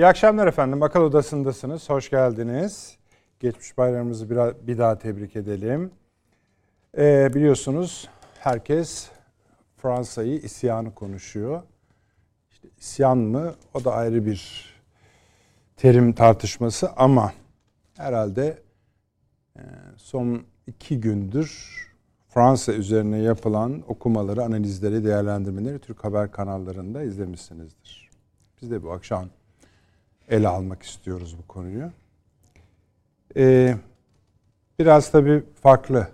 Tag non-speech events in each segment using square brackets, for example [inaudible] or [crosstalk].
İyi akşamlar efendim. Akıl Odası'ndasınız. Hoş geldiniz. Geçmiş bayramımızı bir, bir daha tebrik edelim. Ee, biliyorsunuz herkes Fransa'yı isyanı konuşuyor. İşte isyan mı? O da ayrı bir terim tartışması ama herhalde e, son iki gündür Fransa üzerine yapılan okumaları, analizleri, değerlendirmeleri Türk haber kanallarında izlemişsinizdir. Biz de bu akşam ele almak istiyoruz bu konuyu. Ee, biraz tabii farklı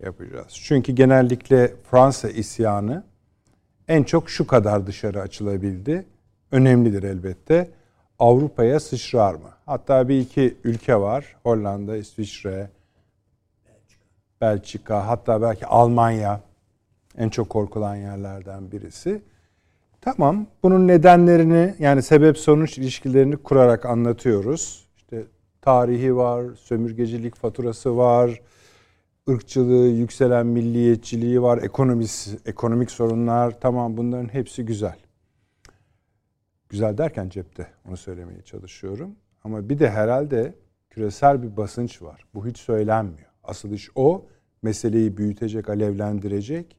yapacağız. Çünkü genellikle Fransa isyanı en çok şu kadar dışarı açılabildi. Önemlidir elbette. Avrupa'ya sıçrar mı? Hatta bir iki ülke var. Hollanda, İsviçre, Belçika, hatta belki Almanya en çok korkulan yerlerden birisi. Tamam, bunun nedenlerini yani sebep sonuç ilişkilerini kurarak anlatıyoruz. İşte tarihi var, sömürgecilik faturası var, ırkçılığı, yükselen milliyetçiliği var, ekonomisi, ekonomik sorunlar. Tamam bunların hepsi güzel. Güzel derken cepte onu söylemeye çalışıyorum. Ama bir de herhalde küresel bir basınç var. Bu hiç söylenmiyor. Asıl iş o. Meseleyi büyütecek, alevlendirecek.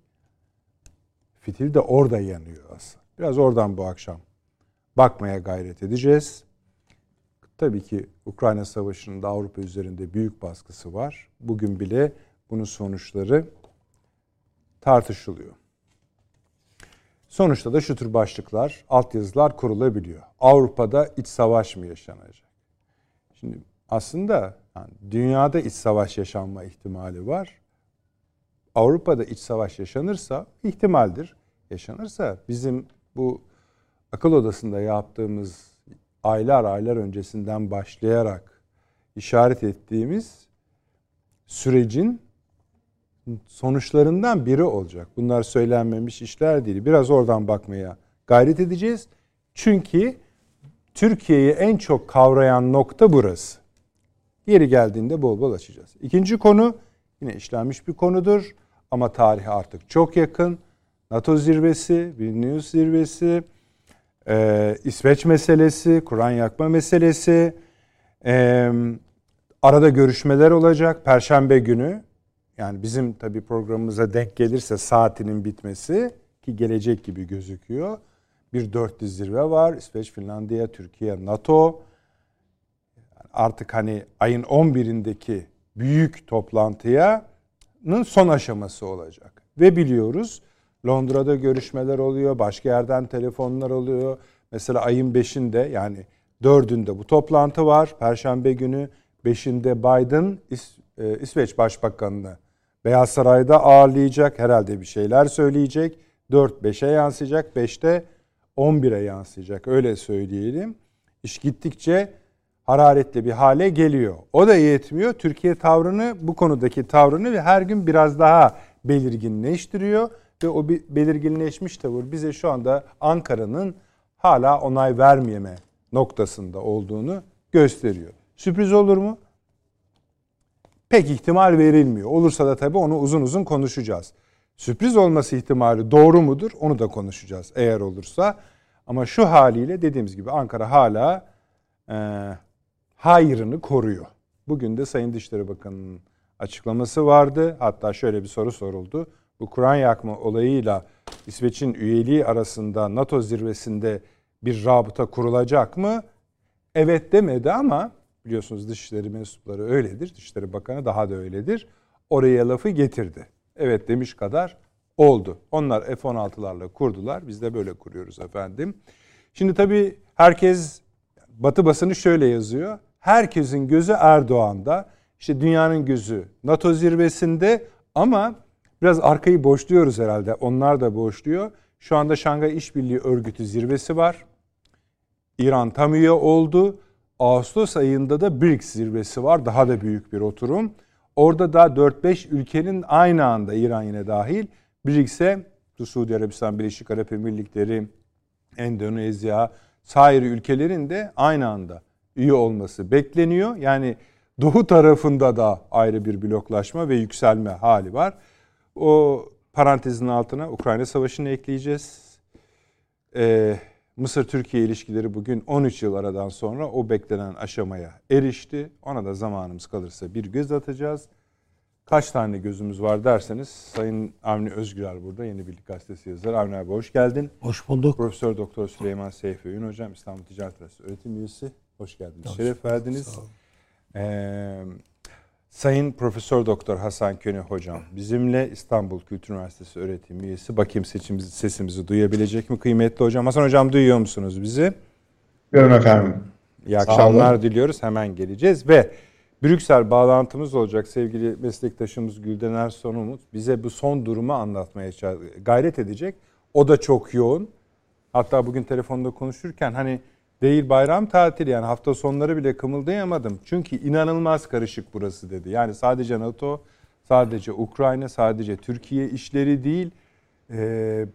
Fitil de orada yanıyor aslında. Biraz oradan bu akşam bakmaya gayret edeceğiz. Tabii ki Ukrayna Savaşı'nın da Avrupa üzerinde büyük baskısı var. Bugün bile bunun sonuçları tartışılıyor. Sonuçta da şu tür başlıklar, altyazılar kurulabiliyor. Avrupa'da iç savaş mı yaşanacak? Şimdi aslında yani dünyada iç savaş yaşanma ihtimali var. Avrupa'da iç savaş yaşanırsa ihtimaldir. Yaşanırsa bizim bu akıl odasında yaptığımız aylar aylar öncesinden başlayarak işaret ettiğimiz sürecin sonuçlarından biri olacak. Bunlar söylenmemiş işler değil. Biraz oradan bakmaya gayret edeceğiz. Çünkü Türkiye'yi en çok kavrayan nokta burası. Yeri geldiğinde bol bol açacağız. İkinci konu yine işlenmiş bir konudur ama tarihi artık çok yakın. NATO zirvesi, Vilnius zirvesi, e, İsveç meselesi, Kur'an yakma meselesi, e, arada görüşmeler olacak Perşembe günü. Yani bizim tabi programımıza denk gelirse saatinin bitmesi ki gelecek gibi gözüküyor. Bir dörtlü zirve var. İsveç, Finlandiya, Türkiye, NATO. Artık hani ayın 11'indeki büyük toplantıyanın son aşaması olacak. Ve biliyoruz Londra'da görüşmeler oluyor, başka yerden telefonlar oluyor. Mesela ayın 5'inde yani 4'ünde bu toplantı var. Perşembe günü 5'inde Biden İs, e, İsveç Başbakanı'nı Beyaz Saray'da ağırlayacak. Herhalde bir şeyler söyleyecek. 4-5'e yansıyacak. 5'te 11'e yansıyacak. Öyle söyleyelim. İş gittikçe hararetli bir hale geliyor. O da yetmiyor. Türkiye tavrını, bu konudaki tavrını ve her gün biraz daha belirginleştiriyor ve o bir belirginleşmiş tavır bize şu anda Ankara'nın hala onay vermeyeme noktasında olduğunu gösteriyor. Sürpriz olur mu? Pek ihtimal verilmiyor. Olursa da tabii onu uzun uzun konuşacağız. Sürpriz olması ihtimali doğru mudur? Onu da konuşacağız eğer olursa. Ama şu haliyle dediğimiz gibi Ankara hala e, hayrını koruyor. Bugün de Sayın Dışişleri Bakanı'nın açıklaması vardı. Hatta şöyle bir soru soruldu bu Kur'an yakma olayıyla İsveç'in üyeliği arasında NATO zirvesinde bir rabıta kurulacak mı? Evet demedi ama biliyorsunuz dışişleri mensupları öyledir. Dışişleri Bakanı daha da öyledir. Oraya lafı getirdi. Evet demiş kadar oldu. Onlar F-16'larla kurdular. Biz de böyle kuruyoruz efendim. Şimdi tabii herkes Batı basını şöyle yazıyor. Herkesin gözü Erdoğan'da. İşte dünyanın gözü NATO zirvesinde ama Biraz arkayı boşluyoruz herhalde. Onlar da boşluyor. Şu anda Şangay İşbirliği Örgütü zirvesi var. İran tam üye oldu. Ağustos ayında da BRICS zirvesi var. Daha da büyük bir oturum. Orada da 4-5 ülkenin aynı anda İran yine dahil BRICS'e Suudi Arabistan, Birleşik Arap Emirlikleri, Endonezya, sair ülkelerin de aynı anda üye olması bekleniyor. Yani doğu tarafında da ayrı bir bloklaşma ve yükselme hali var. O parantezin altına Ukrayna Savaşı'nı ekleyeceğiz. Ee, Mısır-Türkiye ilişkileri bugün 13 yıl aradan sonra o beklenen aşamaya erişti. Ona da zamanımız kalırsa bir göz atacağız. Kaç tane gözümüz var derseniz Sayın Avni Özgürer burada Yeni Birlik Gazetesi yazarı. Avni abi hoş geldin. Hoş bulduk. Profesör Doktor Süleyman Seyfi Ün hocam İstanbul Ticaret Üniversitesi öğretim üyesi. Hoş geldiniz. Hoş, Şeref verdiniz. Ee, Sayın Profesör Doktor Hasan Köne hocam bizimle İstanbul Kültür Üniversitesi öğretim üyesi. Bakayım seçimizi, sesimizi duyabilecek mi kıymetli hocam? Hasan hocam duyuyor musunuz bizi? Duyuyorum efendim. İyi akşamlar diliyoruz. Hemen geleceğiz ve Brüksel bağlantımız olacak sevgili meslektaşımız Gülden Erson Umut. Bize bu son durumu anlatmaya gayret edecek. O da çok yoğun. Hatta bugün telefonda konuşurken hani değil bayram tatili yani hafta sonları bile kımıldayamadım. Çünkü inanılmaz karışık burası dedi. Yani sadece NATO, sadece Ukrayna, sadece Türkiye işleri değil. Ee,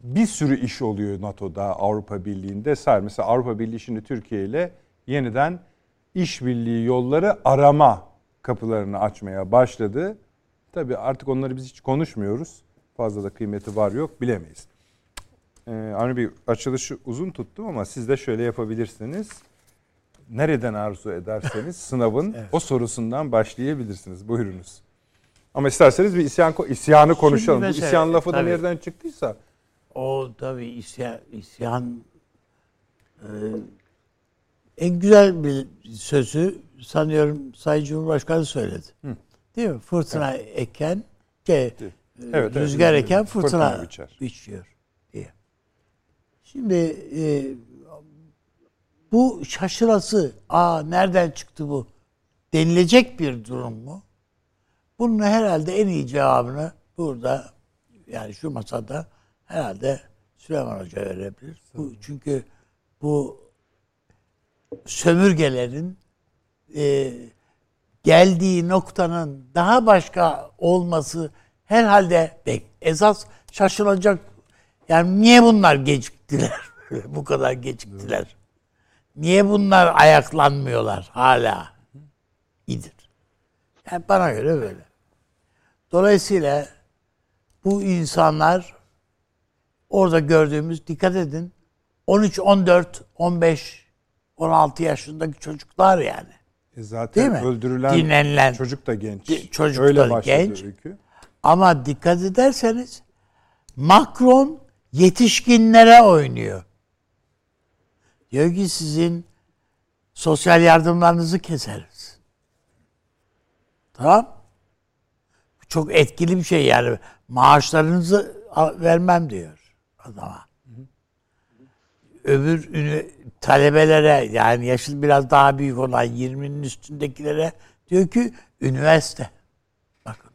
bir sürü iş oluyor NATO'da, Avrupa Birliği'nde. Mesela Avrupa Birliği şimdi Türkiye ile yeniden işbirliği yolları arama kapılarını açmaya başladı. Tabii artık onları biz hiç konuşmuyoruz. Fazla da kıymeti var yok bilemeyiz. Ee, Avni Bey açılışı uzun tuttum ama siz de şöyle yapabilirsiniz. Nereden arzu ederseniz [laughs] sınavın evet. o sorusundan başlayabilirsiniz. Buyurunuz. Ama isterseniz bir isyan isyanı konuşalım. Mesela, Bu isyan lafı da nereden çıktıysa. O tabii isyan, isyan e, en güzel bir sözü sanıyorum Sayın Cumhurbaşkanı söyledi. Hı. Değil mi? Fırtına evet. eken, şey, evet, rüzgar evet, eken fırtına, fırtına biçiyor. Şimdi e, bu şaşırası, aa nereden çıktı bu denilecek bir durum mu? Bunun herhalde en iyi cevabını burada yani şu masada herhalde Süleyman Hoca verebilir. Bu, çünkü bu sömürgelerin e, geldiği noktanın daha başka olması herhalde bek esas şaşılacak. Yani niye bunlar geciktiler? [laughs] Bu kadar geciktiler. Niye bunlar ayaklanmıyorlar hala? İdir. Yani bana göre böyle. Dolayısıyla bu insanlar orada gördüğümüz dikkat edin 13, 14, 15 16 yaşındaki çocuklar yani. E zaten Değil mi? öldürülen Dinlenilen, çocuk da genç. Çocuk Öyle da genç. Öykü. Ama dikkat ederseniz Macron yetişkinlere oynuyor. Diyor ki sizin sosyal yardımlarınızı keseriz. Tamam. Çok etkili bir şey yani. Maaşlarınızı vermem diyor adama. Öbür talebelere yani yaşı biraz daha büyük olan 20'nin üstündekilere diyor ki üniversite. Bakın.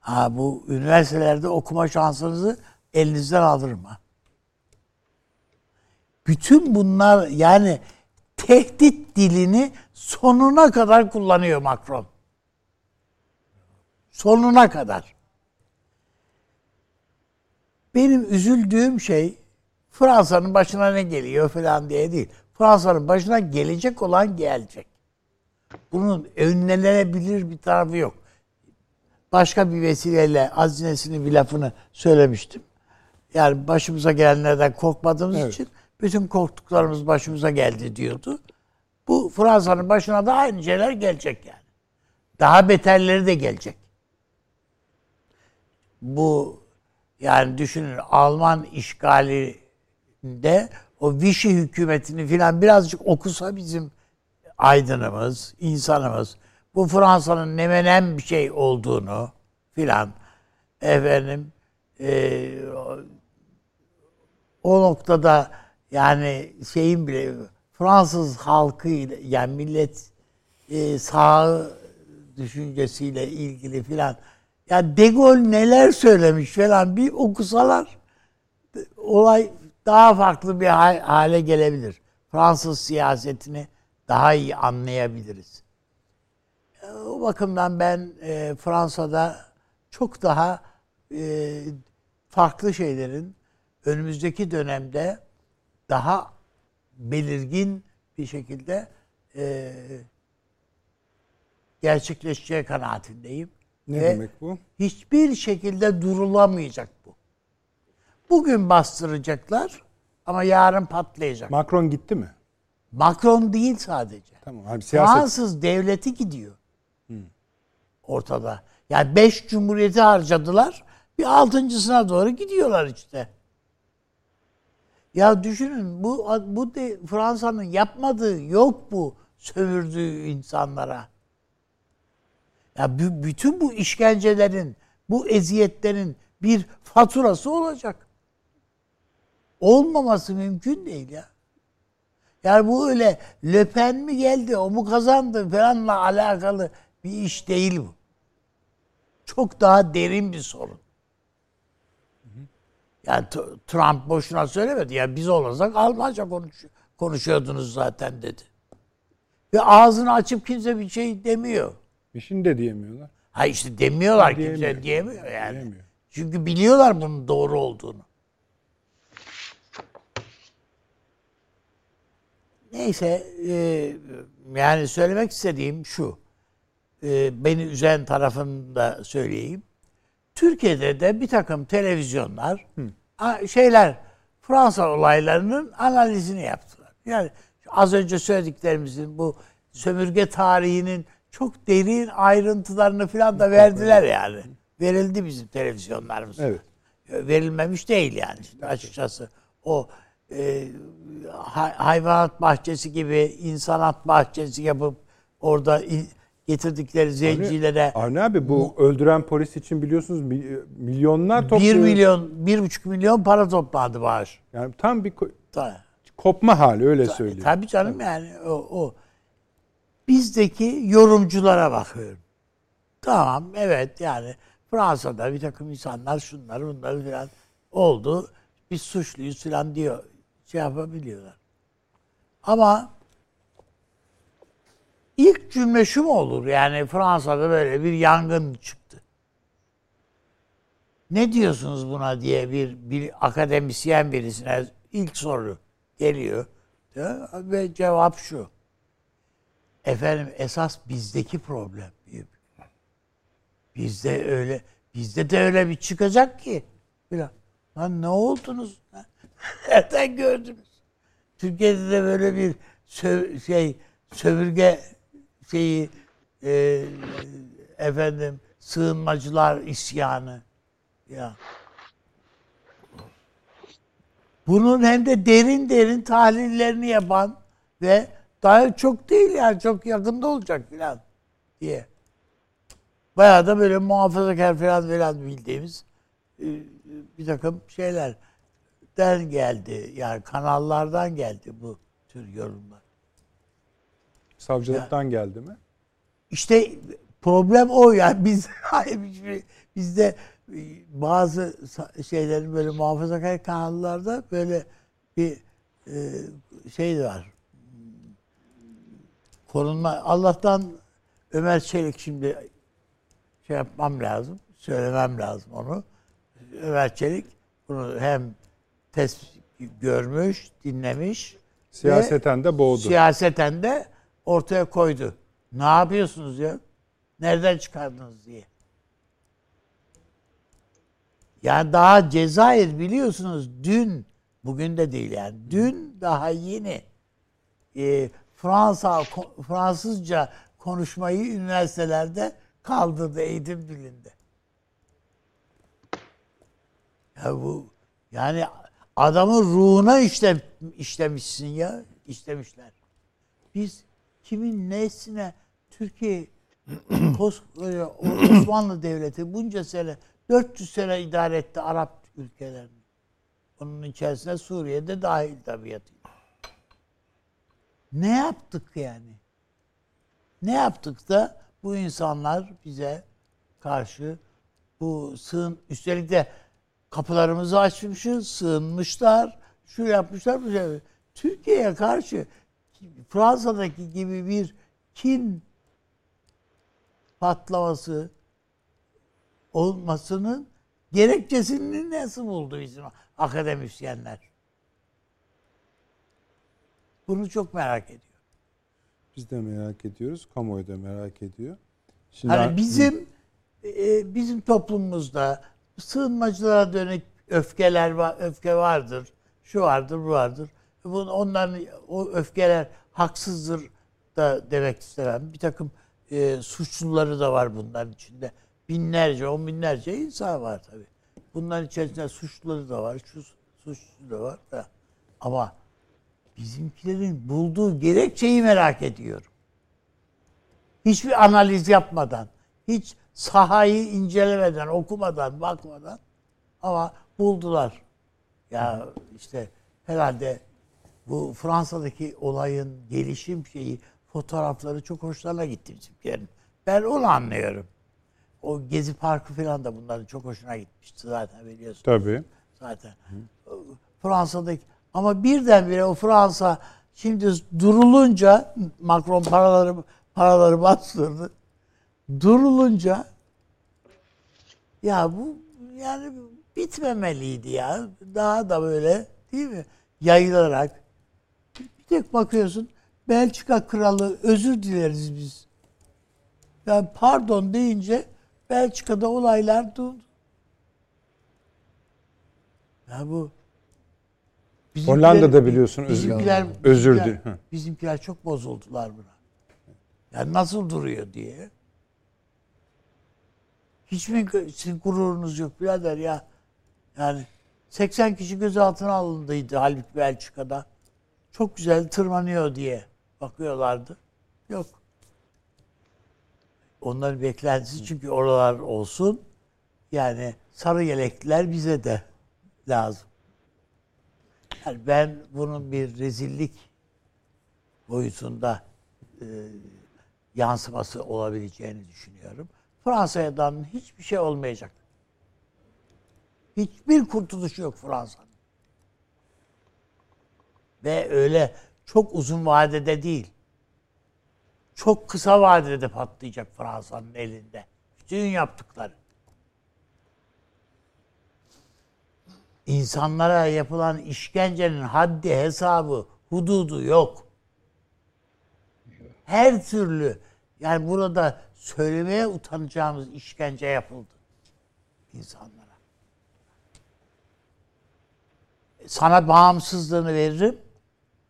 Ha bu üniversitelerde okuma şansınızı elinizden alırım ha. Bütün bunlar yani tehdit dilini sonuna kadar kullanıyor Macron. Sonuna kadar. Benim üzüldüğüm şey Fransa'nın başına ne geliyor falan diye değil. Fransa'nın başına gelecek olan gelecek. Bunun önlenebilir bir tarafı yok. Başka bir vesileyle azinesini bir lafını söylemiştim. Yani başımıza gelenlerden korkmadığımız evet. için bütün korktuklarımız başımıza geldi diyordu. Bu Fransa'nın başına da aynı şeyler gelecek yani. Daha beterleri de gelecek. Bu yani düşünün Alman işgali de o Vichy hükümetini filan birazcık okusa bizim aydınımız, insanımız bu Fransa'nın ne menen bir şey olduğunu filan efendim e, o noktada yani şeyin bile Fransız halkı yani millet e, sağ düşüncesiyle ilgili filan ya De Gaulle neler söylemiş falan bir okusalar olay daha farklı bir hale gelebilir. Fransız siyasetini daha iyi anlayabiliriz. E, o bakımdan ben e, Fransa'da çok daha e, farklı şeylerin önümüzdeki dönemde daha belirgin bir şekilde e, gerçekleşeceği kanaatindeyim. Ne Ve demek bu? Hiçbir şekilde durulamayacak bu. Bugün bastıracaklar, Ama yarın patlayacak. Macron gitti mi? Macron değil sadece. Tamam. Hani siyaset Fransız devleti gidiyor. Ortada. Yani beş cumhuriyeti harcadılar. Bir altıncısına doğru gidiyorlar işte. Ya düşünün bu bu Fransa'nın yapmadığı yok bu sömürdüğü insanlara. Ya bü- bütün bu işkencelerin, bu eziyetlerin bir faturası olacak. Olmaması mümkün değil ya. Yani bu öyle löpen mi geldi, o mu kazandı falanla alakalı bir iş değil bu. Çok daha derin bir sorun. Yani Trump boşuna söylemedi. Ya biz olasak Almanca konuş konuşuyordunuz zaten dedi. Ve ağzını açıp kimse bir şey demiyor. bir şey de diyemiyorlar. Ha işte demiyorlar Diyemiyor. kimse diyemiyor yani. Diyemiyor. Çünkü biliyorlar bunun doğru olduğunu. Neyse e, yani söylemek istediğim şu. E, beni üzen tarafını da söyleyeyim. Türkiye'de de bir takım televizyonlar a- şeyler Fransa olaylarının analizini yaptılar. Yani az önce söylediklerimizin bu sömürge tarihinin çok derin ayrıntılarını falan da verdiler yani. Verildi bizim televizyonlarımız. Evet. Verilmemiş değil yani işte açıkçası. O e, hay- hayvanat bahçesi gibi insanat bahçesi yapıp orada i- getirdikleri zencilere Avni abi bu öldüren polis için biliyorsunuz mi- milyonlar topluyor. 1 milyon, bir buçuk milyon para topladı bağış. Yani tam bir ko- kopma hali öyle söyleyeyim. Tabii canım yani o, o. Bizdeki yorumculara bakıyorum. Tamam evet yani Fransa'da bir takım insanlar şunları bunları filan oldu. Biz suçluyuz filan diyor. Şey yapabiliyorlar. Ama ilk cümle şu mu olur? Yani Fransa'da böyle bir yangın çıktı. Ne diyorsunuz buna diye bir, bir akademisyen birisine ilk soru geliyor. Ve cevap şu. Efendim esas bizdeki problem. Bizde öyle bizde de öyle bir çıkacak ki. Biraz. Lan ne oldunuz? [laughs] Nereden gördünüz? Türkiye'de de böyle bir sö- şey sömürge şeyi e, efendim sığınmacılar isyanı ya. Bunun hem de derin derin tahlillerini yapan ve daha çok değil yani çok yakında olacak filan diye. Bayağı da böyle muhafazakar falan filan bildiğimiz e, bir takım şeylerden geldi. Yani kanallardan geldi bu tür yorumlar. Savcılıktan geldi mi? İşte problem o yani [laughs] biz bizde e, bazı şeylerin böyle muhafazakar kanallarda böyle bir e, şey var. Korunma Allah'tan Ömer Çelik şimdi şey yapmam lazım. Söylemem lazım onu. Ömer Çelik bunu hem tespit görmüş, dinlemiş Siyaseten de boğdu. siyaseten de ortaya koydu. Ne yapıyorsunuz ya? Nereden çıkardınız diye. Yani daha Cezayir biliyorsunuz dün, bugün de değil yani, dün daha yeni e, Fransa Fransızca konuşmayı üniversitelerde kaldırdı eğitim dilinde. Ya bu yani adamın ruhuna işle, işlemişsin ya, işlemişler. Biz kimin nesine Türkiye [clears throat] koskoca [clears throat] Osmanlı Devleti bunca sene 400 sene idare etti Arap ülkelerini. Onun içerisine Suriye'de dahil tabiatıyla. Ne yaptık yani? Ne yaptık da bu insanlar bize karşı bu sığın üstelik de kapılarımızı açmışız, sığınmışlar, şu yapmışlar, bu şey. Türkiye'ye karşı Fransa'daki gibi bir kin patlaması olmasının gerekçesini nasıl buldu bizim akademisyenler? Bunu çok merak ediyorum. Biz de merak ediyoruz. Kamuoyu da merak ediyor. Şimdi Hani bizim e, bizim toplumumuzda sığınmacılara dönük öfkeler var, öfke vardır. Şu vardır, bu vardır. Bunun, onların o öfkeler haksızdır da demek istemem. Bir takım e, suçluları da var bunların içinde. Binlerce, on binlerce insan var tabii. Bunların içerisinde suçluları da var, şu suçlu da var da. Ama bizimkilerin bulduğu gerekçeyi merak ediyorum. Hiçbir analiz yapmadan, hiç sahayı incelemeden, okumadan, bakmadan ama buldular. Ya işte herhalde bu Fransa'daki olayın gelişim şeyi fotoğrafları çok hoşlarına gitti bizimkilerin. Ben onu anlıyorum. O Gezi Parkı falan da bunların çok hoşuna gitmişti zaten biliyorsun. Tabii. Zaten. Fransa'daki ama birdenbire o Fransa şimdi durulunca Macron paraları paraları bastırdı. Durulunca ya bu yani bitmemeliydi ya. Daha da böyle değil mi? Yayılarak. Tek bakıyorsun Belçika kralı özür dileriz biz. Yani pardon deyince Belçika'da olaylar durdu. Ya bu bizimkiler- Hollanda'da biliyorsun özür- bizimkiler, özür bizimkiler, dil- Hı. bizimkiler çok bozuldular buna. Yani nasıl duruyor diye. Hiç mi sizin gururunuz yok birader ya? Yani 80 kişi gözaltına alındıydı halbuki Belçika'da. Çok güzel tırmanıyor diye bakıyorlardı. Yok. Onların beklentisi çünkü oralar olsun. Yani sarı yelekliler bize de lazım. Yani ben bunun bir rezillik boyutunda e, yansıması olabileceğini düşünüyorum. Fransa'dan hiçbir şey olmayacak. Hiçbir kurtuluşu yok Fransa'nın. Ve öyle çok uzun vadede değil. Çok kısa vadede patlayacak Fransa'nın elinde. Bütün yaptıkları. İnsanlara yapılan işkencenin haddi, hesabı, hududu yok. Her türlü yani burada söylemeye utanacağımız işkence yapıldı insanlara. Sana bağımsızlığını veririm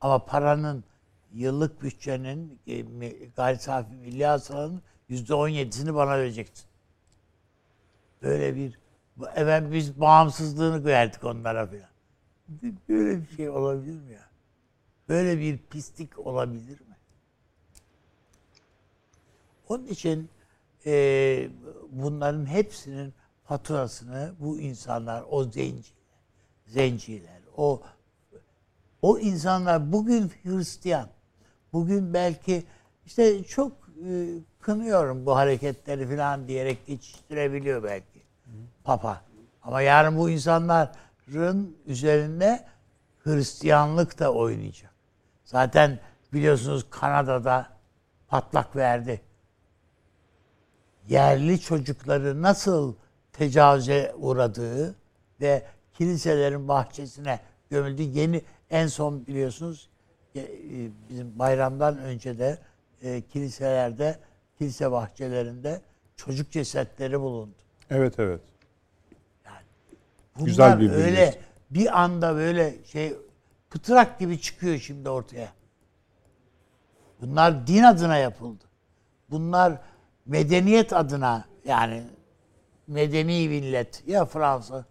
ama paranın yıllık bütçenin e, gayri safi milli hasılanın yüzde on yedisini bana vereceksin. Böyle bir evet biz bağımsızlığını verdik onlara filan. Böyle bir şey olabilir mi ya? Böyle bir pislik olabilir mi? Onun için e, bunların hepsinin faturasını bu insanlar, o zenciler, zenciler, o o insanlar bugün Hristiyan, bugün belki işte çok e, kınıyorum bu hareketleri falan diyerek geçiştirebiliyor belki Papa. Ama yarın bu insanların üzerinde Hristiyanlık da oynayacak. Zaten biliyorsunuz Kanada'da patlak verdi. Yerli çocukları nasıl tecavüze uğradığı ve kiliselerin bahçesine gömüldü. Yeni en son biliyorsunuz e, e, bizim bayramdan önce de e, kiliselerde, kilise bahçelerinde çocuk cesetleri bulundu. Evet evet. Bunlar Güzel bir öyle bilgi. bir anda böyle şey pıtrak gibi çıkıyor şimdi ortaya. Bunlar din adına yapıldı. Bunlar medeniyet adına yani medeni millet ya Fransa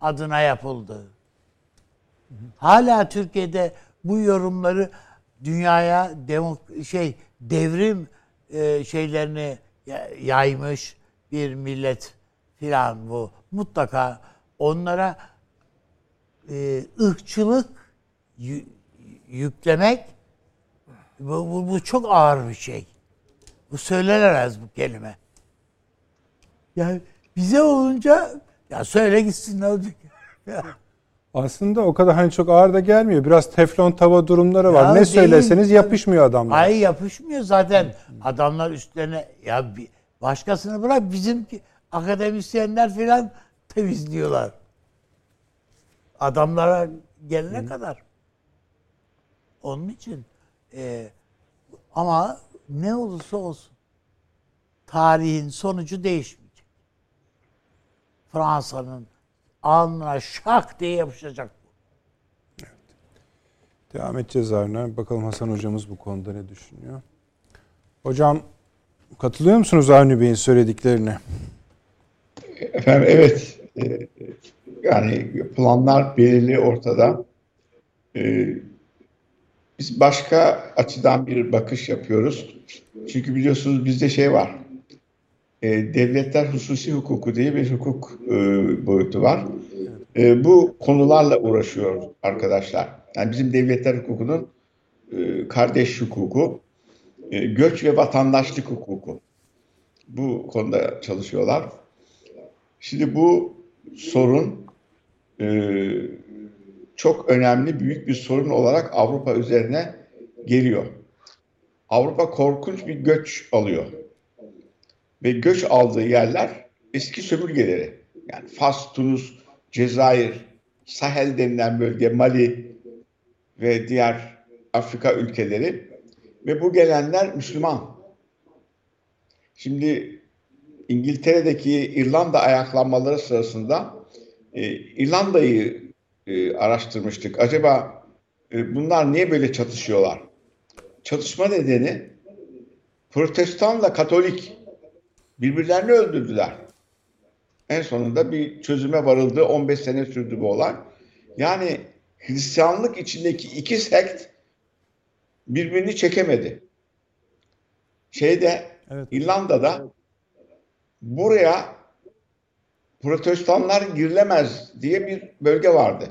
adına yapıldı. Hala Türkiye'de bu yorumları dünyaya demok şey devrim e, şeylerini ya- yaymış bir millet filan bu. Mutlaka onlara e, ırkçılık yü- yüklemek bu, bu, bu çok ağır bir şey. Bu söylenemez bu kelime. Yani bize olunca ya söyle gitsin ne olacak? [laughs] Aslında o kadar hani çok ağır da gelmiyor. Biraz teflon tava durumları var. Ya ne değil. söyleseniz yapışmıyor adamlar. Ay yapışmıyor zaten. Adamlar üstlerine ya bir, başkasını bırak bizimki akademisyenler filan temizliyorlar. Adamlara gelene kadar. Onun için e, ama ne olursa olsun tarihin sonucu değişmeyecek. Fransa'nın alnına şak diye yapışacak bu. Devam edeceğiz Avni. Bakalım Hasan hocamız bu konuda ne düşünüyor? Hocam katılıyor musunuz Avni Bey'in söylediklerine? Efendim evet. Ee, yani planlar belirli ortada. Ee, biz başka açıdan bir bakış yapıyoruz. Çünkü biliyorsunuz bizde şey var. Ee, devletler hususi hukuku diye bir hukuk e, boyutu var. Bu konularla uğraşıyor arkadaşlar. Yani bizim devletler hukukunun e, kardeş hukuku, e, göç ve vatandaşlık hukuku. Bu konuda çalışıyorlar. Şimdi bu sorun e, çok önemli, büyük bir sorun olarak Avrupa üzerine geliyor. Avrupa korkunç bir göç alıyor. Ve göç aldığı yerler eski sömürgeleri. Yani Fas, Tunus, Cezayir, Sahel denilen bölge, Mali ve diğer Afrika ülkeleri ve bu gelenler Müslüman. Şimdi İngiltere'deki İrlanda ayaklanmaları sırasında e, İrlanda'yı e, araştırmıştık. Acaba e, bunlar niye böyle çatışıyorlar? Çatışma nedeni Protestanla Katolik birbirlerini öldürdüler. En sonunda bir çözüme varıldı. 15 sene sürdü bu olay. Yani Hristiyanlık içindeki iki sekt birbirini çekemedi. Şeyde evet. İrlanda'da buraya protestanlar girilemez diye bir bölge vardı.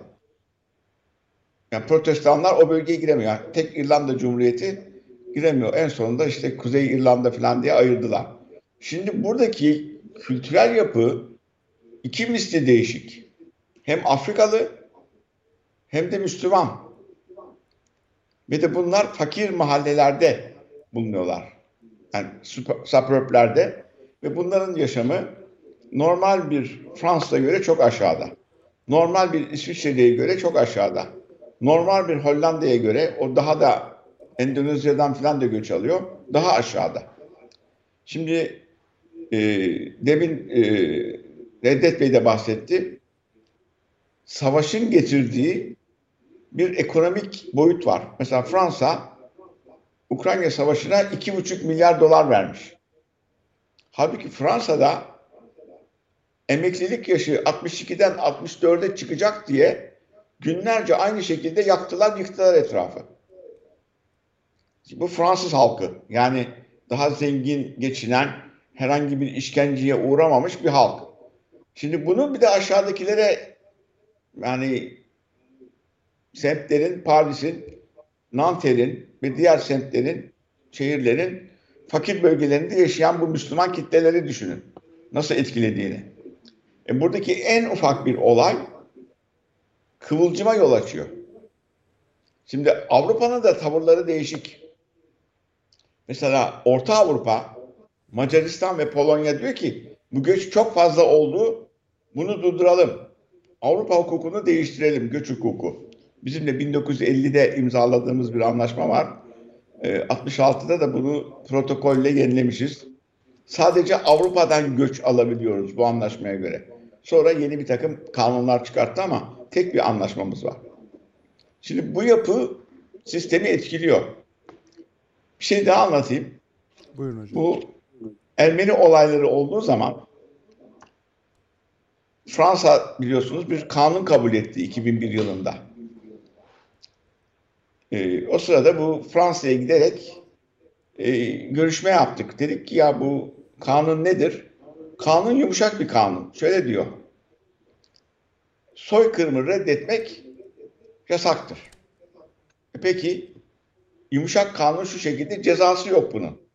Yani protestanlar o bölgeye giremiyor. Yani tek İrlanda Cumhuriyeti giremiyor. En sonunda işte Kuzey İrlanda falan diye ayırdılar. Şimdi buradaki kültürel yapı iki misli değişik. Hem Afrikalı hem de Müslüman. Ve de bunlar fakir mahallelerde bulunuyorlar. Yani suburblerde ve bunların yaşamı normal bir Fransa'ya göre çok aşağıda. Normal bir İsviçre'ye göre çok aşağıda. Normal bir Hollanda'ya göre o daha da Endonezya'dan falan da göç alıyor. Daha aşağıda. Şimdi e, demin e, Reddet Bey de bahsetti. Savaşın getirdiği bir ekonomik boyut var. Mesela Fransa Ukrayna Savaşı'na 2,5 milyar dolar vermiş. Halbuki Fransa'da emeklilik yaşı 62'den 64'e çıkacak diye günlerce aynı şekilde yaktılar yıktılar etrafı. Bu Fransız halkı yani daha zengin geçinen herhangi bir işkenceye uğramamış bir halk. Şimdi bunu bir de aşağıdakilere yani semtlerin, Paris'in, Nanter'in ve diğer semtlerin, şehirlerin fakir bölgelerinde yaşayan bu Müslüman kitleleri düşünün. Nasıl etkilediğini. E buradaki en ufak bir olay kıvılcıma yol açıyor. Şimdi Avrupa'nın da tavırları değişik. Mesela Orta Avrupa, Macaristan ve Polonya diyor ki bu göç çok fazla oldu. Bunu durduralım. Avrupa hukukunu değiştirelim, göç hukuku. Bizim de 1950'de imzaladığımız bir anlaşma var. 66'da ee, da bunu protokolle yenilemişiz. Sadece Avrupa'dan göç alabiliyoruz bu anlaşmaya göre. Sonra yeni bir takım kanunlar çıkarttı ama tek bir anlaşmamız var. Şimdi bu yapı sistemi etkiliyor. Bir şey daha anlatayım. Buyurun hocam. Bu Ermeni olayları olduğu zaman Fransa biliyorsunuz bir kanun kabul etti 2001 yılında. E, o sırada bu Fransa'ya giderek e, görüşme yaptık. Dedik ki ya bu kanun nedir? Kanun yumuşak bir kanun. Şöyle diyor. Soykırımı reddetmek yasaktır. E peki yumuşak kanun şu şekilde cezası yok bunun.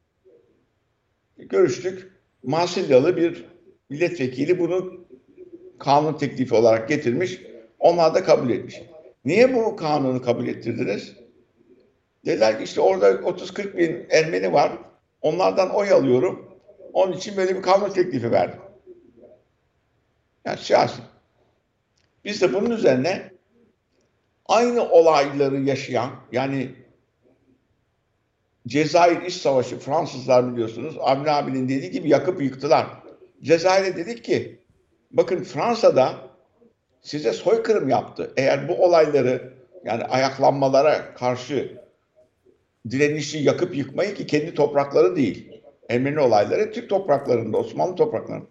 Görüştük. Marsilyalı bir milletvekili bunu kanun teklifi olarak getirmiş. Onlar da kabul etmiş. Niye bu kanunu kabul ettirdiniz? Dediler ki işte orada 30-40 bin Ermeni var. Onlardan oy alıyorum. Onun için böyle bir kanun teklifi verdim. Yani siyasi. Biz de bunun üzerine aynı olayları yaşayan yani Cezayir İç Savaşı Fransızlar biliyorsunuz Avni abinin dediği gibi yakıp yıktılar. Cezayir'e dedik ki bakın Fransa'da size soykırım yaptı. Eğer bu olayları Yani ayaklanmalara karşı direnişi yakıp yıkmayı ki kendi toprakları değil. Ermeni olayları Türk topraklarında, Osmanlı topraklarında.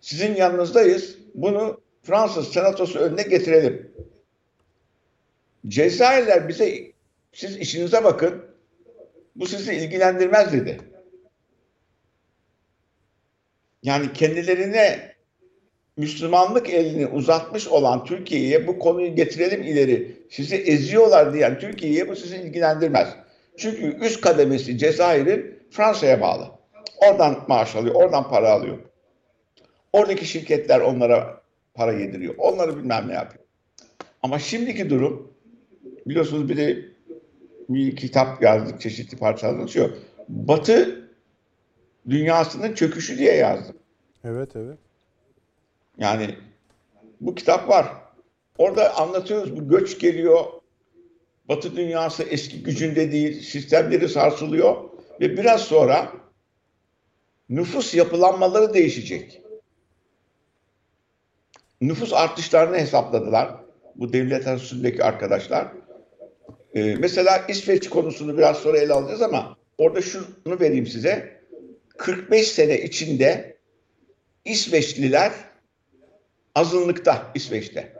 Sizin yanınızdayız. Bunu Fransız senatosu önüne getirelim. Cezayirler bize siz işinize bakın. Bu sizi ilgilendirmez dedi. Yani kendilerine Müslümanlık elini uzatmış olan Türkiye'ye bu konuyu getirelim ileri. Sizi eziyorlar diyen Türkiye'ye bu sizi ilgilendirmez. Çünkü üst kademesi Cezayir'in Fransa'ya bağlı. Oradan maaş alıyor, oradan para alıyor. Oradaki şirketler onlara para yediriyor. Onları bilmem ne yapıyor. Ama şimdiki durum biliyorsunuz bir de bir kitap yazdık çeşitli parçalar anlatıyor. Batı dünyasının çöküşü diye yazdım. Evet evet. Yani bu kitap var. Orada anlatıyoruz bu göç geliyor. Batı dünyası eski gücünde değil. Sistemleri sarsılıyor. Ve biraz sonra nüfus yapılanmaları değişecek. Nüfus artışlarını hesapladılar. Bu devlet enstitüsündeki arkadaşlar. Ee, mesela İsveç konusunu biraz sonra ele alacağız ama orada şunu vereyim size. 45 sene içinde İsveçliler azınlıkta İsveç'te.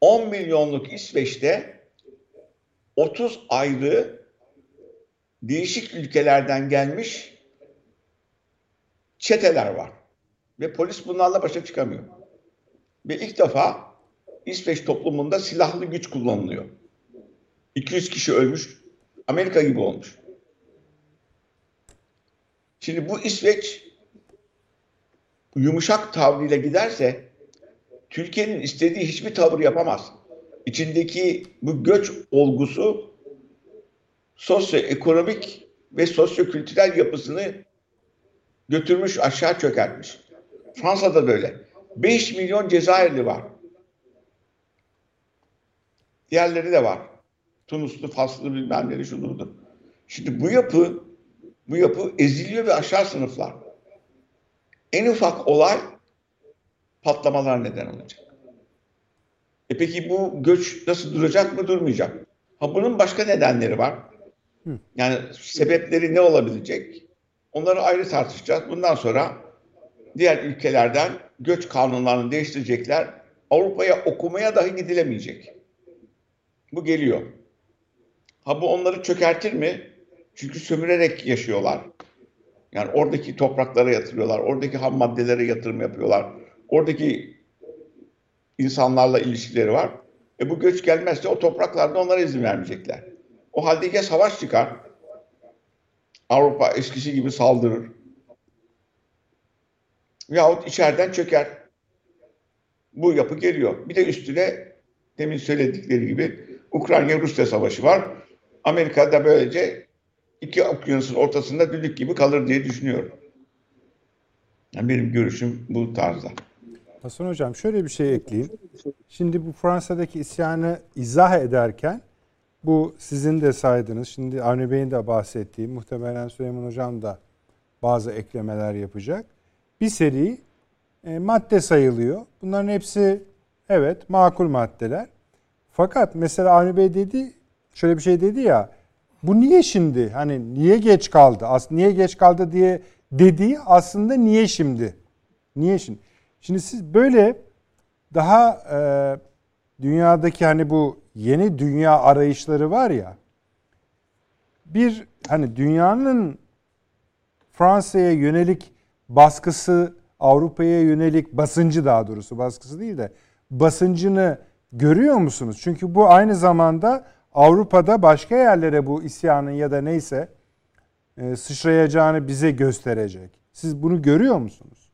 10 milyonluk İsveç'te 30 ayrı değişik ülkelerden gelmiş çeteler var. Ve polis bunlarla başa çıkamıyor. Ve ilk defa İsveç toplumunda silahlı güç kullanılıyor. 200 kişi ölmüş. Amerika gibi olmuş. Şimdi bu İsveç yumuşak tavrıyla giderse Türkiye'nin istediği hiçbir tavır yapamaz. İçindeki bu göç olgusu sosyoekonomik ve sosyokültürel yapısını götürmüş aşağı çökertmiş. Fransa'da böyle. 5 milyon Cezayirli var. Diğerleri de var. Tunuslu, Faslı bilmem ne şunudur. Şimdi bu yapı bu yapı eziliyor ve aşağı sınıflar. En ufak olay patlamalar neden olacak. E peki bu göç nasıl duracak mı durmayacak? Ha bunun başka nedenleri var. Yani sebepleri ne olabilecek? Onları ayrı tartışacağız. Bundan sonra diğer ülkelerden göç kanunlarını değiştirecekler. Avrupa'ya okumaya dahi gidilemeyecek. Bu geliyor. Ha bu onları çökertir mi? Çünkü sömürerek yaşıyorlar. Yani oradaki topraklara yatırıyorlar, oradaki ham maddelere yatırım yapıyorlar. Oradaki insanlarla ilişkileri var. E bu göç gelmezse o topraklarda onlara izin vermeyecekler. O halde ya savaş çıkar, Avrupa eskisi gibi saldırır. Yahut içeriden çöker. Bu yapı geliyor. Bir de üstüne demin söyledikleri gibi Ukrayna-Rusya savaşı var. Amerika da böylece iki okyanusun ortasında düdük gibi kalır diye düşünüyorum. Yani benim görüşüm bu tarzda. Hasan Hocam şöyle bir şey ekleyeyim. Şimdi bu Fransa'daki isyanı izah ederken bu sizin de saydınız. Şimdi Avni Bey'in de bahsettiği muhtemelen Süleyman Hocam da bazı eklemeler yapacak. Bir seri e, madde sayılıyor. Bunların hepsi evet makul maddeler. Fakat mesela Avni Bey dedi şöyle bir şey dedi ya bu niye şimdi? Hani niye geç kaldı? As niye geç kaldı diye dediği aslında niye şimdi? Niye şimdi? Şimdi siz böyle daha e, dünyadaki hani bu yeni dünya arayışları var ya bir hani dünyanın Fransa'ya yönelik baskısı Avrupa'ya yönelik basıncı daha doğrusu baskısı değil de basıncını görüyor musunuz? Çünkü bu aynı zamanda Avrupa'da başka yerlere bu isyanın ya da neyse e, sıçrayacağını bize gösterecek. Siz bunu görüyor musunuz?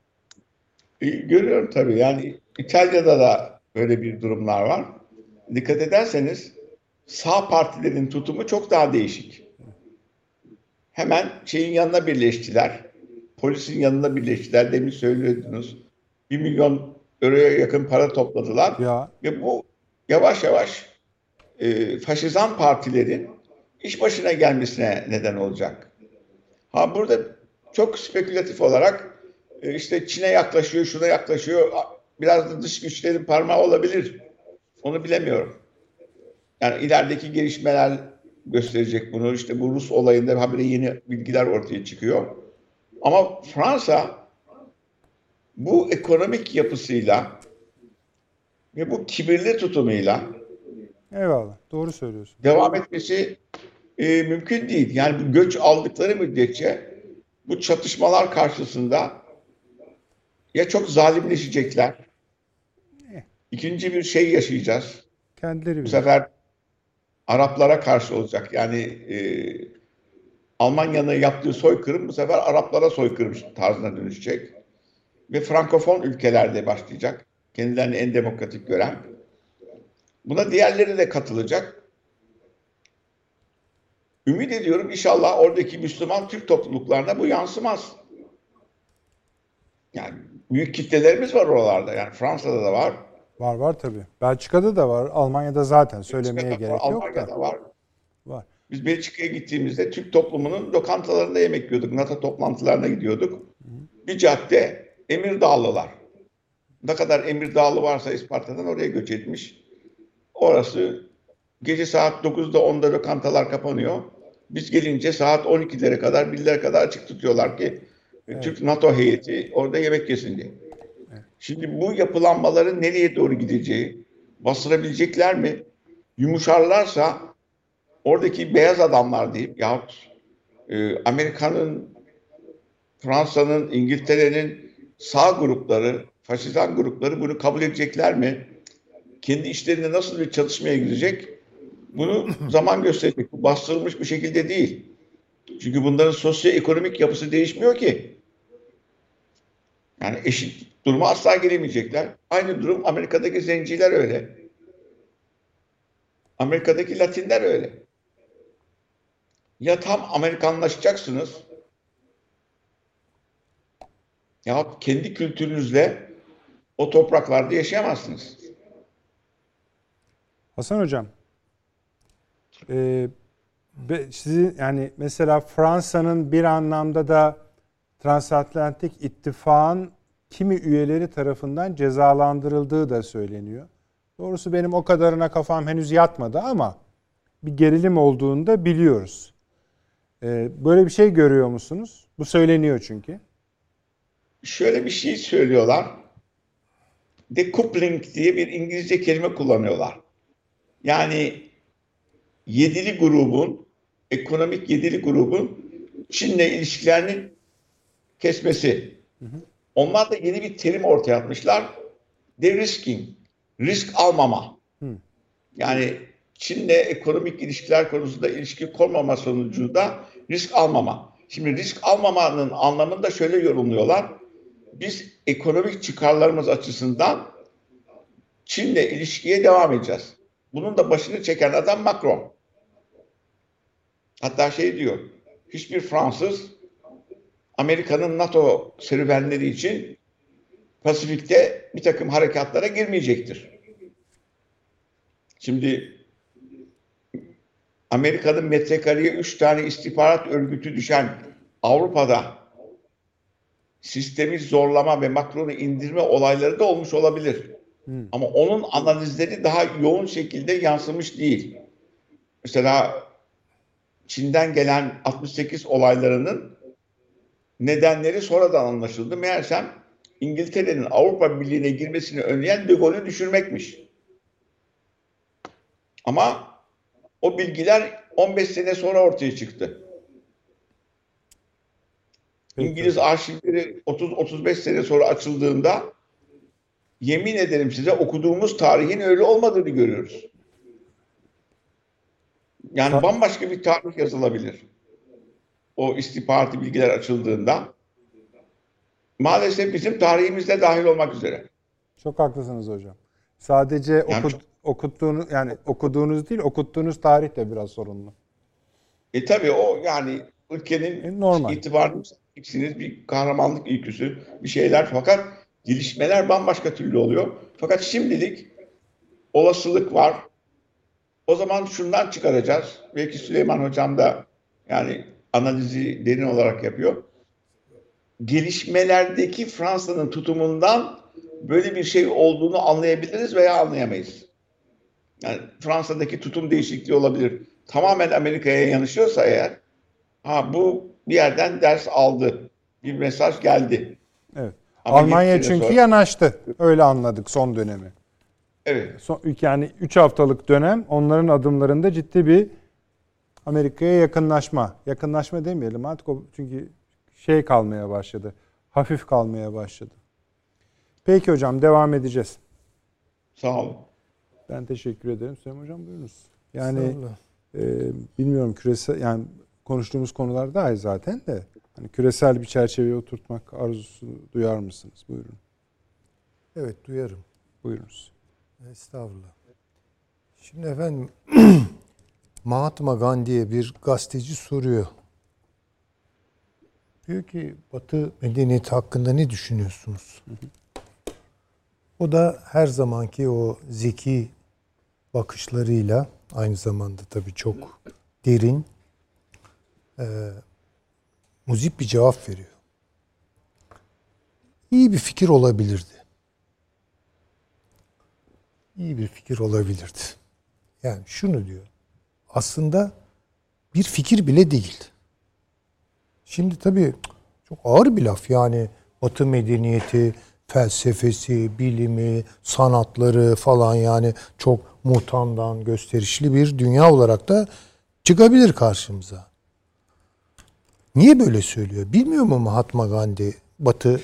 E, görüyorum tabii. Yani İtalya'da da böyle bir durumlar var. Dikkat ederseniz sağ partilerin tutumu çok daha değişik. Hemen şeyin yanına birleştiler. Polisin yanına birleştiler. Demin söylüyordunuz. Bir milyon euroya yakın para topladılar. Ya. Ve bu yavaş yavaş e, faşizan partilerin iş başına gelmesine neden olacak. Ha burada çok spekülatif olarak e, işte Çin'e yaklaşıyor, şuna yaklaşıyor. Biraz da dış güçlerin parmağı olabilir. Onu bilemiyorum. Yani ilerideki gelişmeler gösterecek bunu. İşte bu Rus olayında habire yeni bilgiler ortaya çıkıyor. Ama Fransa bu ekonomik yapısıyla ve bu kibirli tutumuyla Eyvallah. Doğru söylüyorsun. devam etmesi e, mümkün değil. Yani bu göç aldıkları müddetçe bu çatışmalar karşısında ya çok zalimleşecekler. İkinci bir şey yaşayacağız. Kendileri Bu bilir. sefer Araplara karşı olacak. Yani e, Almanya'nın yaptığı soykırım bu sefer Araplara soykırım tarzına dönüşecek. Ve Frankofon ülkelerde başlayacak. Kendilerini en demokratik gören. Buna diğerleri de katılacak. Ümit ediyorum inşallah oradaki Müslüman Türk topluluklarına bu yansımaz. Yani büyük kitlelerimiz var oralarda. Yani Fransa'da da var. Var var tabii. Belçika'da da var. Almanya'da zaten söylemeye Belçika'da gerek var, yok Almanya'da da. var. Var. Biz Belçika'ya gittiğimizde Türk toplumunun lokantalarında yemek yiyorduk. NATO toplantılarına gidiyorduk. Bir cadde Emirdağlılar. Ne kadar Emirdağlı varsa Isparta'dan oraya göç etmiş. Orası gece saat 9'da 10'da lokantalar kapanıyor. Biz gelince saat 12'lere kadar 1'lere kadar açık tutuyorlar ki e, Türk NATO heyeti orada yemek yesin diye. Şimdi bu yapılanmaların nereye doğru gideceği, bastırabilecekler mi? Yumuşarlarsa oradaki beyaz adamlar deyip yahut e, Amerika'nın, Fransa'nın, İngiltere'nin sağ grupları, faşizan grupları bunu kabul edecekler mi? Kendi işlerinde nasıl bir çatışmaya girecek? Bunu zaman gösterecek. Bu bastırılmış bir şekilde değil. Çünkü bunların sosyoekonomik yapısı değişmiyor ki. Yani eşit duruma asla gelemeyecekler. Aynı durum Amerika'daki zenciler öyle. Amerika'daki Latinler öyle. Ya tam Amerikanlaşacaksınız ya kendi kültürünüzle o topraklarda yaşayamazsınız. Hasan Hocam, e, sizin yani mesela Fransa'nın bir anlamda da transatlantik ittifakın kimi üyeleri tarafından cezalandırıldığı da söyleniyor. Doğrusu benim o kadarına kafam henüz yatmadı ama bir gerilim olduğunu da biliyoruz. E, böyle bir şey görüyor musunuz? Bu söyleniyor çünkü. Şöyle bir şey söylüyorlar. Decoupling diye bir İngilizce kelime kullanıyorlar. Yani yedili grubun, ekonomik yedili grubun Çin'le ilişkilerini kesmesi. Onlar da yeni bir terim ortaya atmışlar. De-risking, risk almama. Yani Çin'le ekonomik ilişkiler konusunda ilişki kurmama sonucunda risk almama. Şimdi risk almamanın anlamını da şöyle yorumluyorlar. Biz ekonomik çıkarlarımız açısından Çin'le ilişkiye devam edeceğiz. Bunun da başını çeken adam Macron. Hatta şey diyor, hiçbir Fransız Amerika'nın NATO serüvenleri için Pasifik'te bir takım harekatlara girmeyecektir. Şimdi Amerika'nın metrekareye 3 tane istihbarat örgütü düşen Avrupa'da sistemi zorlama ve Macron'u indirme olayları da olmuş olabilir. Ama onun analizleri daha yoğun şekilde yansımış değil. Mesela Çin'den gelen 68 olaylarının nedenleri sonradan anlaşıldı. Meğersem İngiltere'nin Avrupa Birliği'ne girmesini önleyen De Gaulle'ü düşürmekmiş. Ama o bilgiler 15 sene sonra ortaya çıktı. Peki. İngiliz arşivleri 30-35 sene sonra açıldığında yemin ederim size okuduğumuz tarihin öyle olmadığını görüyoruz. Yani bambaşka bir tarih yazılabilir. O istihbaratı bilgiler açıldığında. Maalesef bizim tarihimizde dahil olmak üzere. Çok haklısınız hocam. Sadece Yani okut, çok- okuttuğunuz yani okuduğunuz değil okuttuğunuz tarih de biraz sorunlu. E tabii o yani ülkenin E, normal. itibarını bir kahramanlık öyküsü, bir şeyler fakat gelişmeler bambaşka türlü oluyor. Fakat şimdilik olasılık var. O zaman şundan çıkaracağız. Belki Süleyman Hocam da yani analizi derin olarak yapıyor. Gelişmelerdeki Fransa'nın tutumundan böyle bir şey olduğunu anlayabiliriz veya anlayamayız. Yani Fransa'daki tutum değişikliği olabilir. Tamamen Amerika'ya yanışıyorsa eğer ha bu bir yerden ders aldı. Bir mesaj geldi. Evet. Ama Almanya çünkü sonra... yanaştı. Öyle anladık son dönemi. Evet. Son, yani 3 haftalık dönem onların adımlarında ciddi bir Amerika'ya yakınlaşma. Yakınlaşma demeyelim artık o çünkü şey kalmaya başladı. Hafif kalmaya başladı. Peki hocam devam edeceğiz. Sağ olun. Ben teşekkür ederim. Süleyman Hocam buyurunuz. Yani e, bilmiyorum küresel yani konuştuğumuz konular daha zaten de hani küresel bir çerçeveye oturtmak arzusu duyar mısınız? Buyurun. Evet duyarım. Buyurunuz. Estağfurullah. Şimdi efendim [clears throat] Mahatma Gandhi'ye bir gazeteci soruyor. Diyor ki Batı medeniyeti hakkında ne düşünüyorsunuz? Hı hı. O da her zamanki o zeki bakışlarıyla aynı zamanda tabii çok derin muzip bir cevap veriyor. İyi bir fikir olabilirdi. İyi bir fikir olabilirdi. Yani şunu diyor. Aslında bir fikir bile değil. Şimdi tabii çok ağır bir laf yani Batı medeniyeti, felsefesi, bilimi, sanatları falan yani çok muhtamdan gösterişli bir dünya olarak da çıkabilir karşımıza. Niye böyle söylüyor? Bilmiyor mu Mahatma Gandhi Batı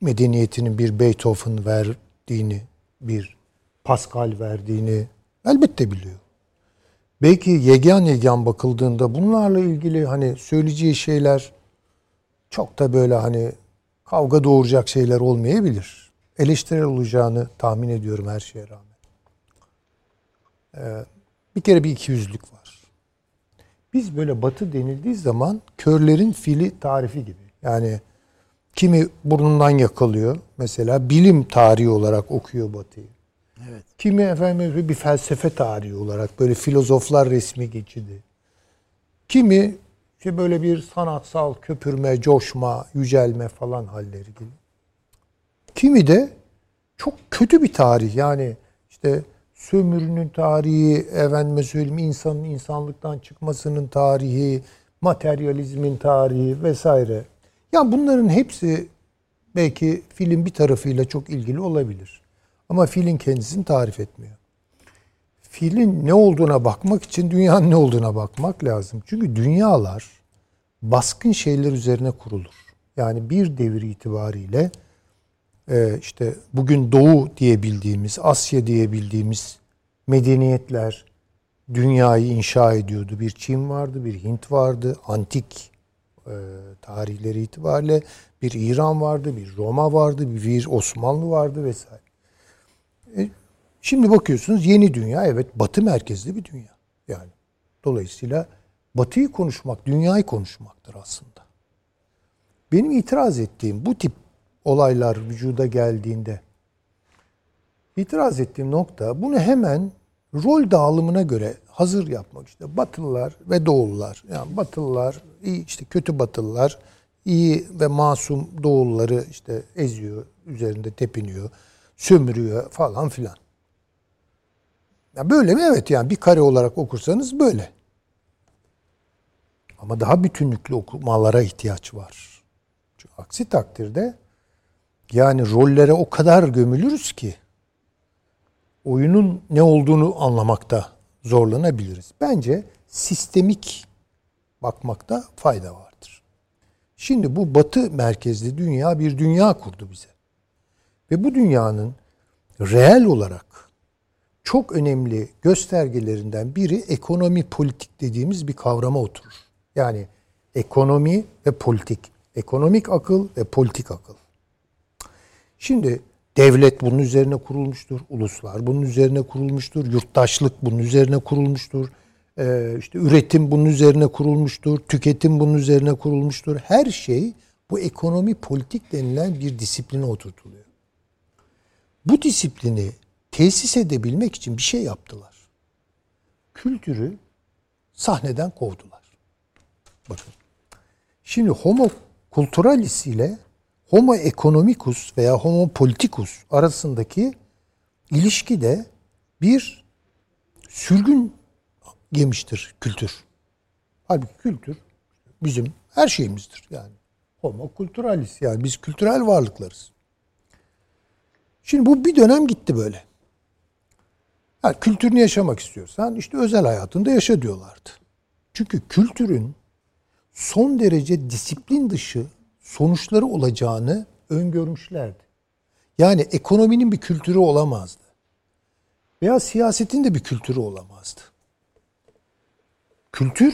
medeniyetinin bir Beethoven verdiğini, bir Pascal verdiğini elbette biliyor. Belki yegan yegan bakıldığında bunlarla ilgili hani söyleyeceği şeyler çok da böyle hani kavga doğuracak şeyler olmayabilir. Eleştirel olacağını tahmin ediyorum her şeye rağmen. Ee, bir kere bir ikiyüzlülük var. Biz böyle batı denildiği zaman körlerin fili tarifi gibi. Yani kimi burnundan yakalıyor. Mesela bilim tarihi olarak okuyor batıyı. Evet. Kimi efendim bir felsefe tarihi olarak böyle filozoflar resmi geçidi. Kimi ki böyle bir sanatsal köpürme, coşma, yücelme falan halleri gibi. Kimi de çok kötü bir tarih. Yani işte sömürünün tarihi, efendime söyleyeyim insanın insanlıktan çıkmasının tarihi, materyalizmin tarihi vesaire. Yani bunların hepsi belki film bir tarafıyla çok ilgili olabilir. Ama filin kendisini tarif etmiyor. Filin ne olduğuna bakmak için dünyanın ne olduğuna bakmak lazım. Çünkü dünyalar baskın şeyler üzerine kurulur. Yani bir devir itibariyle işte bugün Doğu diye bildiğimiz, Asya diye bildiğimiz medeniyetler dünyayı inşa ediyordu. Bir Çin vardı, bir Hint vardı, antik e, tarihleri itibariyle bir İran vardı, bir Roma vardı, bir Osmanlı vardı vesaire. E, şimdi bakıyorsunuz yeni dünya evet batı merkezli bir dünya. Yani dolayısıyla batıyı konuşmak dünyayı konuşmaktır aslında. Benim itiraz ettiğim bu tip olaylar vücuda geldiğinde itiraz ettiğim nokta bunu hemen rol dağılımına göre hazır yapmak işte Batılılar ve Doğullar yani Batılılar iyi işte kötü Batılılar iyi ve masum Doğulları işte eziyor üzerinde tepiniyor sömürüyor falan filan. Ya böyle mi? Evet yani bir kare olarak okursanız böyle. Ama daha bütünlüklü okumalara ihtiyaç var. Çünkü aksi takdirde yani rollere o kadar gömülürüz ki oyunun ne olduğunu anlamakta zorlanabiliriz. Bence sistemik bakmakta fayda vardır. Şimdi bu batı merkezli dünya bir dünya kurdu bize. Ve bu dünyanın reel olarak çok önemli göstergelerinden biri ekonomi politik dediğimiz bir kavrama oturur. Yani ekonomi ve politik. Ekonomik akıl ve politik akıl. Şimdi devlet bunun üzerine kurulmuştur. Uluslar bunun üzerine kurulmuştur. Yurttaşlık bunun üzerine kurulmuştur. Ee, işte üretim bunun üzerine kurulmuştur. Tüketim bunun üzerine kurulmuştur. Her şey bu ekonomi politik denilen bir disipline oturtuluyor. Bu disiplini tesis edebilmek için bir şey yaptılar. Kültürü sahneden kovdular. Bakın. Şimdi homo culturalis ile homo economicus veya homo politicus arasındaki ilişkide bir sürgün yemiştir kültür. Halbuki kültür bizim her şeyimizdir yani. Homo culturalis yani biz kültürel varlıklarız. Şimdi bu bir dönem gitti böyle. Yani kültürünü yaşamak istiyorsan işte özel hayatında yaşa diyorlardı. Çünkü kültürün son derece disiplin dışı sonuçları olacağını öngörmüşlerdi. Yani ekonominin bir kültürü olamazdı. Veya siyasetin de bir kültürü olamazdı. Kültüre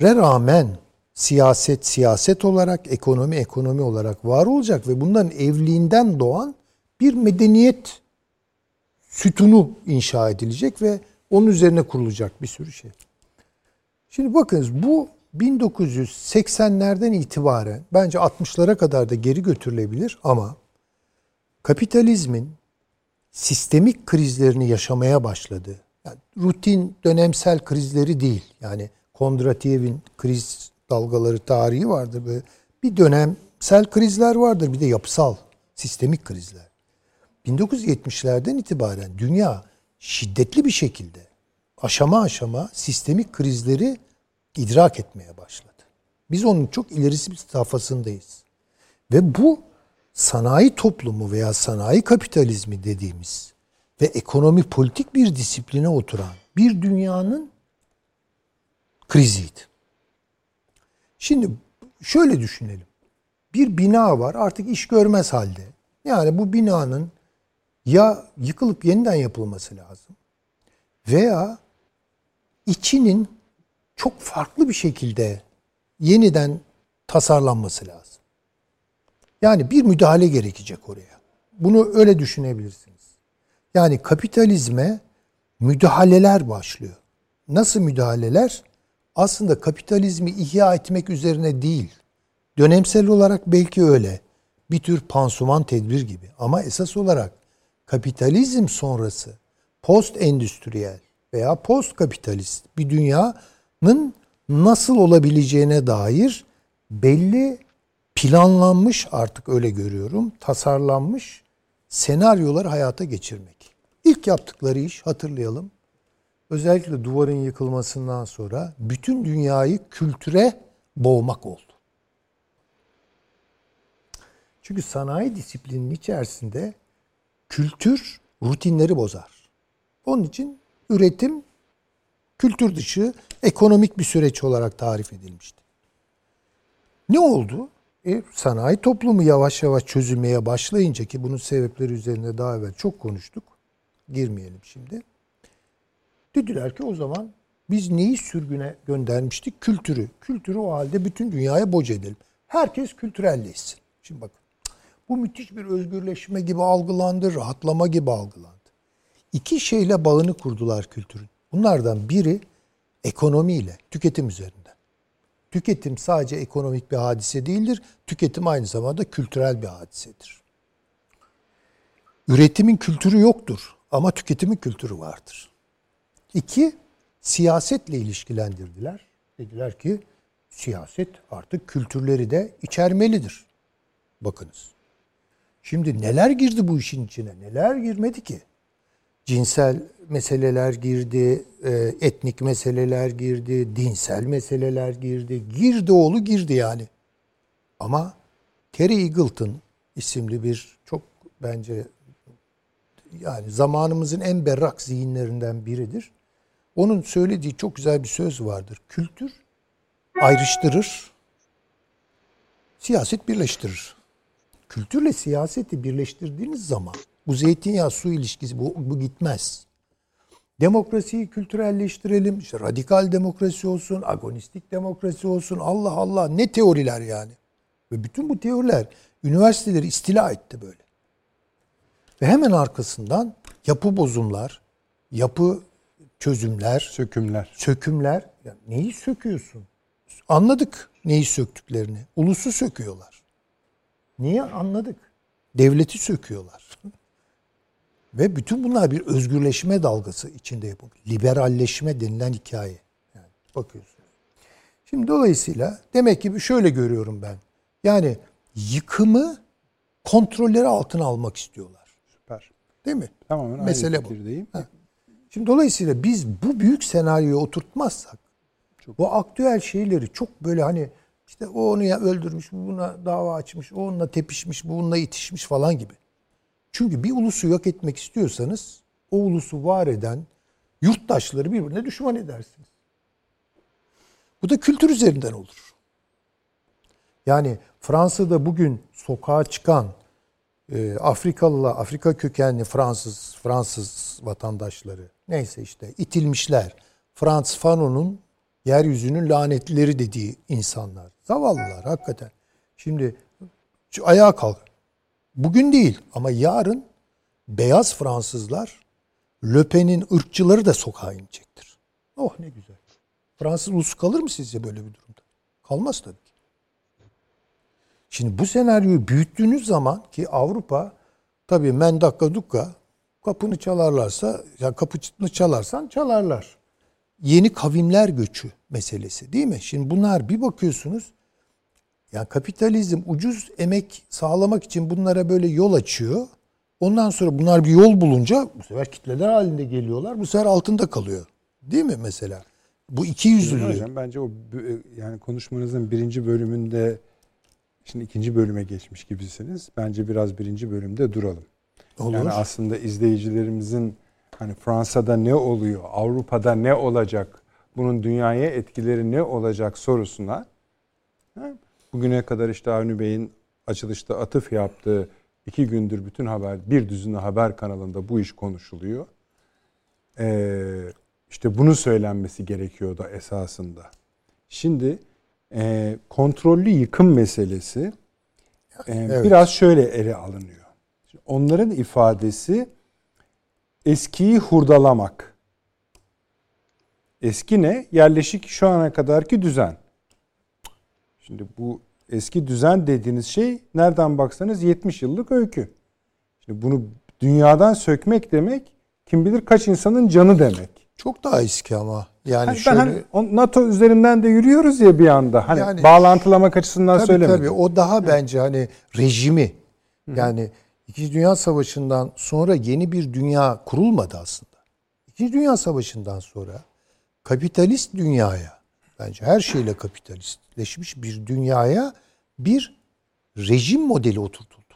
rağmen siyaset siyaset olarak, ekonomi ekonomi olarak var olacak ve bunların evliliğinden doğan bir medeniyet sütunu inşa edilecek ve onun üzerine kurulacak bir sürü şey. Şimdi bakınız bu 1980'lerden itibaren bence 60'lara kadar da geri götürülebilir ama kapitalizmin sistemik krizlerini yaşamaya başladı. Yani rutin dönemsel krizleri değil. Yani Kondratiev'in kriz dalgaları tarihi vardır. Böyle bir dönemsel krizler vardır bir de yapısal sistemik krizler. 1970'lerden itibaren dünya şiddetli bir şekilde aşama aşama sistemik krizleri idrak etmeye başladı. Biz onun çok ilerisi bir safhasındayız. Ve bu sanayi toplumu veya sanayi kapitalizmi dediğimiz ve ekonomi politik bir disipline oturan bir dünyanın kriziydi. Şimdi şöyle düşünelim. Bir bina var artık iş görmez halde. Yani bu binanın ya yıkılıp yeniden yapılması lazım veya içinin çok farklı bir şekilde yeniden tasarlanması lazım. Yani bir müdahale gerekecek oraya. Bunu öyle düşünebilirsiniz. Yani kapitalizme müdahaleler başlıyor. Nasıl müdahaleler? Aslında kapitalizmi ihya etmek üzerine değil. Dönemsel olarak belki öyle. Bir tür pansuman tedbir gibi. Ama esas olarak kapitalizm sonrası post endüstriyel veya post kapitalist bir dünyanın nasıl olabileceğine dair belli planlanmış artık öyle görüyorum, tasarlanmış senaryolar hayata geçirmek. İlk yaptıkları iş hatırlayalım. Özellikle duvarın yıkılmasından sonra bütün dünyayı kültüre boğmak oldu. Çünkü sanayi disiplininin içerisinde kültür rutinleri bozar. Onun için üretim kültür dışı ekonomik bir süreç olarak tarif edilmişti. Ne oldu? E, sanayi toplumu yavaş yavaş çözülmeye başlayınca ki bunun sebepleri üzerinde daha evvel çok konuştuk. Girmeyelim şimdi. Dediler ki o zaman biz neyi sürgüne göndermiştik? Kültürü. Kültürü o halde bütün dünyaya boca edelim. Herkes kültürelleşsin. Şimdi bakın. Bu müthiş bir özgürleşme gibi algılandı, rahatlama gibi algılandı. İki şeyle bağını kurdular kültürün. Bunlardan biri ekonomiyle, tüketim üzerinde. Tüketim sadece ekonomik bir hadise değildir. Tüketim aynı zamanda kültürel bir hadisedir. Üretimin kültürü yoktur ama tüketimin kültürü vardır. İki, siyasetle ilişkilendirdiler. Dediler ki siyaset artık kültürleri de içermelidir. Bakınız. Şimdi neler girdi bu işin içine? Neler girmedi ki? Cinsel meseleler girdi, e, etnik meseleler girdi, dinsel meseleler girdi. Girdi oğlu girdi yani. Ama Terry Eagleton isimli bir çok bence yani zamanımızın en berrak zihinlerinden biridir. Onun söylediği çok güzel bir söz vardır. Kültür ayrıştırır, siyaset birleştirir. Kültürle siyaseti birleştirdiğiniz zaman bu zeytinyağı su ilişkisi bu, bu gitmez. Demokrasiyi kültürelleştirelim. İşte radikal demokrasi olsun, agonistik demokrasi olsun. Allah Allah ne teoriler yani. Ve bütün bu teoriler üniversiteleri istila etti böyle. Ve hemen arkasından yapı bozumlar, yapı çözümler, sökümler. Sökümler. Ya neyi söküyorsun? Anladık neyi söktüklerini. Ulusu söküyorlar. Niye anladık? Devleti söküyorlar. Ve bütün bunlar bir özgürleşme dalgası içinde yapılmış. Liberalleşme denilen hikaye. Yani bakıyorsunuz. Şimdi dolayısıyla demek ki şöyle görüyorum ben. Yani yıkımı kontrolleri altına almak istiyorlar. Süper. Değil mi? Tamamen Mesele aynı bu. Ha. Şimdi dolayısıyla biz bu büyük senaryoyu oturtmazsak çok. bu aktüel şeyleri çok böyle hani işte o onu ya öldürmüş, bu buna dava açmış, o onunla tepişmiş, bu bununla itişmiş falan gibi. Çünkü bir ulusu yok etmek istiyorsanız o ulusu var eden yurttaşları birbirine düşman edersiniz. Bu da kültür üzerinden olur. Yani Fransa'da bugün sokağa çıkan e, Afrikalılar, Afrika kökenli Fransız, Fransız vatandaşları neyse işte itilmişler. Frans Fanon'un yeryüzünün lanetleri dediği insanlar. Zavallılar hakikaten. Şimdi ayağa kalk. Bugün değil ama yarın beyaz Fransızlar Löpen'in ırkçıları da sokağa inecektir. Oh ne güzel. Fransız ulusu kalır mı sizce böyle bir durumda? Kalmaz tabii ki. Şimdi bu senaryoyu büyüttüğünüz zaman ki Avrupa tabii men dukka kapını çalarlarsa ya kapını çalarsan çalarlar. Yeni kavimler göçü meselesi değil mi? Şimdi bunlar bir bakıyorsunuz yani kapitalizm ucuz emek sağlamak için bunlara böyle yol açıyor. Ondan sonra bunlar bir yol bulunca bu sefer kitleler halinde geliyorlar. Bu sefer altında kalıyor. Değil mi mesela? Bu iki yüzlülüğü. Hocam bence o yani konuşmanızın birinci bölümünde şimdi ikinci bölüme geçmiş gibisiniz. Bence biraz birinci bölümde duralım. Olur. Yani aslında izleyicilerimizin hani Fransa'da ne oluyor, Avrupa'da ne olacak, bunun dünyaya etkileri ne olacak sorusuna bugüne kadar işte Avni Bey'in açılışta atıf yaptığı iki gündür bütün haber, bir düzine haber kanalında bu iş konuşuluyor. Ee, işte bunu söylenmesi gerekiyor da esasında. Şimdi e, kontrollü yıkım meselesi e, evet. biraz şöyle ele alınıyor. Onların ifadesi eskiyi hurdalamak. Eski ne? Yerleşik şu ana kadarki düzen. Şimdi bu eski düzen dediğiniz şey nereden baksanız 70 yıllık öykü. Şimdi bunu dünyadan sökmek demek kim bilir kaç insanın canı demek. Çok daha eski ama. Yani hani şöyle... hani NATO üzerinden de yürüyoruz ya bir anda. Hani yani, bağlantılamak açısından tabii, söylemedim. Tabii o daha bence hani rejimi yani İkinci Dünya Savaşı'ndan sonra yeni bir dünya kurulmadı aslında. İkinci Dünya Savaşı'ndan sonra kapitalist dünyaya bence her şeyle kapitalistleşmiş bir dünyaya bir rejim modeli oturtuldu.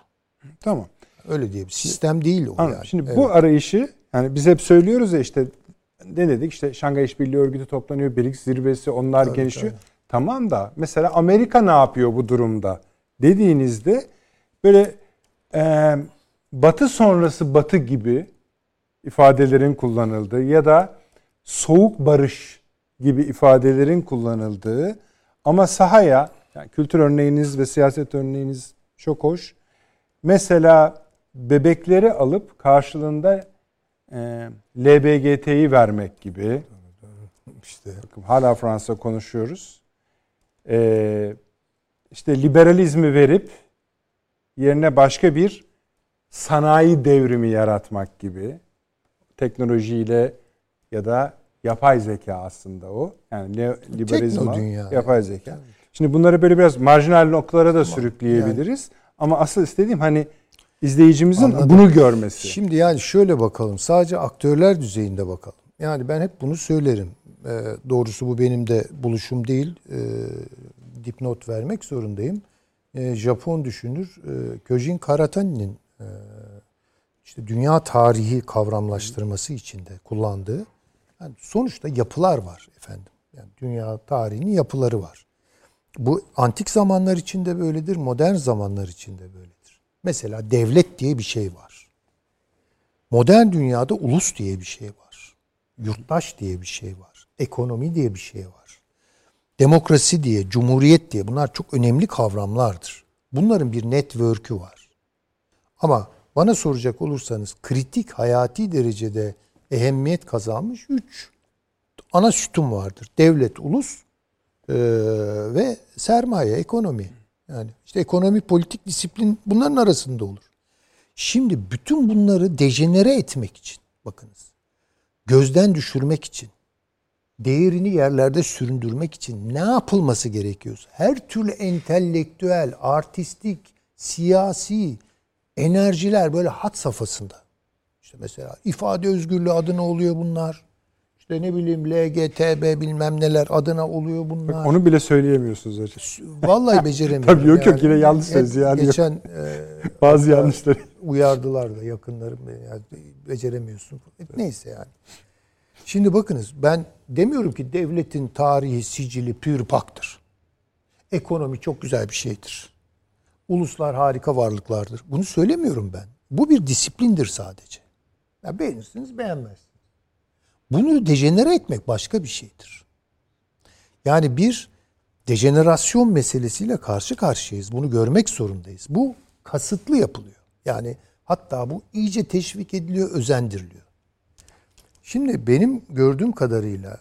Tamam. Öyle diye bir sistem değil o Anladım. yani. Şimdi evet. bu arayışı yani biz hep söylüyoruz ya işte ne dedik işte Şangay İşbirliği Örgütü toplanıyor, BRICS zirvesi onlar tabii, gelişiyor. Tabii. Tamam da mesela Amerika ne yapıyor bu durumda dediğinizde böyle e, batı sonrası batı gibi ifadelerin kullanıldığı ya da soğuk barış gibi ifadelerin kullanıldığı ama sahaya yani kültür örneğiniz ve siyaset örneğiniz çok hoş. Mesela bebekleri alıp karşılığında e, LBGT'yi vermek gibi. İşte bakın hala Fransa konuşuyoruz. E, işte liberalizmi verip yerine başka bir sanayi devrimi yaratmak gibi teknolojiyle ya da yapay zeka aslında o. Yani liberalizm yapay zeka. Şimdi bunları böyle biraz marjinal noktalara da sürükleyebiliriz. Yani. Ama asıl istediğim hani izleyicimizin Anladım. bunu görmesi. Şimdi yani şöyle bakalım. Sadece aktörler düzeyinde bakalım. Yani ben hep bunu söylerim. E, doğrusu bu benim de buluşum değil. E, dipnot vermek zorundayım. E, Japon düşünür e, Köjin Karatani'nin e, işte dünya tarihi kavramlaştırması içinde kullandığı yani sonuçta yapılar var efendim. Yani dünya tarihinin yapıları var. Bu antik zamanlar içinde böyledir, modern zamanlar içinde böyledir. Mesela devlet diye bir şey var. Modern dünyada ulus diye bir şey var. Yurttaş diye bir şey var. Ekonomi diye bir şey var. Demokrasi diye, cumhuriyet diye bunlar çok önemli kavramlardır. Bunların bir network'ü var. Ama bana soracak olursanız kritik hayati derecede ehemmiyet kazanmış üç ana sütun vardır. Devlet, ulus e, ve sermaye, ekonomi. Yani işte ekonomi, politik disiplin bunların arasında olur. Şimdi bütün bunları dejenere etmek için bakınız. Gözden düşürmek için, değerini yerlerde süründürmek için ne yapılması gerekiyorsa her türlü İşte mesela ifade özgürlüğü adına oluyor bunlar. İşte ne bileyim LGTB bilmem neler adına oluyor bunlar. Bak onu bile söyleyemiyorsunuz hocam. Vallahi [laughs] beceremiyorum. Tabii yok yok yine yanlış söz yani. Geçen [laughs] e, Bazı yanlışları. uyardılar da yakınlarım beni. Yani beceremiyorsun. Neyse yani. Şimdi bakınız ben demiyorum ki devletin tarihi sicili pür paktır. Ekonomi çok güzel bir şeydir. Uluslar harika varlıklardır. Bunu söylemiyorum ben. Bu bir disiplindir sadece. Ya beğenirsiniz beğenmezsiniz. Bunu dejenere etmek başka bir şeydir. Yani bir dejenerasyon meselesiyle karşı karşıyayız. Bunu görmek zorundayız. Bu kasıtlı yapılıyor. Yani hatta bu iyice teşvik ediliyor, özendiriliyor. Şimdi benim gördüğüm kadarıyla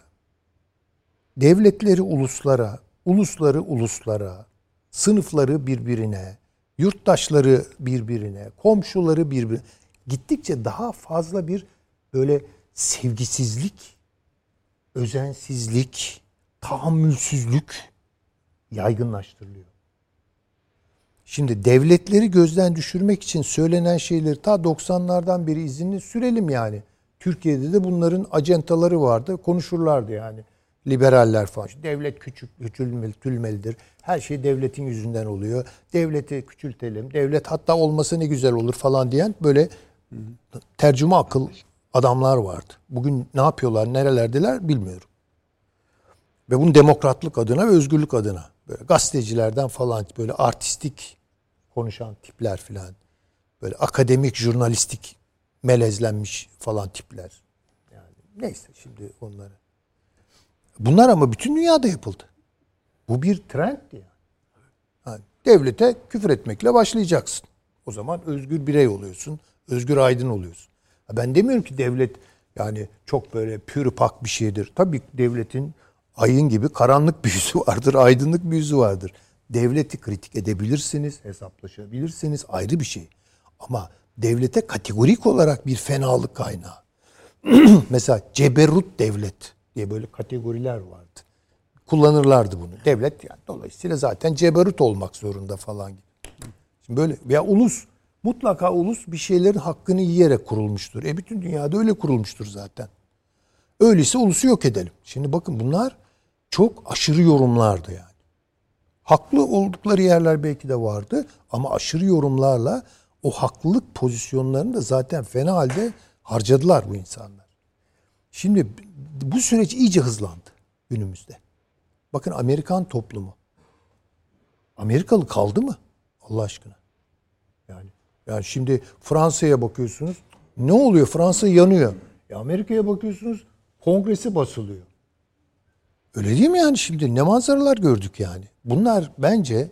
devletleri uluslara, ulusları uluslara, sınıfları birbirine, yurttaşları birbirine, komşuları birbirine gittikçe daha fazla bir böyle sevgisizlik, özensizlik, tahammülsüzlük yaygınlaştırılıyor. Şimdi devletleri gözden düşürmek için söylenen şeyleri ta 90'lardan beri izinli sürelim yani. Türkiye'de de bunların acentaları vardı. Konuşurlardı yani. Liberaller falan. Devlet küçük, küçülmelidir. Her şey devletin yüzünden oluyor. Devleti küçültelim. Devlet hatta olmasa ne güzel olur falan diyen böyle tercüme akıl adamlar vardı. Bugün ne yapıyorlar, nerelerdeler bilmiyorum. Ve bunu demokratlık adına ve özgürlük adına böyle gazetecilerden falan böyle artistik konuşan tipler filan. Böyle akademik, jurnalistik melezlenmiş falan tipler. Yani neyse şimdi onları. Bunlar ama bütün dünyada yapıldı. Bu bir trenddi yani. yani devlete küfür etmekle başlayacaksın. O zaman özgür birey oluyorsun. Özgür aydın oluyorsun. Ben demiyorum ki devlet yani çok böyle pür pak bir şeydir. Tabii devletin ayın gibi karanlık bir yüzü [laughs] vardır, aydınlık bir yüzü vardır. Devleti kritik edebilirsiniz, hesaplaşabilirsiniz ayrı bir şey. Ama devlete kategorik olarak bir fenalık kaynağı. [clears throat] Mesela ceberut devlet diye böyle kategoriler vardı. Kullanırlardı bunu. Devlet yani dolayısıyla zaten ceberut olmak zorunda falan. Şimdi böyle veya ulus mutlaka ulus bir şeylerin hakkını yiyerek kurulmuştur. E bütün dünyada öyle kurulmuştur zaten. Öyleyse ulusu yok edelim. Şimdi bakın bunlar çok aşırı yorumlardı yani. Haklı oldukları yerler belki de vardı ama aşırı yorumlarla o haklılık pozisyonlarını da zaten fena halde harcadılar bu insanlar. Şimdi bu süreç iyice hızlandı günümüzde. Bakın Amerikan toplumu. Amerikalı kaldı mı? Allah aşkına. Yani şimdi Fransa'ya bakıyorsunuz. Ne oluyor? Fransa yanıyor. E Amerika'ya bakıyorsunuz. Kongresi basılıyor. Öyle değil mi yani şimdi? Ne manzaralar gördük yani. Bunlar bence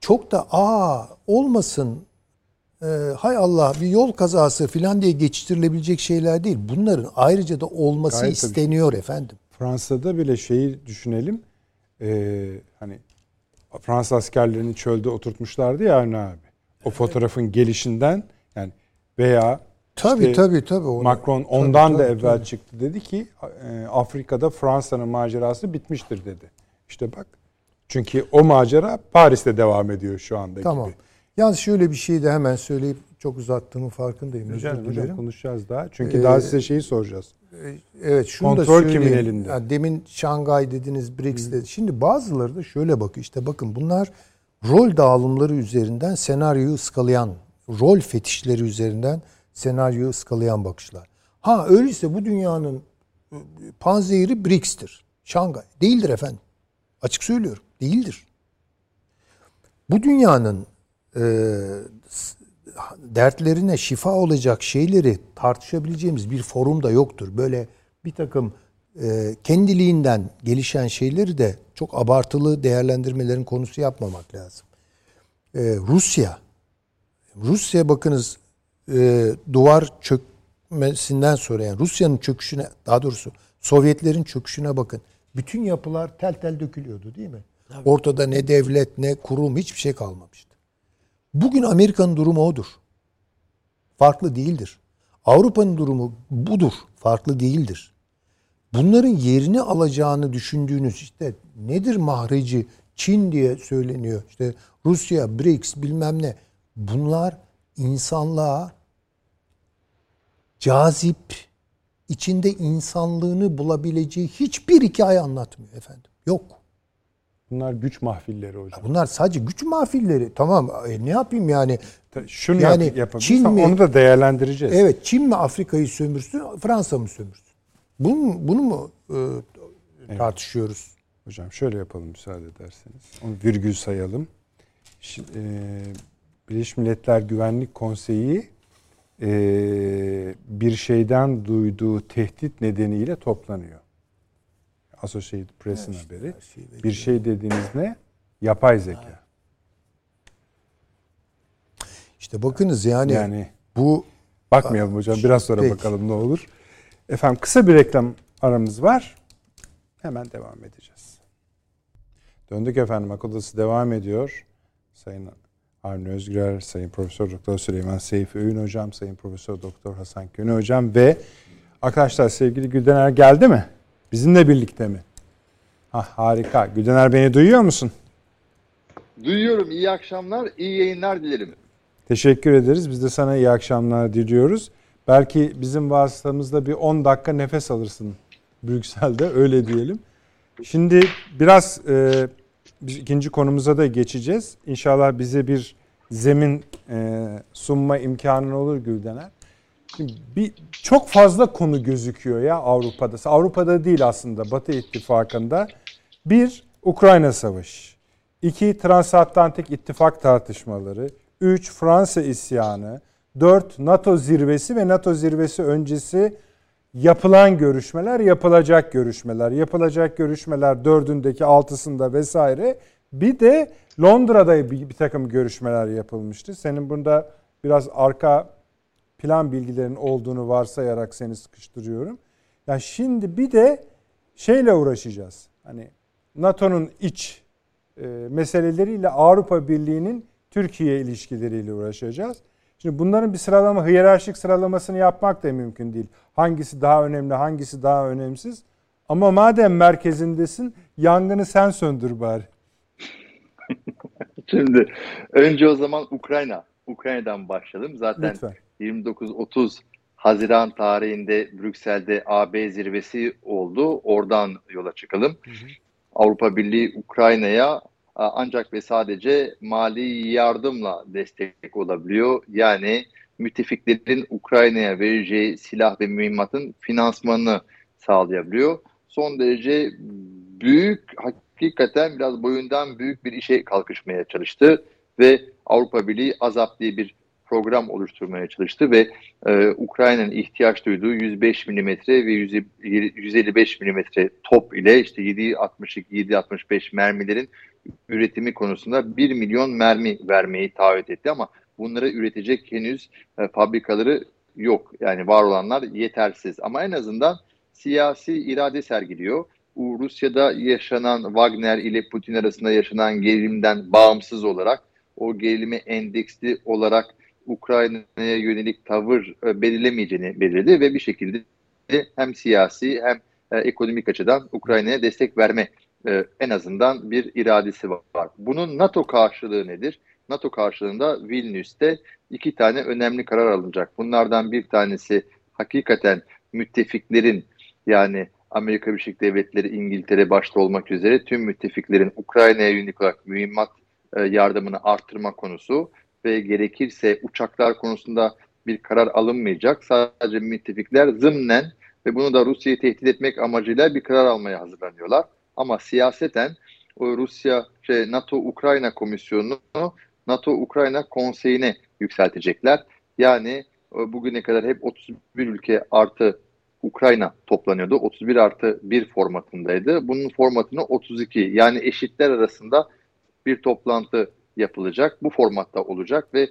çok da aa olmasın e, hay Allah bir yol kazası falan diye geçiştirilebilecek şeyler değil. Bunların ayrıca da olması Gayet isteniyor tabii. efendim. Fransa'da bile şeyi düşünelim. Ee, hani Fransız askerlerini çölde oturtmuşlardı ya Avni abi. O fotoğrafın gelişinden yani veya Tabii işte tabii tabii. Onu, Macron ondan tabii, da tabii, evvel tabii. çıktı dedi ki e, Afrika'da Fransa'nın macerası bitmiştir dedi. İşte bak. Çünkü o macera Paris'te devam ediyor şu anda tamam. gibi. Yalnız şöyle bir şey de hemen söyleyip çok uzattığımın farkındayım. Hocam, hocam konuşacağız daha. Çünkü ee, daha size şeyi soracağız. E, evet şunu Kontrol da söyleyeyim. kimin elinde? Yani demin Şangay dediniz, BRICS dedi. Şimdi bazıları da şöyle bakıyor. İşte bakın bunlar rol dağılımları üzerinden senaryoyu ıskalayan, rol fetişleri üzerinden senaryoyu ıskalayan bakışlar. Ha öyleyse bu dünyanın e, panzehiri BRICS'tir. Şangay. Değildir efendim. Açık söylüyorum. Değildir. Bu dünyanın e, dertlerine şifa olacak şeyleri tartışabileceğimiz bir forum da yoktur. Böyle bir takım e, kendiliğinden gelişen şeyleri de çok abartılı değerlendirmelerin konusu yapmamak lazım. E, Rusya, Rusya bakınız e, duvar çökmesinden sonra yani Rusya'nın çöküşüne daha doğrusu Sovyetlerin çöküşüne bakın. Bütün yapılar tel tel dökülüyordu değil mi? Tabii. Ortada ne devlet ne kurum hiçbir şey kalmamıştı. Bugün Amerika'nın durumu odur. Farklı değildir. Avrupa'nın durumu budur. Farklı değildir. Bunların yerini alacağını düşündüğünüz işte nedir mahreci Çin diye söyleniyor. İşte Rusya, BRICS bilmem ne. Bunlar insanlığa cazip, içinde insanlığını bulabileceği hiçbir hikaye anlatmıyor efendim. Yok. Bunlar güç mahfilleri hocam. Bunlar sadece güç mahfilleri. Tamam e, ne yapayım yani? Şunu Yani yap, yapabiliriz. Çin mi- Onu da değerlendireceğiz. Evet Çin mi Afrika'yı sömürsün, Fransa mı sömürsün? Bunu, mu- bunu mu e, tartışıyoruz? Hocam şöyle yapalım müsaade ederseniz. Onu virgül sayalım. Şi- e, Birleşmiş Milletler Güvenlik Konseyi e, bir şeyden duyduğu tehdit nedeniyle toplanıyor. Associated Press'in haberi. Bir şey dediğiniz ne? Yapay zeka. İşte bakınız yani, Yani bu bakmayalım hocam. Biraz sonra Peki. bakalım ne olur. Efendim kısa bir reklam aramız var. Hemen devam edeceğiz. Döndük efendim. Akıl Odası devam ediyor. Sayın Avni Özgürer, Sayın Profesör Doktor Süleyman Seyfi Öğün Hocam, Sayın Profesör Doktor Hasan Köne Hocam ve arkadaşlar sevgili Güldener geldi mi? Bizimle birlikte mi? Ha, harika. Güldener beni duyuyor musun? Duyuyorum. İyi akşamlar, iyi yayınlar dilerim. Teşekkür ederiz. Biz de sana iyi akşamlar diliyoruz. Belki bizim vasıtamızda bir 10 dakika nefes alırsın Brüksel'de öyle diyelim. Şimdi biraz e, biz ikinci konumuza da geçeceğiz. İnşallah bize bir zemin e, sunma imkanı olur Güldener. Şimdi bir çok fazla konu gözüküyor ya Avrupa'da. Avrupa'da değil aslında Batı İttifakı'nda. Bir Ukrayna Savaşı. İki Transatlantik İttifak tartışmaları. Üç Fransa isyanı. Dört NATO zirvesi ve NATO zirvesi öncesi yapılan görüşmeler, yapılacak görüşmeler. Yapılacak görüşmeler dördündeki altısında vesaire. Bir de Londra'da bir, bir takım görüşmeler yapılmıştı. Senin bunda biraz arka plan bilgilerin olduğunu varsayarak seni sıkıştırıyorum. Ya şimdi bir de şeyle uğraşacağız. Hani NATO'nun iç e, meseleleriyle Avrupa Birliği'nin Türkiye ilişkileriyle uğraşacağız. Şimdi bunların bir sıralama, hiyerarşik sıralamasını yapmak da mümkün değil. Hangisi daha önemli, hangisi daha önemsiz. Ama madem merkezindesin, yangını sen söndür bari. [laughs] Şimdi önce o zaman Ukrayna. Ukrayna'dan başlayalım. Zaten Lütfen. 29-30 Haziran tarihinde Brüksel'de AB zirvesi oldu. Oradan yola çıkalım. Avrupa Birliği Ukrayna'ya ancak ve sadece mali yardımla destek olabiliyor. Yani müttefiklerin Ukrayna'ya vereceği silah ve mühimmatın finansmanını sağlayabiliyor. Son derece büyük, hakikaten biraz boyundan büyük bir işe kalkışmaya çalıştı ve Avrupa Birliği AZAP diye bir program oluşturmaya çalıştı ve e, Ukrayna'nın ihtiyaç duyduğu 105 milimetre ve 100 155 milimetre top ile işte 7.62 7.65 mermilerin üretimi konusunda 1 milyon mermi vermeyi taahhüt etti ama bunları üretecek henüz e, fabrikaları yok. Yani var olanlar yetersiz ama en azından siyasi irade sergiliyor. Rusya'da yaşanan Wagner ile Putin arasında yaşanan gerilimden bağımsız olarak o gerilime endeksli olarak Ukrayna'ya yönelik tavır e, belirlemeyeceğini belirledi ve bir şekilde hem siyasi hem e, ekonomik açıdan Ukrayna'ya destek verme e, en azından bir iradesi var. Bunun NATO karşılığı nedir? NATO karşılığında Vilnius'te iki tane önemli karar alınacak. Bunlardan bir tanesi hakikaten müttefiklerin yani Amerika Birleşik Devletleri, İngiltere başta olmak üzere tüm müttefiklerin Ukrayna'ya yönelik olarak mühimmat yardımını arttırma konusu ve gerekirse uçaklar konusunda bir karar alınmayacak. Sadece müttefikler zımnen ve bunu da Rusya'yı tehdit etmek amacıyla bir karar almaya hazırlanıyorlar. Ama siyaseten o Rusya şey, NATO Ukrayna Komisyonu'nu NATO Ukrayna Konseyi'ne yükseltecekler. Yani e, bugüne kadar hep 31 ülke artı Ukrayna toplanıyordu. 31 artı 1 formatındaydı. Bunun formatını 32 yani eşitler arasında bir toplantı yapılacak. Bu formatta olacak ve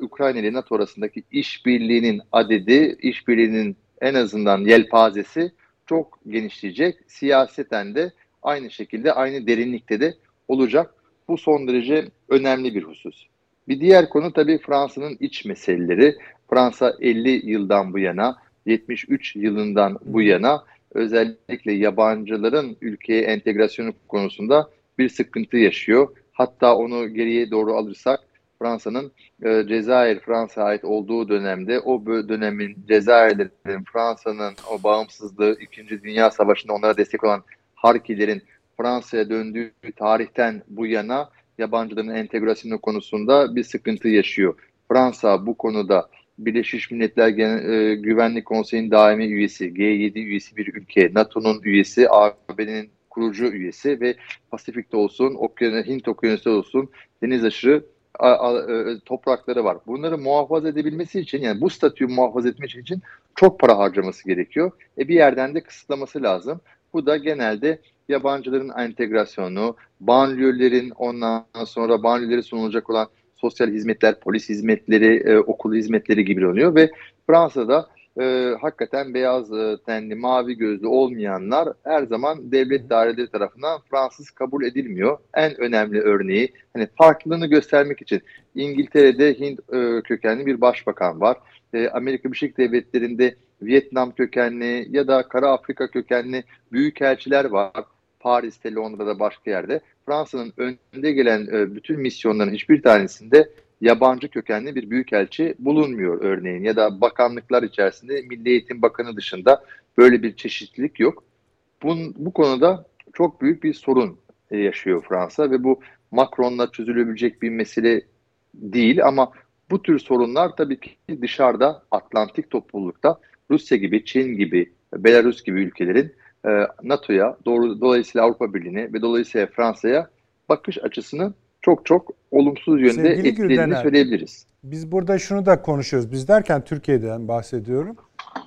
Ukrayna ile NATO arasındaki işbirliğinin adedi, işbirliğinin en azından yelpazesi çok genişleyecek. Siyaseten de aynı şekilde, aynı derinlikte de olacak. Bu son derece önemli bir husus. Bir diğer konu tabii Fransa'nın iç meseleleri. Fransa 50 yıldan bu yana, 73 yılından bu yana özellikle yabancıların ülkeye entegrasyonu konusunda bir sıkıntı yaşıyor. Hatta onu geriye doğru alırsak Fransa'nın e, Cezayir Fransa'ya ait olduğu dönemde o dönemin Cezayirlerin Fransa'nın o bağımsızlığı 2. Dünya Savaşı'nda onlara destek olan Harkilerin Fransa'ya döndüğü tarihten bu yana yabancıların entegrasyonu konusunda bir sıkıntı yaşıyor. Fransa bu konuda Birleşmiş Milletler Gen e, Güvenlik Konseyi'nin daimi üyesi, G7 üyesi bir ülke, NATO'nun üyesi, AB'nin kurucu üyesi ve Pasifik'te olsun, Okyanus, Hint Okyanusu olsun deniz aşırı a, a, a, e, toprakları var. Bunları muhafaza edebilmesi için yani bu statüyü muhafaza etmek için çok para harcaması gerekiyor. E bir yerden de kısıtlaması lazım. Bu da genelde yabancıların entegrasyonu, banliyölerin ondan sonra banliyölere sunulacak olan sosyal hizmetler, polis hizmetleri, e, okul hizmetleri gibi oluyor ve Fransa'da e, hakikaten beyaz e, tenli, mavi gözlü olmayanlar her zaman devlet daireleri tarafından Fransız kabul edilmiyor. En önemli örneği hani farklılığını göstermek için İngiltere'de Hint e, kökenli bir başbakan var. E, Amerika Birleşik Devletleri'nde Vietnam kökenli ya da Kara Afrika kökenli büyükelçiler var. Paris'te, Londra'da, başka yerde. Fransa'nın önünde gelen e, bütün misyonların hiçbir tanesinde yabancı kökenli bir büyükelçi bulunmuyor örneğin ya da bakanlıklar içerisinde Milli Eğitim Bakanı dışında böyle bir çeşitlilik yok. Bun, bu konuda çok büyük bir sorun e, yaşıyor Fransa ve bu Macron'la çözülebilecek bir mesele değil ama bu tür sorunlar tabii ki dışarıda Atlantik toplulukta Rusya gibi, Çin gibi, Belarus gibi ülkelerin e, NATO'ya, dolayısıyla Avrupa Birliği'ne ve dolayısıyla Fransa'ya bakış açısını çok çok olumsuz yönde Sevgili etkilediğini Güldener, söyleyebiliriz. Biz burada şunu da konuşuyoruz. Biz derken Türkiye'den bahsediyorum.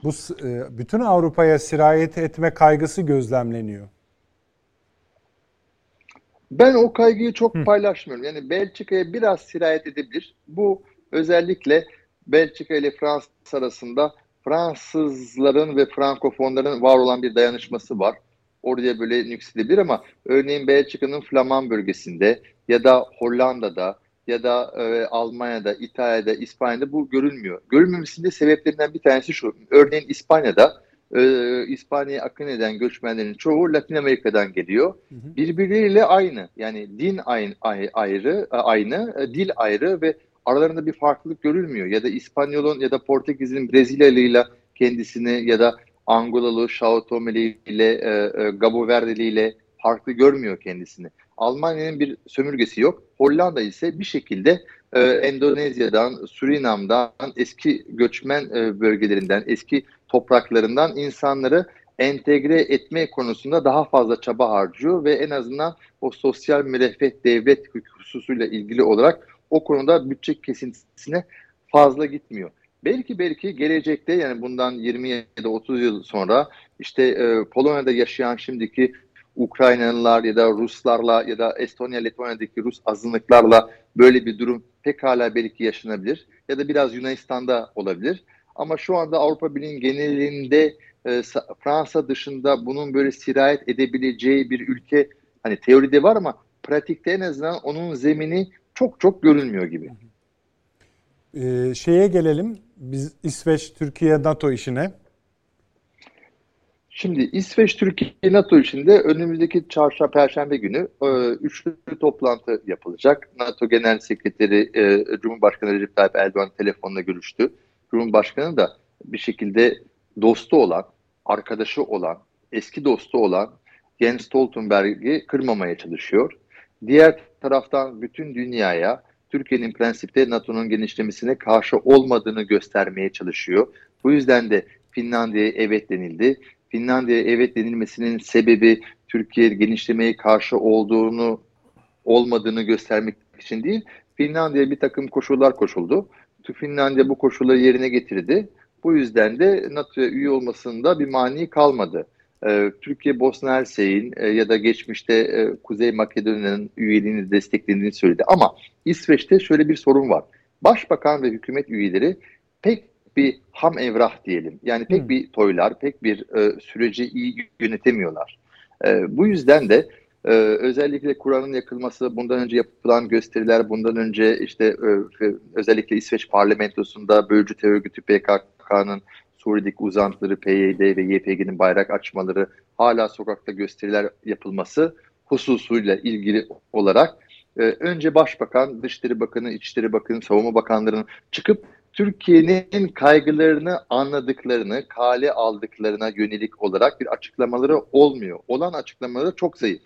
Bu e, bütün Avrupa'ya sirayet etme kaygısı gözlemleniyor. Ben o kaygıyı çok Hı. paylaşmıyorum. Yani Belçika'ya biraz sirayet edebilir. Bu özellikle Belçika ile Fransa arasında Fransızların ve Frankofonların var olan bir dayanışması var. Oraya böyle nüksedebilir ama örneğin Belçika'nın Flaman bölgesinde ya da Hollanda'da ya da e, Almanya'da, İtalya'da, İspanya'da bu görülmüyor. Görülmemesinin de sebeplerinden bir tanesi şu. Örneğin İspanya'da e, İspanya'ya akın eden göçmenlerin çoğu Latin Amerika'dan geliyor. Hı hı. Birbirleriyle aynı. Yani din aynı, ayrı, aynı, e, dil ayrı ve aralarında bir farklılık görülmüyor. Ya da İspanyol'un ya da Portekiz'in Brezilyalı ile kendisini ya da Angolalı, Sao Tome'li ile e, e, Gabo Verde'li ile farklı görmüyor kendisini. Almanya'nın bir sömürgesi yok. Hollanda ise bir şekilde e, Endonezya'dan, Surinam'dan, eski göçmen e, bölgelerinden, eski topraklarından insanları entegre etme konusunda daha fazla çaba harcıyor ve en azından o sosyal müreffeh devlet hususuyla ilgili olarak o konuda bütçe kesintisine fazla gitmiyor. Belki belki gelecekte yani bundan 20 ya da 30 yıl sonra işte e, Polonya'da yaşayan şimdiki Ukraynalılar ya da Ruslarla ya da Estonya, Letonya'daki Rus azınlıklarla böyle bir durum pekala belki yaşanabilir. Ya da biraz Yunanistan'da olabilir. Ama şu anda Avrupa Birliği'nin genelinde e, Fransa dışında bunun böyle sirayet edebileceği bir ülke hani teoride var ama pratikte en azından onun zemini çok çok görünmüyor gibi. Ee, şeye gelelim. Biz İsveç, Türkiye, NATO işine. Şimdi İsveç, Türkiye, NATO içinde önümüzdeki çarşamba, perşembe günü e, üçlü toplantı yapılacak. NATO Genel Sekreteri e, Cumhurbaşkanı Recep Tayyip Erdoğan telefonla görüştü. Cumhurbaşkanı da bir şekilde dostu olan, arkadaşı olan, eski dostu olan Jens Stoltenberg'i kırmamaya çalışıyor. Diğer taraftan bütün dünyaya Türkiye'nin prensipte NATO'nun genişlemesine karşı olmadığını göstermeye çalışıyor. Bu yüzden de Finlandiya'ya evet denildi. Finlandiya'ya evet denilmesinin sebebi Türkiye genişlemeye karşı olduğunu olmadığını göstermek için değil. Finlandiya bir takım koşullar koşuldu. Finlandiya bu koşulları yerine getirdi. Bu yüzden de NATO'ya üye olmasında bir mani kalmadı. Ee, Türkiye Bosna Hersek'in e, ya da geçmişte e, Kuzey Makedonya'nın üyeliğini desteklediğini söyledi. Ama İsveç'te şöyle bir sorun var. Başbakan ve hükümet üyeleri pek bir ham evrah diyelim. Yani pek hmm. bir toylar, pek bir e, süreci iyi yönetemiyorlar. E, bu yüzden de e, özellikle Kur'an'ın yakılması, bundan önce yapılan gösteriler, bundan önce işte e, özellikle İsveç parlamentosunda bölücü terör örgütü PKK'nın Suriye'deki uzantıları PYD ve YPG'nin bayrak açmaları, hala sokakta gösteriler yapılması hususuyla ilgili olarak e, önce Başbakan, Dışişleri Bakanı, İçişleri Bakanı, Savunma Bakanlarının çıkıp Türkiye'nin kaygılarını anladıklarını, kale aldıklarına yönelik olarak bir açıklamaları olmuyor. Olan açıklamaları çok zayıf.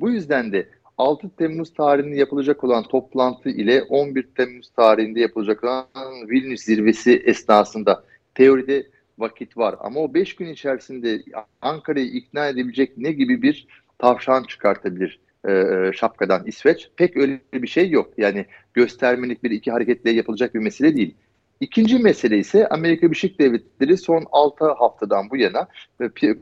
Bu yüzden de 6 Temmuz tarihinde yapılacak olan toplantı ile 11 Temmuz tarihinde yapılacak olan Vilnius zirvesi esnasında teoride vakit var. Ama o 5 gün içerisinde Ankara'yı ikna edebilecek ne gibi bir tavşan çıkartabilir e, e, şapkadan İsveç? Pek öyle bir şey yok. Yani göstermelik bir iki hareketle yapılacak bir mesele değil. İkinci mesele ise Amerika Birleşik Devletleri son 6 haftadan bu yana e,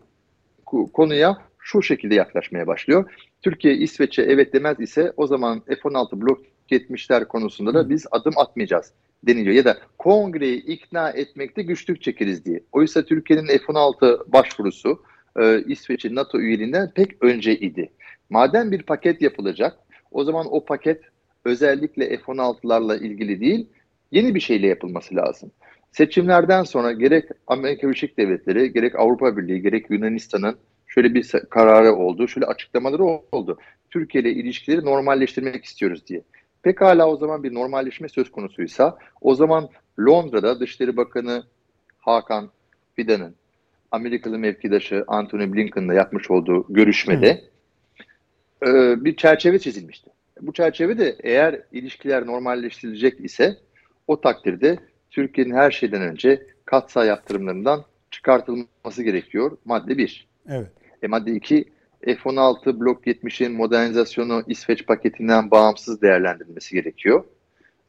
konuya şu şekilde yaklaşmaya başlıyor. Türkiye İsveç'e evet demez ise o zaman F-16 blok 70'ler konusunda da biz adım atmayacağız deniliyor. Ya da kongreyi ikna etmekte güçlük çekeriz diye. Oysa Türkiye'nin F-16 başvurusu e, İsveç'in NATO üyeliğinden pek önce idi. Madem bir paket yapılacak o zaman o paket özellikle F-16'larla ilgili değil yeni bir şeyle yapılması lazım. Seçimlerden sonra gerek Amerika Birleşik Devletleri, gerek Avrupa Birliği, gerek Yunanistan'ın şöyle bir kararı oldu, şöyle açıklamaları oldu. Türkiye ile ilişkileri normalleştirmek istiyoruz diye. Pekala o zaman bir normalleşme söz konusuysa o zaman Londra'da Dışişleri Bakanı Hakan Fidan'ın Amerikalı mevkidaşı Anthony Blinken'la yapmış olduğu görüşmede e, bir çerçeve çizilmişti. Bu çerçeve de eğer ilişkiler normalleştirilecek ise o takdirde Türkiye'nin her şeyden önce katsayı yaptırımlarından çıkartılması gerekiyor. Madde 1. Evet. E, madde 2 F-16 Blok 70'in modernizasyonu İsveç paketinden bağımsız değerlendirilmesi gerekiyor.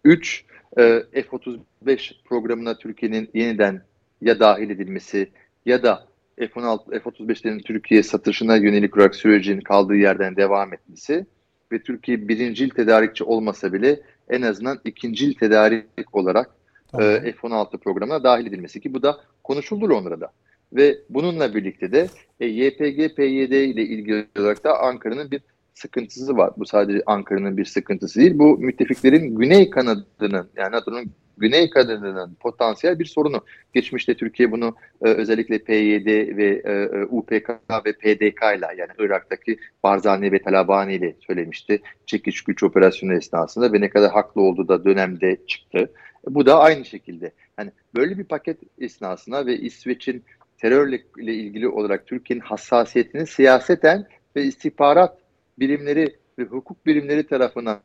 3. E, F-35 programına Türkiye'nin yeniden ya dahil edilmesi ya da F-16, F-35'lerin Türkiye satışına yönelik olarak sürecin kaldığı yerden devam etmesi ve Türkiye birincil tedarikçi olmasa bile en azından ikincil tedarik olarak tamam. e, F-16 programına dahil edilmesi ki bu da konuşuldu Londra'da. Ve bununla birlikte de e, YPG, PYD ile ilgili olarak da Ankara'nın bir sıkıntısı var. Bu sadece Ankara'nın bir sıkıntısı değil. Bu müttefiklerin güney kanadının yani NATO'nun güney kanadının potansiyel bir sorunu. Geçmişte Türkiye bunu e, özellikle PYD ve e, e UPK ve PDK ile yani Irak'taki Barzani ve Talabani ile söylemişti. Çekiş güç operasyonu esnasında ve ne kadar haklı olduğu da dönemde çıktı. Bu da aynı şekilde. Yani böyle bir paket esnasında ve İsveç'in terörle ilgili olarak Türkiye'nin hassasiyetinin siyaseten ve istihbarat birimleri ve hukuk birimleri tarafından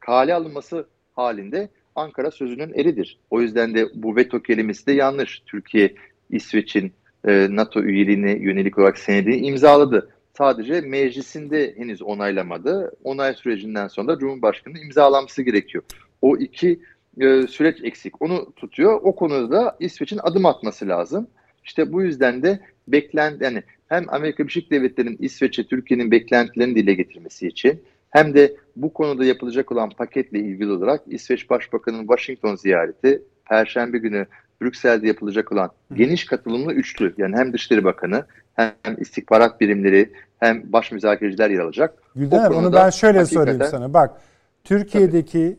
kale alınması halinde Ankara sözünün eridir. O yüzden de bu veto kelimesi de yanlış. Türkiye İsveç'in e, NATO üyeliğine yönelik olarak senedini imzaladı. Sadece meclisinde henüz onaylamadı. Onay sürecinden sonra da Cumhurbaşkanı'nın imzalanması gerekiyor. O iki e, süreç eksik. Onu tutuyor. O konuda da İsveç'in adım atması lazım. İşte bu yüzden de beklent yani hem Amerika Birleşik Devletleri'nin İsveç'e Türkiye'nin beklentilerini dile getirmesi için hem de bu konuda yapılacak olan paketle ilgili olarak İsveç Başbakanı'nın Washington ziyareti, Perşembe günü Brüksel'de yapılacak olan geniş katılımlı üçlü yani hem Dışişleri Bakanı hem istihbarat birimleri hem baş müzakereciler yer alacak. Gülden onu ben şöyle hakikaten, sorayım sana. Bak Türkiye'deki tabii.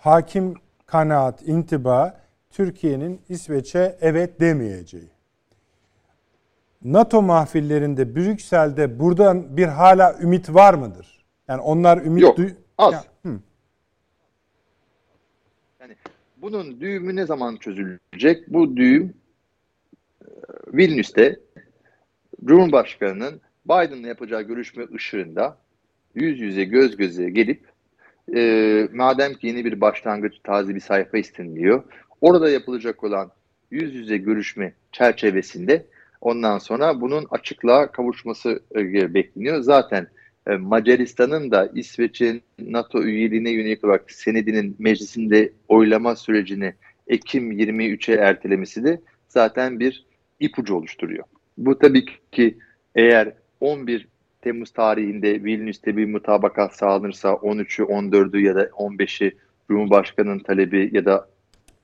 hakim kanaat, intiba Türkiye'nin İsveç'e evet demeyeceği. NATO mahfillerinde Brüksel'de buradan bir hala ümit var mıdır? Yani onlar ümit Yok, duy- az. Ya, Yani bunun düğümü ne zaman çözülecek? Bu düğüm e, Vilnius'te Cumhurbaşkanı'nın Biden'la yapacağı görüşme ışığında yüz yüze göz göze gelip e, madem ki yeni bir başlangıç taze bir sayfa isteniliyor orada yapılacak olan yüz yüze görüşme çerçevesinde Ondan sonra bunun açıklığa kavuşması e, bekleniyor. Zaten e, Macaristan'ın da İsveç'in NATO üyeliğine yönelik olarak senedinin meclisinde oylama sürecini Ekim 23'e ertelemesi de zaten bir ipucu oluşturuyor. Bu tabii ki eğer 11 Temmuz tarihinde Vilnius'te bir mutabakat sağlanırsa 13'ü, 14'ü ya da 15'i Cumhurbaşkanı'nın talebi ya da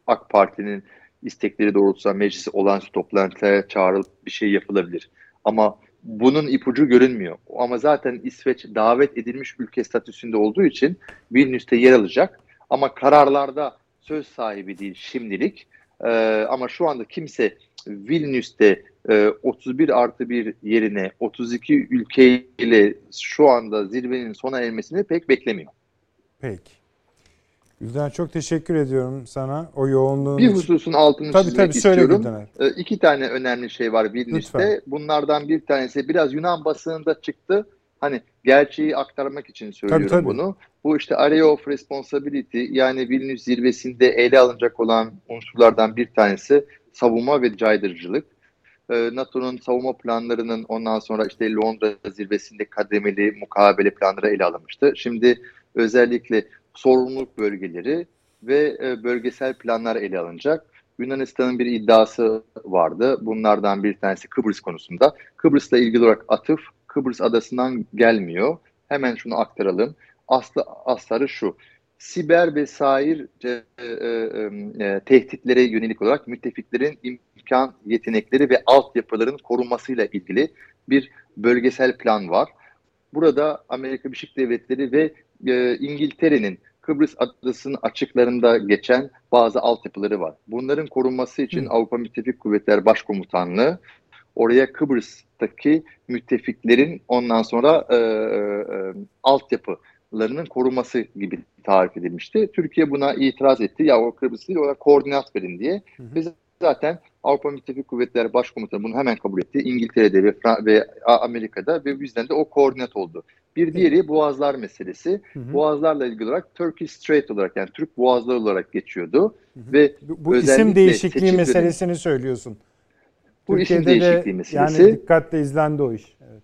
AK Parti'nin istekleri doğrultusunda meclisi olağanüstü toplantıya çağrılıp bir şey yapılabilir. Ama bunun ipucu görünmüyor. Ama zaten İsveç davet edilmiş ülke statüsünde olduğu için Vilnius'te yer alacak. Ama kararlarda söz sahibi değil şimdilik. Ee, ama şu anda kimse Vilnius'te e, 31 artı 1 yerine 32 ülkeyle şu anda zirvenin sona ermesini pek beklemiyor. Peki. Gülden çok teşekkür ediyorum sana o yoğunluğun Bir için. hususun altını Tabii çizmek tabii söyle istiyorum. E, iki tane önemli şey var Vilnius'te. Lütfen. Bunlardan bir tanesi biraz Yunan basınında çıktı. Hani gerçeği aktarmak için söylüyorum Tabii, tabii. bunu. Bu işte area of responsibility yani Vilnius zirvesinde ele alınacak olan unsurlardan bir tanesi savunma ve caydırıcılık. E, NATO'nun savunma planlarının ondan sonra işte Londra zirvesinde kademeli mukabele planları ele alınmıştı. Şimdi özellikle sorumluluk bölgeleri ve e, bölgesel planlar ele alınacak. Yunanistan'ın bir iddiası vardı. Bunlardan bir tanesi Kıbrıs konusunda. Kıbrıs'la ilgili olarak atıf Kıbrıs adasından gelmiyor. Hemen şunu aktaralım. Aslı asları şu. Siber ve sair e, e, tehditlere yönelik olarak müttefiklerin imkan, yetenekleri ve altyapıların korunmasıyla ilgili bir bölgesel plan var. Burada Amerika Birleşik Devletleri ve e, İngiltere'nin Kıbrıs adasının açıklarında geçen bazı altyapıları var. Bunların korunması için Avrupa Müttefik Kuvvetler Başkomutanlığı oraya Kıbrıs'taki müttefiklerin ondan sonra e, e, altyapılarının korunması gibi tarif edilmişti. Türkiye buna itiraz etti. Ya o Kıbrıs değil ona koordinat verin diye. Biz zaten Avrupa Müttefik Kuvvetler Başkomutanı bunu hemen kabul etti. İngiltere'de ve, Fra- ve Amerika'da ve bizden de o koordinat oldu. Bir diğeri Boğazlar meselesi. Boğazlarla ilgili olarak Turkish Strait olarak yani Türk Boğazları olarak geçiyordu. Ve Bu, isim değişikliği meselesini söylüyorsun. Bu isim Türkiye'de de değişikliği meselesi. Yani dikkatle izlendi o iş. Evet.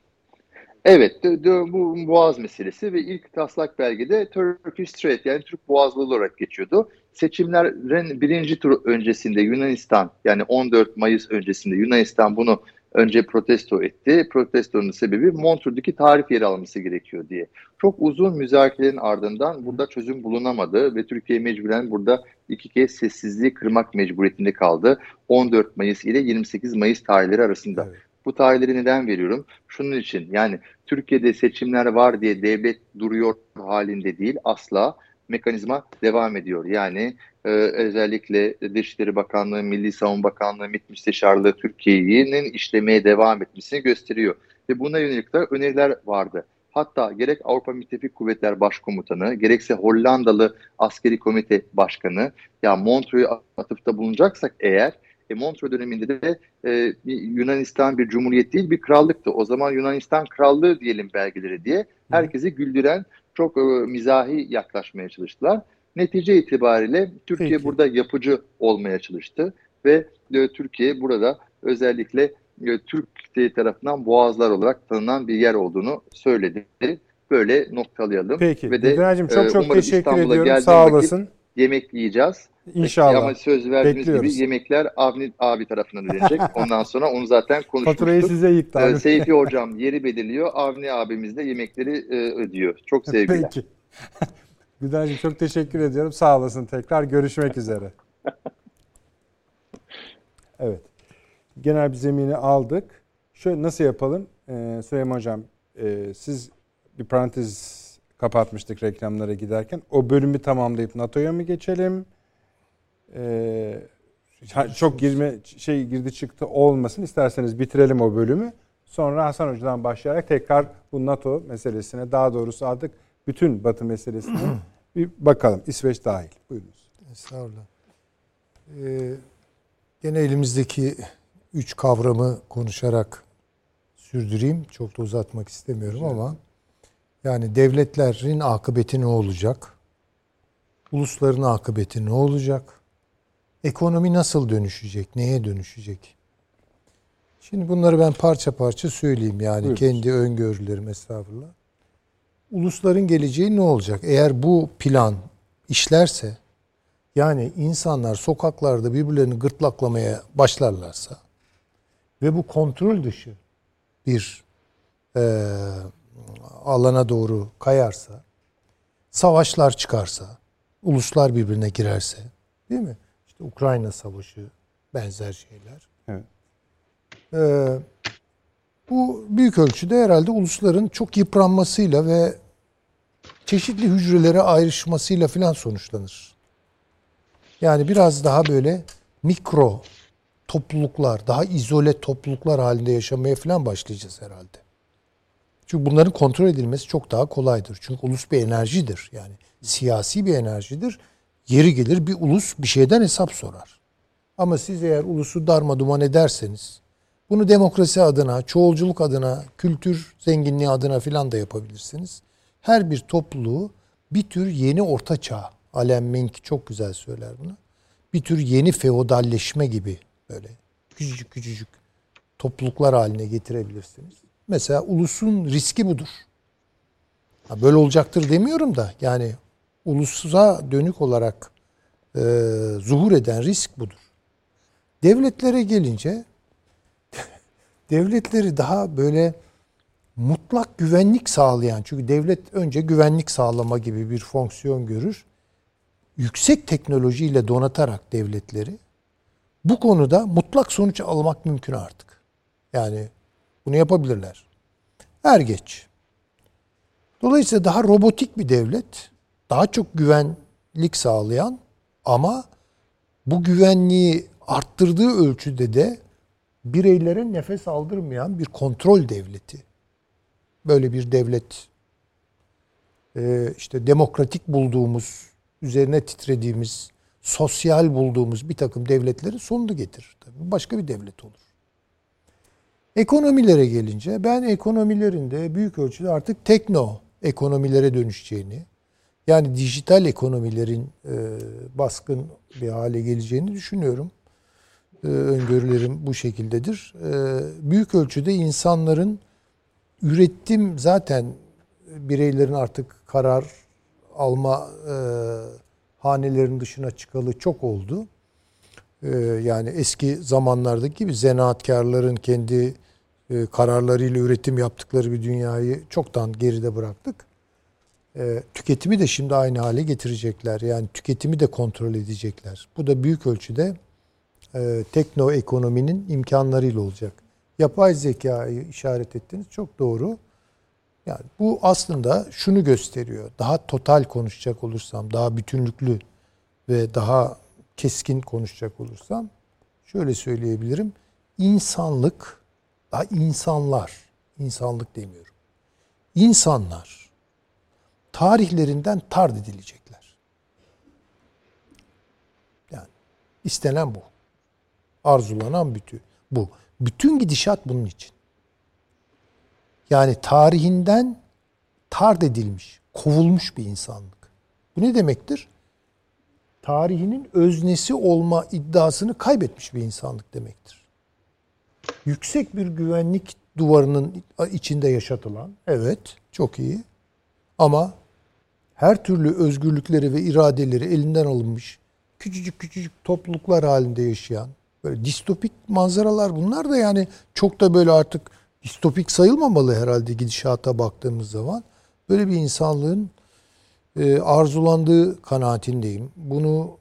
Evet, de, de- bu Boğaz meselesi ve ilk taslak belgede Turkish Strait yani Türk Boğazları olarak geçiyordu. Seçimlerin birinci tur öncesinde Yunanistan yani 14 Mayıs öncesinde Yunanistan bunu önce protesto etti. Protestonun sebebi Montreux'deki tarif yeri alması gerekiyor diye. Çok uzun müzakerelerin ardından burada çözüm bulunamadı ve Türkiye mecburen burada iki kez sessizliği kırmak mecburiyetinde kaldı. 14 Mayıs ile 28 Mayıs tarihleri arasında. Evet. Bu tarihleri neden veriyorum? Şunun için yani Türkiye'de seçimler var diye devlet duruyor halinde değil asla mekanizma devam ediyor. Yani e, özellikle Dışişleri Bakanlığı, Milli Savunma Bakanlığı, MİT Müsteşarlığı Türkiye'nin işlemeye devam etmesini gösteriyor. Ve buna yönelik de öneriler vardı. Hatta gerek Avrupa Müttefik Kuvvetler Başkomutanı, gerekse Hollandalı Askeri Komite Başkanı, ya Montreux'a atıfta bulunacaksak eğer, e, Montreux döneminde de e, Yunanistan bir cumhuriyet değil bir krallıktı. O zaman Yunanistan krallığı diyelim belgeleri diye herkesi güldüren çok e, mizahi yaklaşmaya çalıştılar. Netice itibariyle Türkiye Peki. burada yapıcı olmaya çalıştı ve e, Türkiye burada özellikle e, Türkiye tarafından boğazlar olarak tanınan bir yer olduğunu söyledi. Böyle noktalayalım. Peki. Ve de Güldenacığım çok e, çok teşekkür İstanbul'a ediyorum. Sağ vakit olasın. Yemek yiyeceğiz. İnşallah. Ama söz verdiğiniz Bekliyoruz. gibi yemekler Avni abi tarafından ödenecek. [laughs] Ondan sonra onu zaten konuşmuştuk. Faturayı size yıktı Ee, abi. Seyfi [laughs] hocam yeri belirliyor. Avni abimiz de yemekleri e, ödüyor. Çok [laughs] sevgiler. Peki. Güldenacığım çok teşekkür ediyorum. Sağ olasın tekrar. Görüşmek üzere. Evet. Genel bir zemini aldık. Şöyle nasıl yapalım? Ee, Süleyman Hocam e, siz bir parantez kapatmıştık reklamlara giderken. O bölümü tamamlayıp NATO'ya mı geçelim? Ee, çok girme şey girdi çıktı olmasın. İsterseniz bitirelim o bölümü. Sonra Hasan Hoca'dan başlayarak tekrar bu NATO meselesine daha doğrusu artık bütün Batı meselesine [clears throat] bir bakalım. İsveç dahil. Buyurunuz. Estağfurullah. Ee, gene elimizdeki üç kavramı konuşarak sürdüreyim. Çok da uzatmak istemiyorum ama yani devletlerin akıbeti ne olacak? Ulusların akıbeti ne olacak? Ekonomi nasıl dönüşecek? Neye dönüşecek? Şimdi bunları ben parça parça söyleyeyim yani Buyurun. kendi öngörülerim estağfurullah. Ulusların geleceği ne olacak? Eğer bu plan işlerse yani insanlar sokaklarda birbirlerini gırtlaklamaya başlarlarsa ve bu kontrol dışı bir e, alana doğru kayarsa, savaşlar çıkarsa, uluslar birbirine girerse, değil mi? İşte Ukrayna Savaşı, benzer şeyler. Evet. Ee, bu büyük ölçüde herhalde ulusların çok yıpranmasıyla ve çeşitli hücrelere ayrışmasıyla filan sonuçlanır. Yani biraz daha böyle mikro topluluklar, daha izole topluluklar halinde yaşamaya falan başlayacağız herhalde. Çünkü bunların kontrol edilmesi çok daha kolaydır. Çünkü ulus bir enerjidir. Yani siyasi bir enerjidir. Yeri gelir bir ulus bir şeyden hesap sorar. Ama siz eğer ulusu darma duman ederseniz bunu demokrasi adına, çoğulculuk adına, kültür zenginliği adına filan da yapabilirsiniz. Her bir topluluğu bir tür yeni orta çağ, Alem Mink çok güzel söyler bunu. Bir tür yeni feodalleşme gibi böyle küçücük küçücük topluluklar haline getirebilirsiniz. Mesela ulusun riski budur. Böyle olacaktır demiyorum da yani ulusa dönük olarak e, zuhur eden risk budur. Devletlere gelince [laughs] devletleri daha böyle mutlak güvenlik sağlayan çünkü devlet önce güvenlik sağlama gibi bir fonksiyon görür. Yüksek teknolojiyle donatarak devletleri bu konuda mutlak sonuç almak mümkün artık. Yani bunu yapabilirler. Er geç. Dolayısıyla daha robotik bir devlet, daha çok güvenlik sağlayan ama bu güvenliği arttırdığı ölçüde de bireylere nefes aldırmayan bir kontrol devleti. Böyle bir devlet e, işte demokratik bulduğumuz, üzerine titrediğimiz, sosyal bulduğumuz bir takım devletlerin sonunu getirir. Tabii başka bir devlet olur. Ekonomilere gelince ben ekonomilerin de büyük ölçüde artık tekno ekonomilere dönüşeceğini, yani dijital ekonomilerin e, baskın bir hale geleceğini düşünüyorum. E, öngörülerim bu şekildedir. E, büyük ölçüde insanların ürettim zaten bireylerin artık karar alma e, hanelerin dışına çıkalı çok oldu. E, yani eski zamanlardaki gibi zanaatkarların kendi e, kararlarıyla üretim yaptıkları bir dünyayı çoktan geride bıraktık. E, tüketimi de şimdi aynı hale getirecekler. Yani tüketimi de kontrol edecekler. Bu da büyük ölçüde e, tekno ekonominin imkanlarıyla olacak. Yapay zekayı işaret ettiniz. Çok doğru. Yani bu aslında şunu gösteriyor. Daha total konuşacak olursam, daha bütünlüklü ve daha keskin konuşacak olursam şöyle söyleyebilirim. İnsanlık, daha insanlar, insanlık demiyorum. İnsanlar tarihlerinden tard edilecekler. Yani istenen bu. Arzulanan bütün bu. Bütün gidişat bunun için. Yani tarihinden tard edilmiş, kovulmuş bir insanlık. Bu ne demektir? Tarihinin öznesi olma iddiasını kaybetmiş bir insanlık demektir. Yüksek bir güvenlik duvarının içinde yaşatılan, evet çok iyi ama her türlü özgürlükleri ve iradeleri elinden alınmış, küçücük küçücük topluluklar halinde yaşayan, böyle distopik manzaralar bunlar da yani çok da böyle artık distopik sayılmamalı herhalde gidişata baktığımız zaman. Böyle bir insanlığın e, arzulandığı kanaatindeyim. Bunu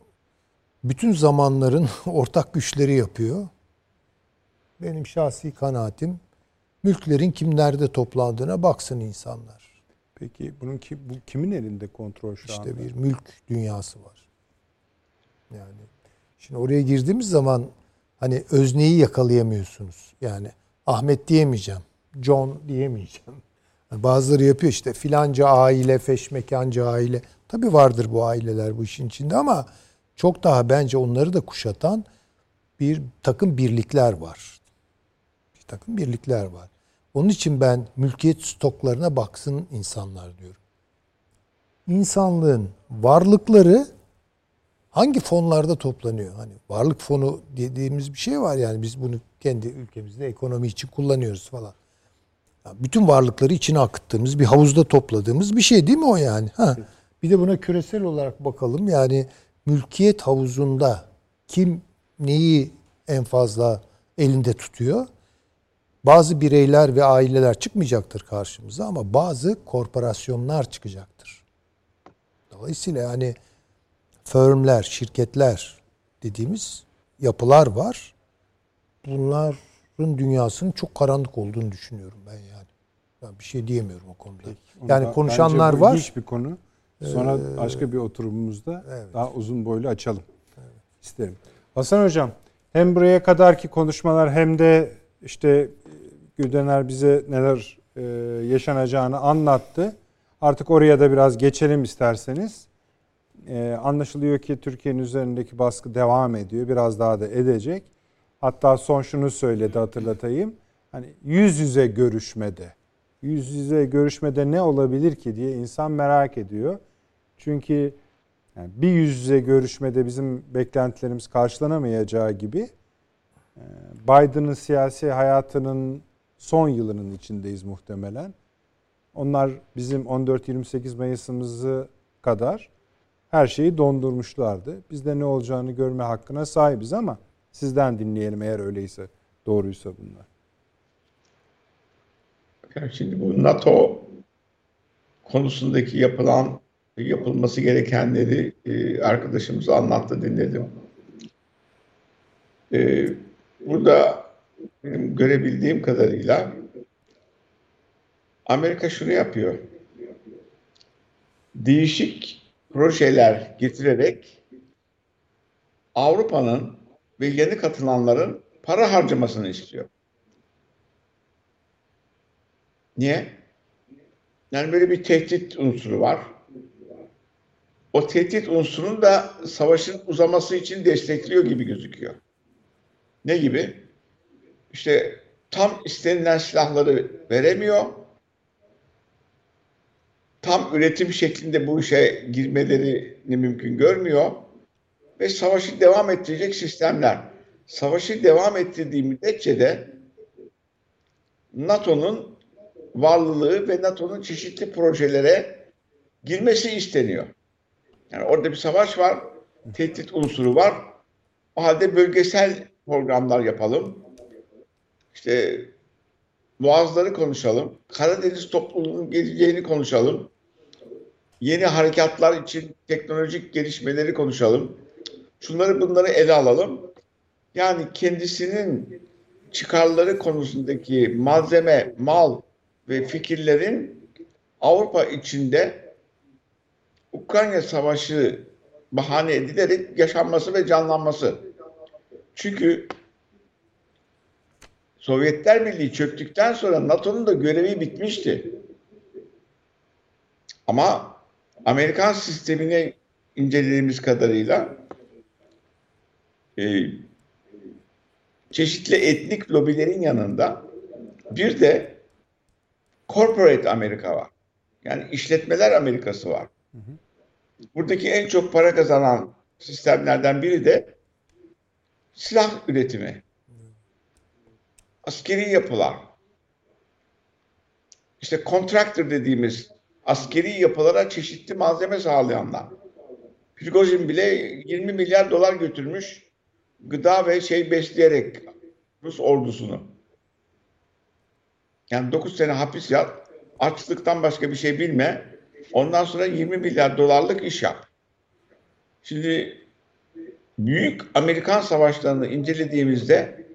bütün zamanların [laughs] ortak güçleri yapıyor. Benim şahsi kanaatim mülklerin kimlerde toplandığına baksın insanlar. Peki bunun ki bu kimin elinde kontrol şu işte anda? İşte bir mülk dünyası var. Yani şimdi oraya girdiğimiz zaman hani özneyi yakalayamıyorsunuz. Yani Ahmet diyemeyeceğim. John diyemeyeceğim. Bazıları yapıyor işte filanca aile, feşmekanca aile. Tabii vardır bu aileler bu işin içinde ama çok daha bence onları da kuşatan bir takım birlikler var. Bir takım birlikler var. Onun için ben mülkiyet stoklarına baksın insanlar diyorum. İnsanlığın varlıkları hangi fonlarda toplanıyor? Hani varlık fonu dediğimiz bir şey var yani biz bunu kendi ülkemizde ekonomi için kullanıyoruz falan. Bütün varlıkları içine akıttığımız bir havuzda topladığımız bir şey değil mi o yani? Ha. Bir de buna küresel olarak bakalım. Yani mülkiyet havuzunda kim neyi en fazla elinde tutuyor? Bazı bireyler ve aileler çıkmayacaktır karşımıza ama bazı korporasyonlar çıkacaktır. Dolayısıyla yani firmler, şirketler dediğimiz yapılar var. Bunların dünyasının çok karanlık olduğunu düşünüyorum ben yani. Ben bir şey diyemiyorum o konuda. Peki, yani konuşanlar var. Hiç bir konu. Sonra ee, başka bir oturumumuzda evet. daha uzun boylu açalım. Evet. İsterim. Hasan Hocam hem buraya kadarki konuşmalar hem de işte Güldener bize neler e, yaşanacağını anlattı. Artık oraya da biraz geçelim isterseniz. E, anlaşılıyor ki Türkiye'nin üzerindeki baskı devam ediyor. Biraz daha da edecek. Hatta son şunu söyledi hatırlatayım. Hani yüz yüze görüşmede, yüz yüze görüşmede ne olabilir ki diye insan merak ediyor. Çünkü yani bir yüz yüze görüşmede bizim beklentilerimiz karşılanamayacağı gibi e, Biden'ın siyasi hayatının son yılının içindeyiz muhtemelen. Onlar bizim 14-28 Mayıs'ımızı kadar her şeyi dondurmuşlardı. Biz de ne olacağını görme hakkına sahibiz ama sizden dinleyelim eğer öyleyse, doğruysa bunlar. Yani şimdi bu NATO konusundaki yapılan yapılması gerekenleri e, arkadaşımız anlattı dinledim. E, burada benim görebildiğim kadarıyla Amerika şunu yapıyor. Değişik projeler getirerek Avrupa'nın ve yeni katılanların para harcamasını istiyor. Niye? Yani böyle bir tehdit unsuru var. O tehdit unsurunu da savaşın uzaması için destekliyor gibi gözüküyor. Ne gibi? İşte tam istenilen silahları veremiyor. Tam üretim şeklinde bu işe girmelerini mümkün görmüyor. Ve savaşı devam ettirecek sistemler. Savaşı devam ettirdiği müddetçe de NATO'nun varlılığı ve NATO'nun çeşitli projelere girmesi isteniyor. Yani orada bir savaş var, tehdit unsuru var. O halde bölgesel programlar yapalım. İşte Boğazları konuşalım. Karadeniz topluluğunun geleceğini konuşalım. Yeni harekatlar için teknolojik gelişmeleri konuşalım. Şunları bunları ele alalım. Yani kendisinin çıkarları konusundaki malzeme, mal ve fikirlerin Avrupa içinde Ukrayna Savaşı bahane edilerek yaşanması ve canlanması. Çünkü Sovyetler Birliği çöktükten sonra NATO'nun da görevi bitmişti. Ama Amerikan sistemini incelediğimiz kadarıyla e, çeşitli etnik lobilerin yanında bir de corporate Amerika var. Yani işletmeler Amerikası var. Buradaki en çok para kazanan sistemlerden biri de silah üretimi. Askeri yapılar. İşte contractor dediğimiz askeri yapılara çeşitli malzeme sağlayanlar. Prigozhin bile 20 milyar dolar götürmüş gıda ve şey besleyerek Rus ordusunu. Yani 9 sene hapis yat, açlıktan başka bir şey bilme. Ondan sonra 20 milyar dolarlık iş yap. Şimdi büyük Amerikan savaşlarını incelediğimizde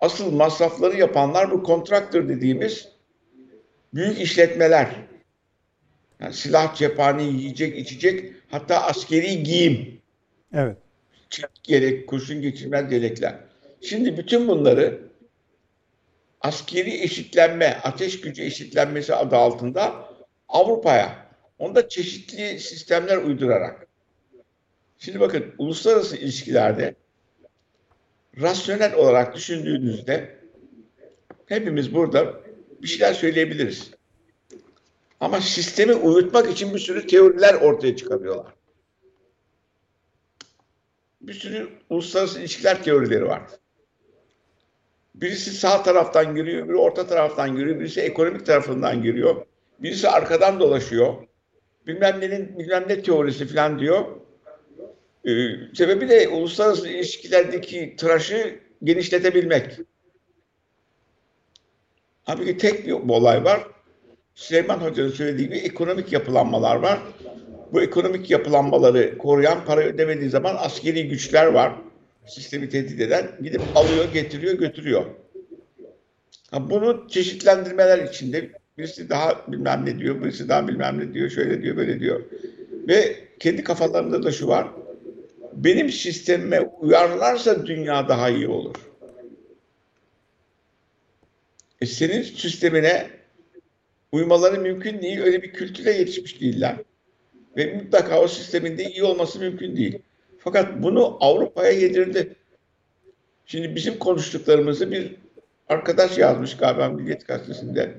asıl masrafları yapanlar bu kontraktör dediğimiz büyük işletmeler. Yani silah, cephane, yiyecek, içecek hatta askeri giyim. Evet. Çelik gerek, kurşun geçirmez yelekler. Şimdi bütün bunları askeri eşitlenme, ateş gücü eşitlenmesi adı altında Avrupa'ya, onda çeşitli sistemler uydurarak. Şimdi bakın uluslararası ilişkilerde rasyonel olarak düşündüğünüzde hepimiz burada bir şeyler söyleyebiliriz. Ama sistemi uyutmak için bir sürü teoriler ortaya çıkarıyorlar. Bir sürü uluslararası ilişkiler teorileri var. Birisi sağ taraftan giriyor, biri orta taraftan giriyor, birisi ekonomik tarafından giriyor. Birisi arkadan dolaşıyor. Bilmem nenin bilmem ne teorisi falan diyor. Ee, sebebi de uluslararası ilişkilerdeki tıraşı genişletebilmek. Halbuki tek bir olay var. Süleyman Hoca'nın söylediği gibi ekonomik yapılanmalar var. Bu ekonomik yapılanmaları koruyan para ödemediği zaman askeri güçler var. Sistemi tehdit eden gidip alıyor, getiriyor, götürüyor. Bunu çeşitlendirmeler içinde birisi daha bilmem ne diyor, birisi daha bilmem ne diyor, şöyle diyor, böyle diyor. Ve kendi kafalarında da şu var. Benim sistemime uyarlarsa dünya daha iyi olur. E senin sistemine uymaları mümkün değil. Öyle bir kültüre yetişmiş değiller. Ve mutlaka o sisteminde iyi olması mümkün değil. Fakat bunu Avrupa'ya yedirdi. Şimdi bizim konuştuklarımızı bir arkadaş yazmış galiba Milliyet Gazetesi'nde.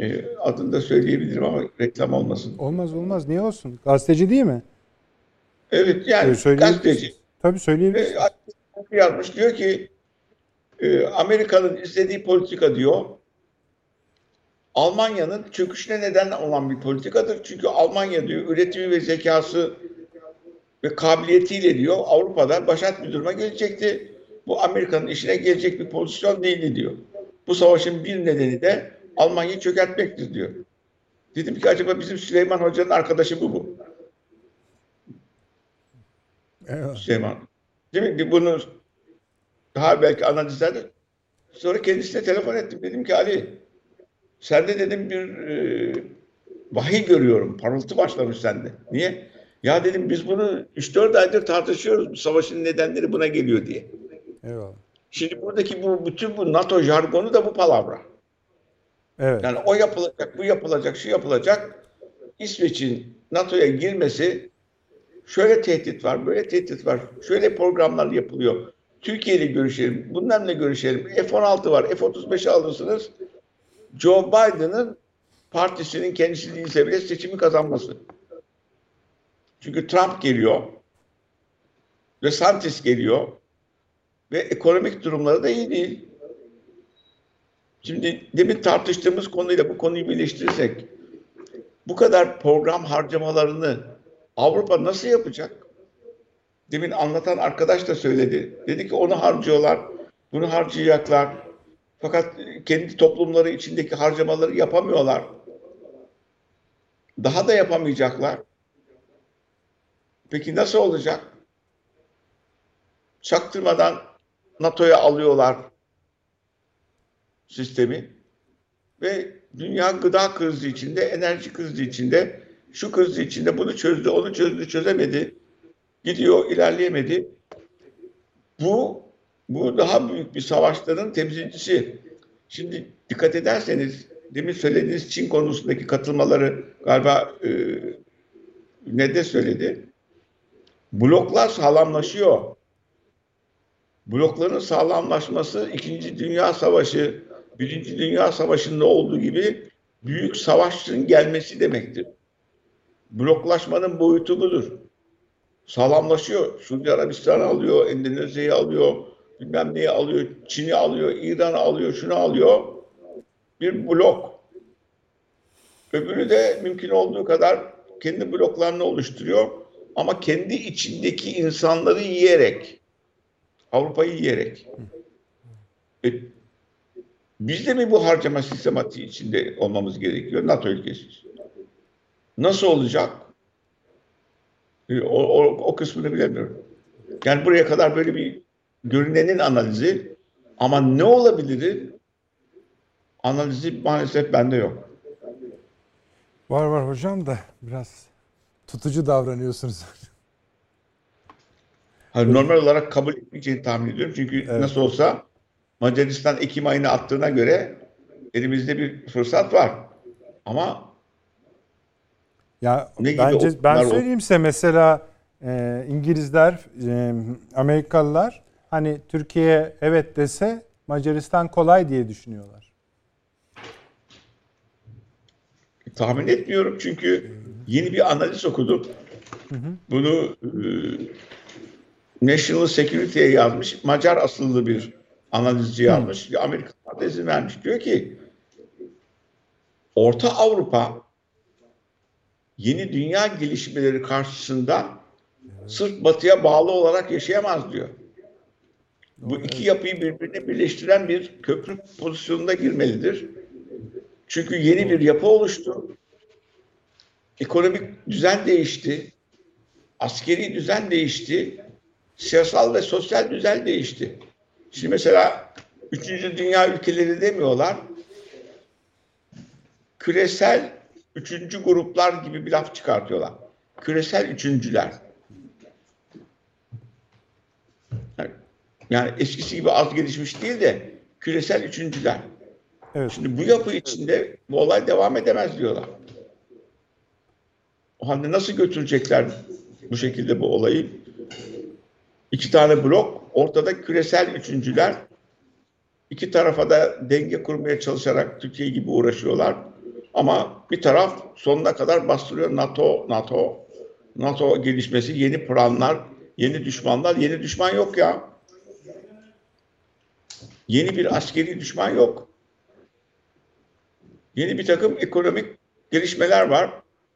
E, adını da söyleyebilirim ama reklam olmasın. Olmaz olmaz. Niye olsun? Gazeteci değil mi? Evet yani Ee, gazeteci. Tabii söyleyebiliriz. E, yazmış diyor ki e, Amerika'nın izlediği politika diyor Almanya'nın çöküşüne neden olan bir politikadır. Çünkü Almanya diyor üretimi ve zekası ve kabiliyetiyle diyor Avrupa'da başat bir duruma gelecekti. Bu Amerika'nın işine gelecek bir pozisyon değildi diyor. Bu savaşın bir nedeni de Almanya'yı çökertmektir diyor. Dedim ki acaba bizim Süleyman Hoca'nın arkadaşı bu bu. Eyvallah. Süleyman. Değil mi? Bunu daha belki analizlerde sonra kendisine telefon ettim. Dedim ki Ali sende dedim bir e, vahiy görüyorum. Parıltı başlamış sende. Niye? Ya dedim biz bunu 3-4 aydır tartışıyoruz. Bu savaşın nedenleri buna geliyor diye. Eyvallah. Şimdi buradaki bu bütün bu NATO jargonu da bu palavra. Evet. Yani o yapılacak, bu yapılacak, şu yapılacak. İsveç'in NATO'ya girmesi şöyle tehdit var, böyle tehdit var. Şöyle programlar yapılıyor. Türkiye ile görüşelim, bunlarla görüşelim. F-16 var, F-35'i alırsınız. Joe Biden'ın partisinin kendisi değilse bile seçimi kazanması. Çünkü Trump geliyor. Ve Santis geliyor. Ve ekonomik durumları da iyi değil. Şimdi demin tartıştığımız konuyla bu konuyu birleştirirsek bu kadar program harcamalarını Avrupa nasıl yapacak? Demin anlatan arkadaş da söyledi. Dedi ki onu harcıyorlar, bunu harcayacaklar. Fakat kendi toplumları içindeki harcamaları yapamıyorlar. Daha da yapamayacaklar. Peki nasıl olacak? Çaktırmadan NATO'ya alıyorlar sistemi ve dünya gıda krizi içinde, enerji krizi içinde, şu krizi içinde bunu çözdü, onu çözdü, çözemedi. Gidiyor, ilerleyemedi. Bu bu daha büyük bir savaşların temsilcisi. Şimdi dikkat ederseniz demin söylediğiniz Çin konusundaki katılmaları galiba e, ne de söyledi. Bloklar sağlamlaşıyor. Blokların sağlamlaşması İkinci Dünya Savaşı, Birinci Dünya Savaşı'nda olduğu gibi büyük savaşın gelmesi demektir. Bloklaşmanın boyutu budur. Sağlamlaşıyor. Suudi Arabistan'ı alıyor, Endonezya'yı alıyor, bilmem neyi alıyor, Çin'i alıyor, İran'ı alıyor, şunu alıyor. Bir blok. Öbürü de mümkün olduğu kadar kendi bloklarını oluşturuyor. Ama kendi içindeki insanları yiyerek, Avrupa'yı yiyerek. E, biz de mi bu harcama sistematiği içinde olmamız gerekiyor NATO ülkesi? Nasıl olacak? E, o, o, o kısmını bilemiyorum. Yani buraya kadar böyle bir görünenin analizi ama ne olabilir? Analizi maalesef bende yok. Var var hocam da biraz tutucu davranıyorsunuz. Hani normal olarak kabul etmeyeceğini tahmin ediyorum. Çünkü Evet. nasıl olsa Macaristan Ekim ayına attığına göre elimizde bir fırsat var. Ama Ya Ne gibi bence ben okullar o- söyleyeyim size mesela e, İngilizler, e, Amerikalılar hani Türkiye evet dese Macaristan kolay diye düşünüyorlar. tahmin etmiyorum çünkü yeni bir analiz okudum. Bunu e, National Security'ye yazmış. Macar asıllı bir analizci yazmış. Amerikalılar da izin vermiş. Diyor ki Orta Avrupa yeni dünya gelişmeleri karşısında sırf batıya bağlı olarak yaşayamaz diyor. Bu iki yapıyı birbirine birleştiren bir köprü pozisyonunda girmelidir. Çünkü yeni bir yapı oluştu. Ekonomik düzen değişti. Askeri düzen değişti. Siyasal ve sosyal düzen değişti. Şimdi mesela üçüncü dünya ülkeleri demiyorlar. Küresel üçüncü gruplar gibi bir laf çıkartıyorlar. Küresel üçüncüler. Yani eskisi gibi az gelişmiş değil de küresel üçüncüler. Evet. Şimdi bu yapı içinde bu olay devam edemez diyorlar. O halde nasıl götürecekler bu şekilde bu olayı? İki tane blok, ortada küresel üçüncüler. İki tarafa da denge kurmaya çalışarak Türkiye gibi uğraşıyorlar. Ama bir taraf sonuna kadar bastırıyor NATO, NATO, NATO gelişmesi, yeni planlar, yeni düşmanlar. Yeni düşman yok ya. Yeni bir askeri düşman yok. Yeni bir takım ekonomik gelişmeler var.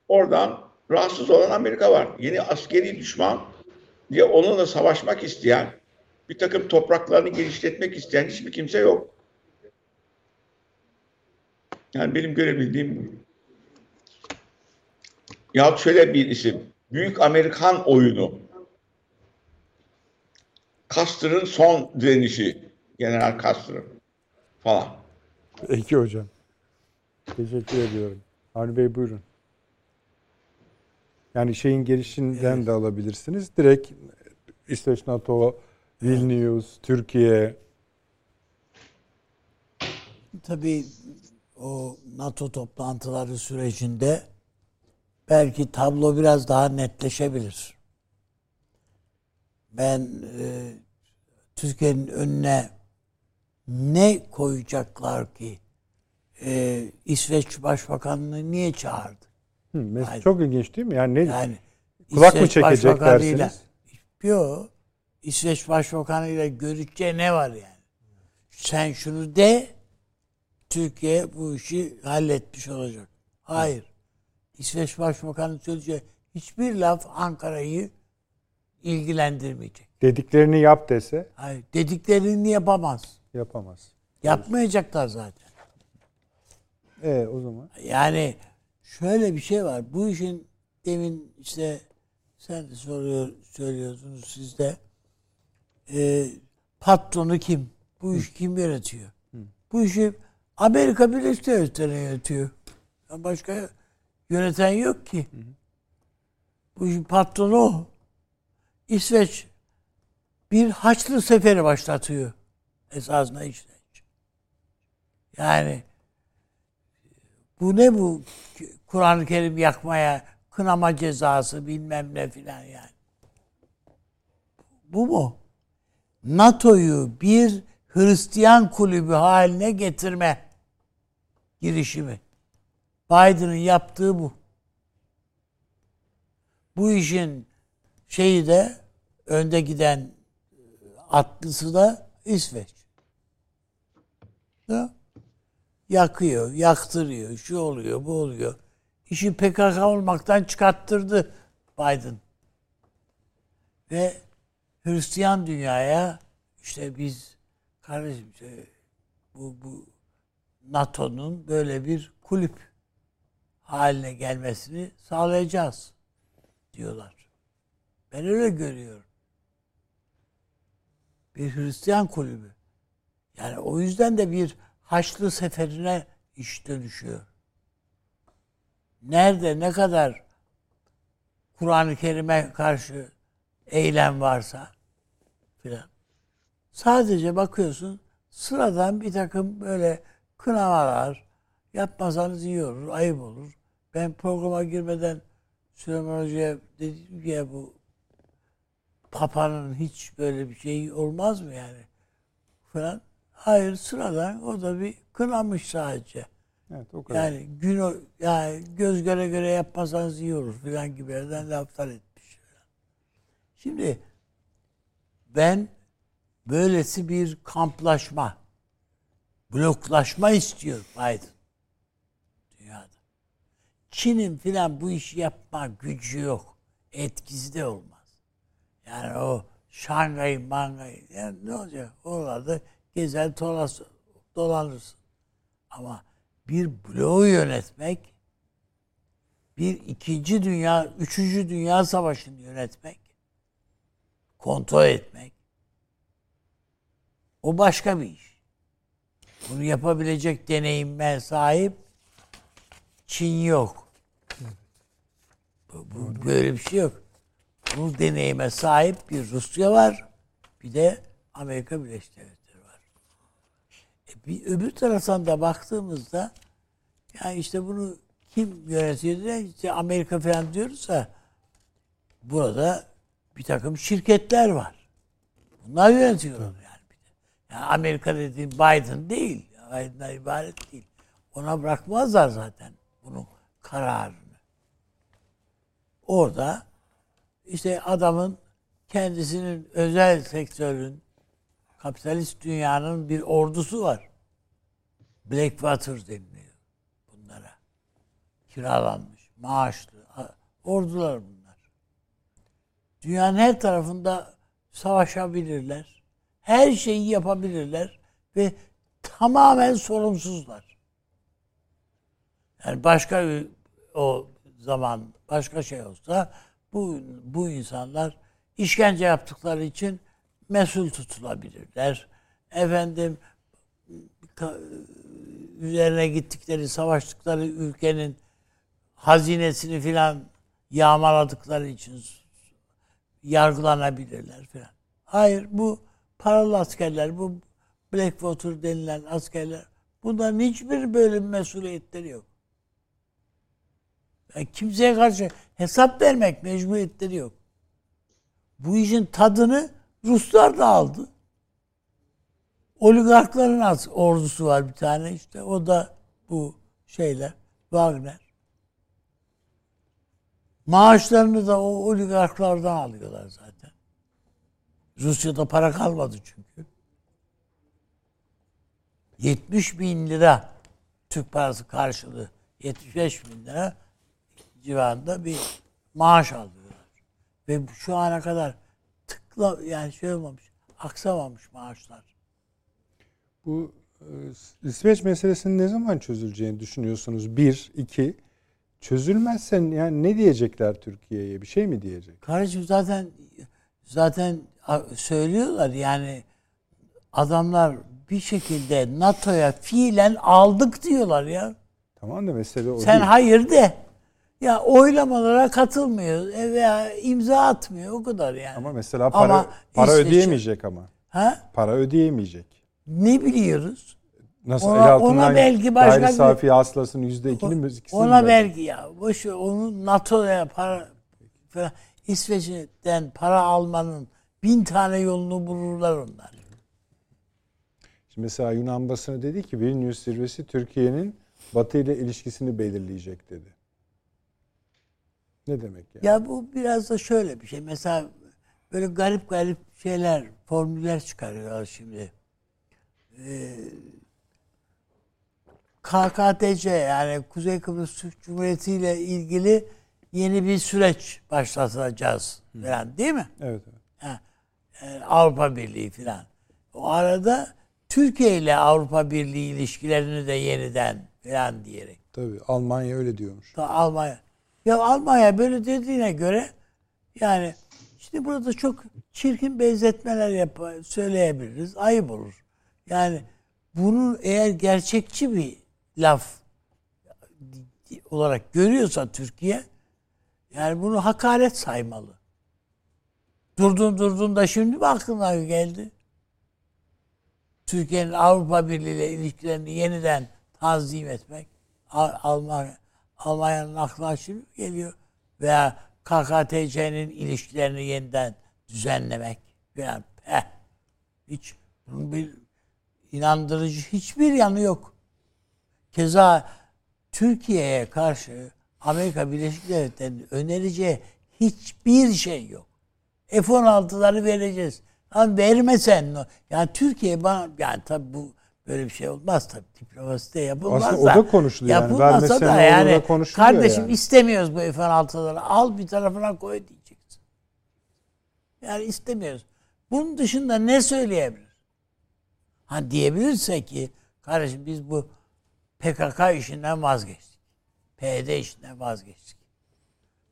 Oradan rahatsız olan Amerika var. Yeni askeri düşman diye onunla savaşmak isteyen, bir takım topraklarını genişletmek isteyen hiçbir kimse yok. Yani benim görebildiğim. Ya şöyle bir isim. Büyük Amerikan oyunu. Custer'ın son direnişi. General Custer'ın falan. Peki hocam. Teşekkür ediyorum. Avni Bey buyurun. Yani şeyin gelişinden de alabilirsiniz. Direkt İsveç, NATO, Vilnius, Türkiye. Tabii o NATO toplantıları sürecinde belki tablo biraz daha netleşebilir. Ben e, Türkiye'nin önüne ne koyacaklar ki e, İsveç Başbakanlığı niye çağırdı? Hı, mes- Hayır. çok ilginç değil mi? Yani ne Yani kulak mı İsveç çekecek Başbakanıyla- dersiniz? Yok. İsveç Başbakanıyla görüşeceği ne var yani? Sen şunu de Türkiye bu işi halletmiş olacak. Hayır. İsveç Başbakanı söyleyeceği hiçbir laf Ankara'yı ilgilendirmeyecek. Dediklerini yap dese Hayır. Dediklerini yapamaz. Yapamaz. Yapmayacaklar zaten. E o zaman Yani şöyle bir şey var. Bu işin demin işte sen de soruyor, söylüyorsunuz siz de e, patronu kim? Bu iş kim yönetiyor? Bu işi Amerika Birleşik Devletleri yönetiyor. Başka yöneten yok ki. Bu işin patronu o. İsveç bir Haçlı seferi başlatıyor. Esasında İsveç. Yani bu ne bu Kur'an-ı Kerim yakmaya kınama cezası bilmem ne filan yani. Bu mu? NATO'yu bir Hristiyan kulübü haline getirme girişimi. Biden'ın yaptığı bu. Bu işin şeyi de önde giden atlısı da İsveç. Ya yakıyor, yaktırıyor, şu oluyor, bu oluyor. İşi PKK olmaktan çıkarttırdı Biden. Ve Hristiyan dünyaya işte biz kardeşim bu, bu NATO'nun böyle bir kulüp haline gelmesini sağlayacağız diyorlar. Ben öyle görüyorum. Bir Hristiyan kulübü. Yani o yüzden de bir Haçlı seferine iş dönüşüyor. Nerede ne kadar Kur'an-ı Kerim'e karşı eylem varsa filan. Sadece bakıyorsun sıradan bir takım böyle kınamalar yapmasanız iyi olur, ayıp olur. Ben programa girmeden Süleyman Hoca'ya dedim ki ya bu Papa'nın hiç böyle bir şey olmaz mı yani? Falan. Hayır sıradan o da bir kınamış sadece. evet o kadar. Yani gün o, yani göz göre göre yapmasanız iyi olur filan gibilerden laflar etmiş. Şimdi ben böylesi bir kamplaşma, bloklaşma istiyor Biden dünyada. Çin'in filan bu işi yapma gücü yok. Etkisi de olmaz. Yani o Şangay, Mangay yani ne olacak? Oralarda gezer dolas, dolanırsın. Ama bir bloğu yönetmek, bir ikinci dünya, üçüncü dünya savaşını yönetmek, kontrol etmek, o başka bir iş. Bunu yapabilecek deneyime sahip Çin yok. Bu, bu- böyle bir şey yok. Bu deneyime sahip bir Rusya var, bir de Amerika Birleşik Devletleri bir öbür taraftan da baktığımızda yani işte bunu kim yönetiyor işte Amerika falan diyoruz ya burada bir takım şirketler var. Bunlar yönetiyorlar yani. yani Amerika dediğim Biden değil. Biden'dan ibaret değil. Ona bırakmazlar zaten bunun kararını. Orada işte adamın kendisinin özel sektörün kapitalist dünyanın bir ordusu var. Blackwater deniliyor bunlara. Kiralanmış, maaşlı ordular bunlar. Dünyanın her tarafında savaşabilirler. Her şeyi yapabilirler ve tamamen sorumsuzlar. Yani başka o zaman başka şey olsa bu bu insanlar işkence yaptıkları için mesul tutulabilirler. Efendim üzerine gittikleri, savaştıkları ülkenin hazinesini filan yağmaladıkları için yargılanabilirler filan. Hayır bu paralı askerler, bu Blackwater denilen askerler bunların hiçbir bölüm mesuliyetleri yok. Yani kimseye karşı hesap vermek mecburiyetleri yok. Bu işin tadını Ruslar da aldı. Oligarkların az ordusu var bir tane işte. O da bu şeyler. Wagner. Maaşlarını da o oligarklardan alıyorlar zaten. Rusya'da para kalmadı çünkü. 70 bin lira Türk parası karşılığı 75 bin lira civarında bir maaş alıyorlar. Ve şu ana kadar yani şey olmamış, aksamamış maaşlar. Bu e, İsveç meselesinin ne zaman çözüleceğini düşünüyorsunuz? Bir, iki, çözülmezse yani ne diyecekler Türkiye'ye? Bir şey mi diyecek? Kardeşim zaten zaten söylüyorlar yani adamlar bir şekilde NATO'ya fiilen aldık diyorlar ya. Tamam da mesele o Sen değil. hayır de. Ya oylamalara katılmıyor e, veya imza atmıyor o kadar yani. Ama mesela para ama para ödeyemeyecek ama. Ha? Para ödeyemeyecek. Ne biliyoruz? Nasıl Ona- el altından ona belki başka gayri safi hasılasının yüzde ikini mi? mi Ona ver? vergi ya. Boş ver, onu NATO'ya para falan, İsveç'ten para almanın bin tane yolunu bulurlar onlar. Şimdi mesela Yunan basını dedi ki Vilnius zirvesi Türkiye'nin Batı ile ilişkisini belirleyecek dedi. Ne demek yani? Ya bu biraz da şöyle bir şey. Mesela böyle garip garip şeyler, formüller çıkarıyorlar şimdi. Ee, KKTC yani Kuzey Kıbrıs Türk Cumhuriyeti ile ilgili yeni bir süreç başlatacağız falan değil mi? Evet. evet. Ha, e, Avrupa Birliği falan. O arada Türkiye ile Avrupa Birliği ilişkilerini de yeniden falan diyerek. Tabii Almanya öyle diyormuş. Da Almanya. Ya Almanya böyle dediğine göre yani şimdi burada çok çirkin benzetmeler yap söyleyebiliriz. Ayıp olur. Yani bunu eğer gerçekçi bir laf olarak görüyorsa Türkiye yani bunu hakaret saymalı. Durdun durdun da şimdi mi aklına geldi? Türkiye'nin Avrupa Birliği ile ilişkilerini yeniden tanzim etmek. Al- Almanya Almanya'nın şimdi geliyor. Veya KKTC'nin ilişkilerini yeniden düzenlemek. Yani heh, hiç bunun bir inandırıcı hiçbir yanı yok. Keza Türkiye'ye karşı Amerika Birleşik Devletleri'nin önereceği hiçbir şey yok. F-16'ları vereceğiz. Lan vermesen. Yani Türkiye bana yani tabii bu böyle bir şey olmaz tabii. Diplomasi de yapılmaz Aslında da. o da konuşuluyor yani. Da olur yani da konuşuluyor kardeşim yani. istemiyoruz bu F-16'ları. Al bir tarafına koy diyeceksin. Yani istemiyoruz. Bunun dışında ne söyleyebilir? Ha diyebilirse ki kardeşim biz bu PKK işinden vazgeçtik. PYD işinden vazgeçtik.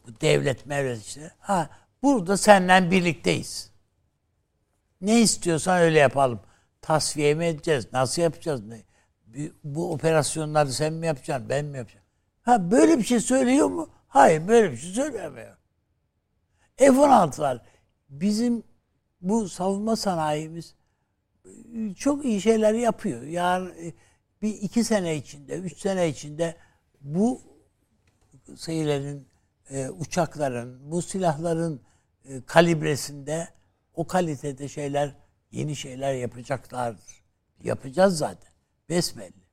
Bu devlet mevlet işte. Ha burada senden birlikteyiz. Ne istiyorsan öyle yapalım. Tasfiye mi edeceğiz? Nasıl yapacağız? Ne? Bu- operasyonları sen mi yapacaksın? Ben mi yapacağım? Ha böyle bir şey söylüyor mu? Hayır böyle bir şey söylemiyor. F-16'lar bizim bu savunma sanayimiz çok iyi şeyler yapıyor. Yani bir iki sene içinde, üç sene içinde bu şeylerin, e, uçakların, bu silahların e, kalibresinde o kalitede şeyler, yeni şeyler yapacaklardır. Yapacağız zaten. Besbelli.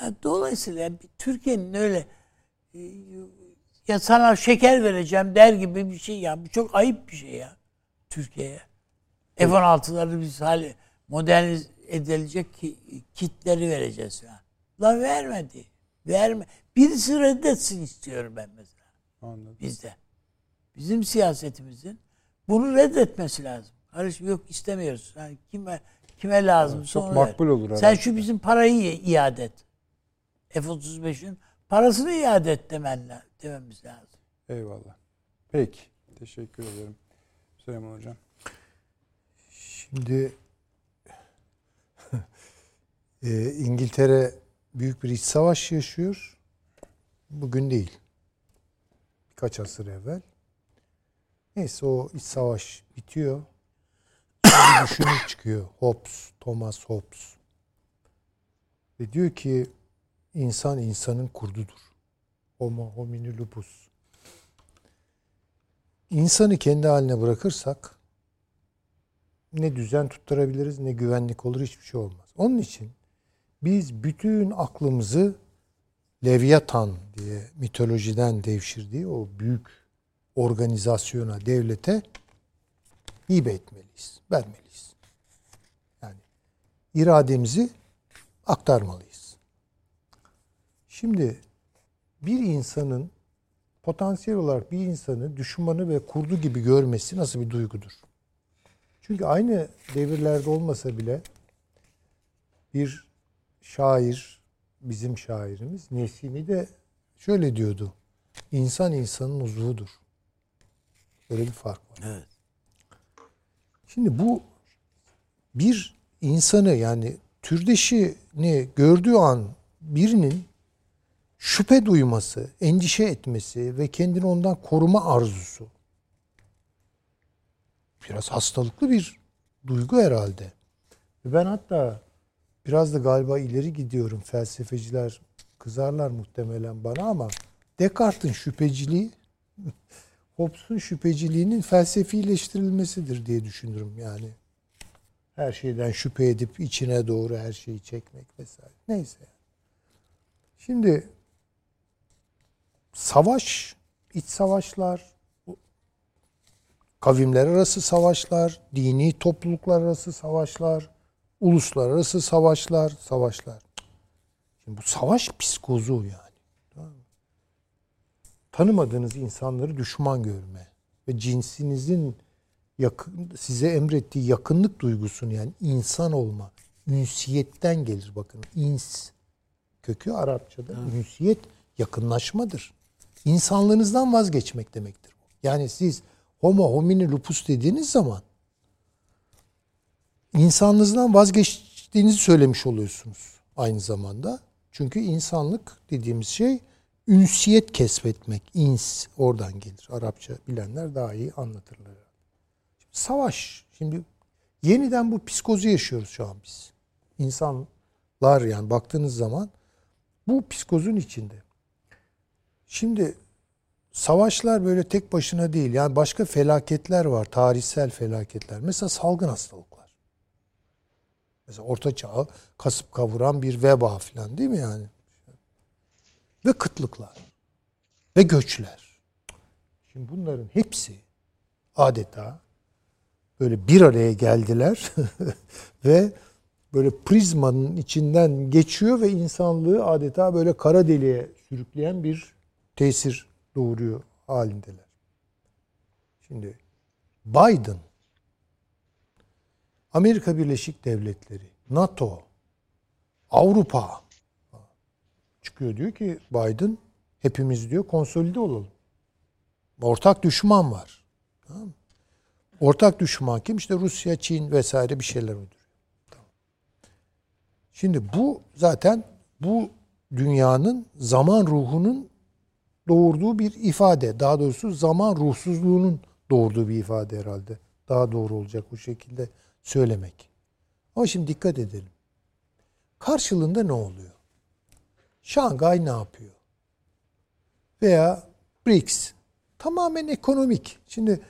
Yani dolayısıyla Türkiye'nin öyle e, ya sana şeker vereceğim der gibi bir şey ya. Bu çok ayıp bir şey ya Türkiye'ye. F-16'ları biz hali moderniz edilecek ki, kitleri vereceğiz ya. La vermedi. Verme. Birisi reddetsin istiyorum ben mesela. Anladım. Bizde. Bizim siyasetimizin bunu reddetmesi lazım. Kardeşim yok istemiyoruz. Yani kime kime lazım? Evet, çok makbul ver. olur. Sen şu bizim parayı iade et. F-35'in parasını iade et demen, dememiz lazım. Eyvallah. Peki. Teşekkür ederim. Süleyman Hocam. Şimdi [laughs] e, İngiltere büyük bir iç savaş yaşıyor. Bugün değil. Birkaç asır evvel. Neyse o iç savaş bitiyor. Bir düşünür çıkıyor. Hobbes, Thomas Hobbes. Ve diyor ki insan insanın kurdudur. Homo homini lupus. İnsanı kendi haline bırakırsak ne düzen tutturabiliriz ne güvenlik olur hiçbir şey olmaz. Onun için biz bütün aklımızı Leviathan diye mitolojiden devşirdiği o büyük organizasyona, devlete hibe etmeliyiz, vermeliyiz. Yani irademizi aktarmalıyız. Şimdi bir insanın potansiyel olarak bir insanı düşmanı ve kurdu gibi görmesi nasıl bir duygudur? Çünkü aynı devirlerde olmasa bile bir şair, bizim şairimiz Nesimi de şöyle diyordu. İnsan insanın uzvudur. Böyle bir fark var. Evet. Şimdi bu bir insanı yani türdeşini gördüğü an birinin şüphe duyması, endişe etmesi ve kendini ondan koruma arzusu biraz hastalıklı bir duygu herhalde. Ben hatta biraz da galiba ileri gidiyorum. Felsefeciler kızarlar muhtemelen bana ama Descartes'in şüpheciliği [laughs] Hobbes'un şüpheciliğinin felsefileştirilmesidir diye düşünürüm yani. Her şeyden şüphe edip içine doğru her şeyi çekmek vesaire. Neyse. Şimdi savaş, iç savaşlar, kavimler arası savaşlar, dini topluluklar arası savaşlar, uluslararası savaşlar, savaşlar. Şimdi bu savaş psikozu yani. Tanımadığınız insanları düşman görme ve cinsinizin yakın, size emrettiği yakınlık duygusunu yani insan olma, ünsiyetten gelir bakın. ins kökü Arapçada. Evet. Ünsiyet yakınlaşmadır. İnsanlığınızdan vazgeçmek demektir. Yani siz homo homini lupus dediğiniz zaman insanlığınızdan vazgeçtiğinizi söylemiş oluyorsunuz aynı zamanda. Çünkü insanlık dediğimiz şey ünsiyet kesbetmek. ins oradan gelir. Arapça bilenler daha iyi anlatırlar. Savaş. Şimdi yeniden bu psikozu yaşıyoruz şu an biz. İnsanlar yani baktığınız zaman bu psikozun içinde. Şimdi savaşlar böyle tek başına değil. Yani başka felaketler var. Tarihsel felaketler. Mesela salgın hastalıklar. Mesela orta çağı kasıp kavuran bir veba falan değil mi yani? Ve kıtlıklar. Ve göçler. Şimdi bunların hepsi adeta böyle bir araya geldiler [laughs] ve böyle prizmanın içinden geçiyor ve insanlığı adeta böyle kara deliğe sürükleyen bir tesir doğuruyor halindeler. Şimdi Biden, Amerika Birleşik Devletleri, NATO, Avrupa çıkıyor diyor ki Biden hepimiz diyor konsolide olalım. Ortak düşman var. Tamam Ortak düşman kim? İşte Rusya, Çin vesaire bir şeyler uyduruyor. Şimdi bu zaten bu dünyanın zaman ruhunun doğurduğu bir ifade. Daha doğrusu zaman ruhsuzluğunun doğurduğu bir ifade herhalde. Daha doğru olacak bu şekilde söylemek. Ama şimdi dikkat edelim. Karşılığında ne oluyor? Şangay ne yapıyor? Veya BRICS. Tamamen ekonomik. Şimdi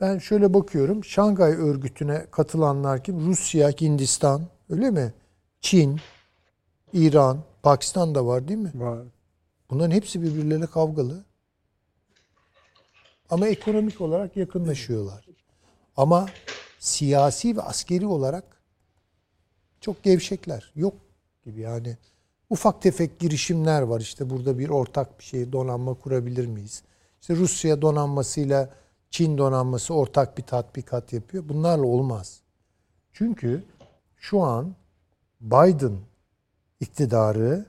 ben şöyle bakıyorum. Şangay örgütüne katılanlar kim? Rusya, Hindistan, öyle mi? Çin, İran, Pakistan da var değil mi? Var. Bunların hepsi birbirleriyle kavgalı. Ama ekonomik olarak yakınlaşıyorlar. Ama siyasi ve askeri olarak çok gevşekler. Yok gibi yani. Ufak tefek girişimler var. İşte burada bir ortak bir şey donanma kurabilir miyiz? İşte Rusya donanmasıyla Çin donanması ortak bir tatbikat yapıyor. Bunlarla olmaz. Çünkü şu an Biden iktidarı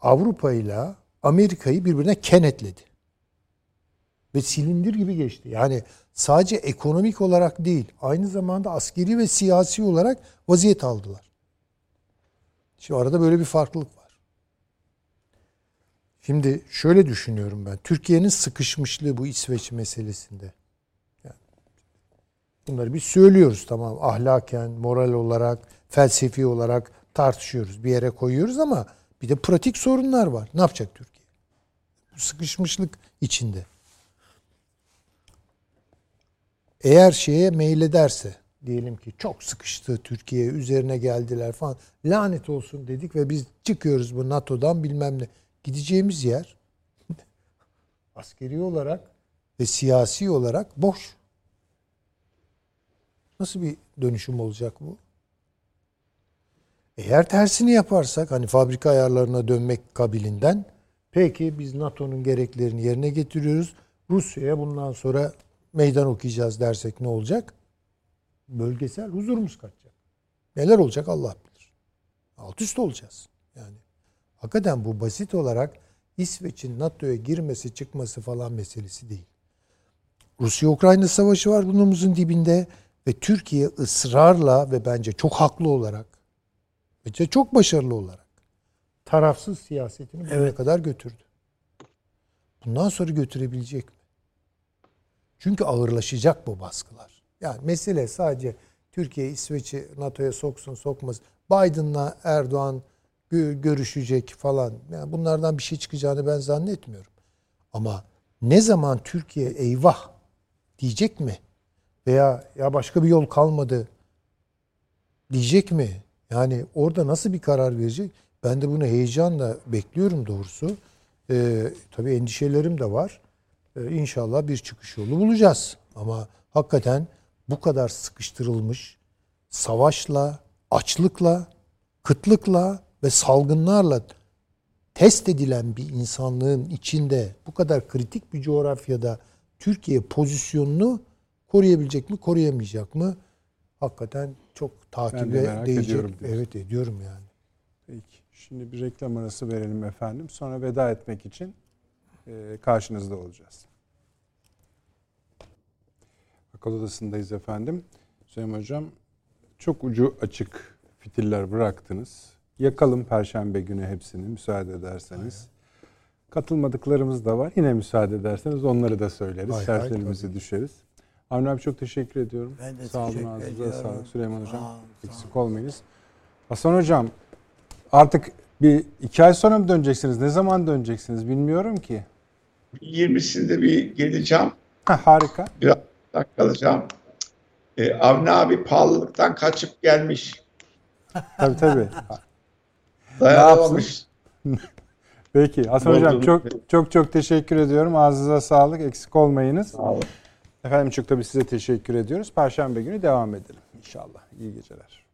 Avrupa ile Amerika'yı birbirine kenetledi. Ve silindir gibi geçti. Yani sadece ekonomik olarak değil, aynı zamanda askeri ve siyasi olarak vaziyet aldılar. Şimdi arada böyle bir farklılık var. Şimdi şöyle düşünüyorum ben. Türkiye'nin sıkışmışlığı bu İsveç meselesinde. Bunları biz söylüyoruz tamam ahlaken, moral olarak, felsefi olarak tartışıyoruz. Bir yere koyuyoruz ama bir de pratik sorunlar var. Ne yapacak Türkiye? Bu sıkışmışlık içinde. Eğer şeye meylederse diyelim ki çok sıkıştı Türkiye üzerine geldiler falan lanet olsun dedik ve biz çıkıyoruz bu NATO'dan bilmem ne. Gideceğimiz yer [laughs] askeri olarak ve siyasi olarak boş. Nasıl bir dönüşüm olacak bu? Eğer tersini yaparsak hani fabrika ayarlarına dönmek kabilinden peki biz NATO'nun gereklerini yerine getiriyoruz. Rusya'ya bundan sonra meydan okuyacağız dersek ne olacak? Bölgesel huzurumuz kaçacak. Neler olacak Allah bilir. Alt üst olacağız. Yani hakikaten bu basit olarak İsveç'in NATO'ya girmesi çıkması falan meselesi değil. Rusya-Ukrayna savaşı var burnumuzun dibinde ve Türkiye ısrarla ve bence çok haklı olarak ve çok başarılı olarak tarafsız siyasetini buraya evet. kadar götürdü. Bundan sonra götürebilecek mi? Çünkü ağırlaşacak bu baskılar. Yani mesele sadece Türkiye İsveç'i NATO'ya soksun sokmaz. Biden'la Erdoğan görüşecek falan. Yani bunlardan bir şey çıkacağını ben zannetmiyorum. Ama ne zaman Türkiye eyvah diyecek mi? Veya ya başka bir yol kalmadı diyecek mi? Yani orada nasıl bir karar verecek? Ben de bunu heyecanla bekliyorum doğrusu. Ee, tabii endişelerim de var. Ee, inşallah bir çıkış yolu bulacağız. Ama hakikaten bu kadar sıkıştırılmış savaşla, açlıkla, kıtlıkla ve salgınlarla test edilen bir insanlığın içinde bu kadar kritik bir coğrafyada Türkiye pozisyonunu koruyabilecek mi, koruyamayacak mı? Hakikaten çok takibe de değecek. Ediyorum evet ediyorum yani. Peki. Şimdi bir reklam arası verelim efendim. Sonra veda etmek için e, karşınızda olacağız. Akıl odasındayız efendim. Süleyman Hocam çok ucu açık fitiller bıraktınız. Yakalım Perşembe günü hepsini müsaade ederseniz. Aynen. Katılmadıklarımız da var. Yine müsaade ederseniz onları da söyleriz. Sertlerimizi düşeriz. Avni abi çok teşekkür ediyorum. Ben de sağ olun ağzınıza sağlık. Süleyman Hocam sağ eksik olmayınız. Hasan Hocam artık bir iki ay sonra mı döneceksiniz? Ne zaman döneceksiniz bilmiyorum ki. 20'sinde bir geleceğim. Ha, harika. Biraz kalacağım. Ee, Avni abi pahalılıktan kaçıp gelmiş. tabii tabii. [laughs] Dayanamamış. [laughs] Peki Hasan Hocam çok çok çok teşekkür ediyorum. Ağzınıza sağlık. Eksik olmayınız. Sağ olun. Efendim çok tabii size teşekkür ediyoruz. Perşembe günü devam edelim inşallah. İyi geceler.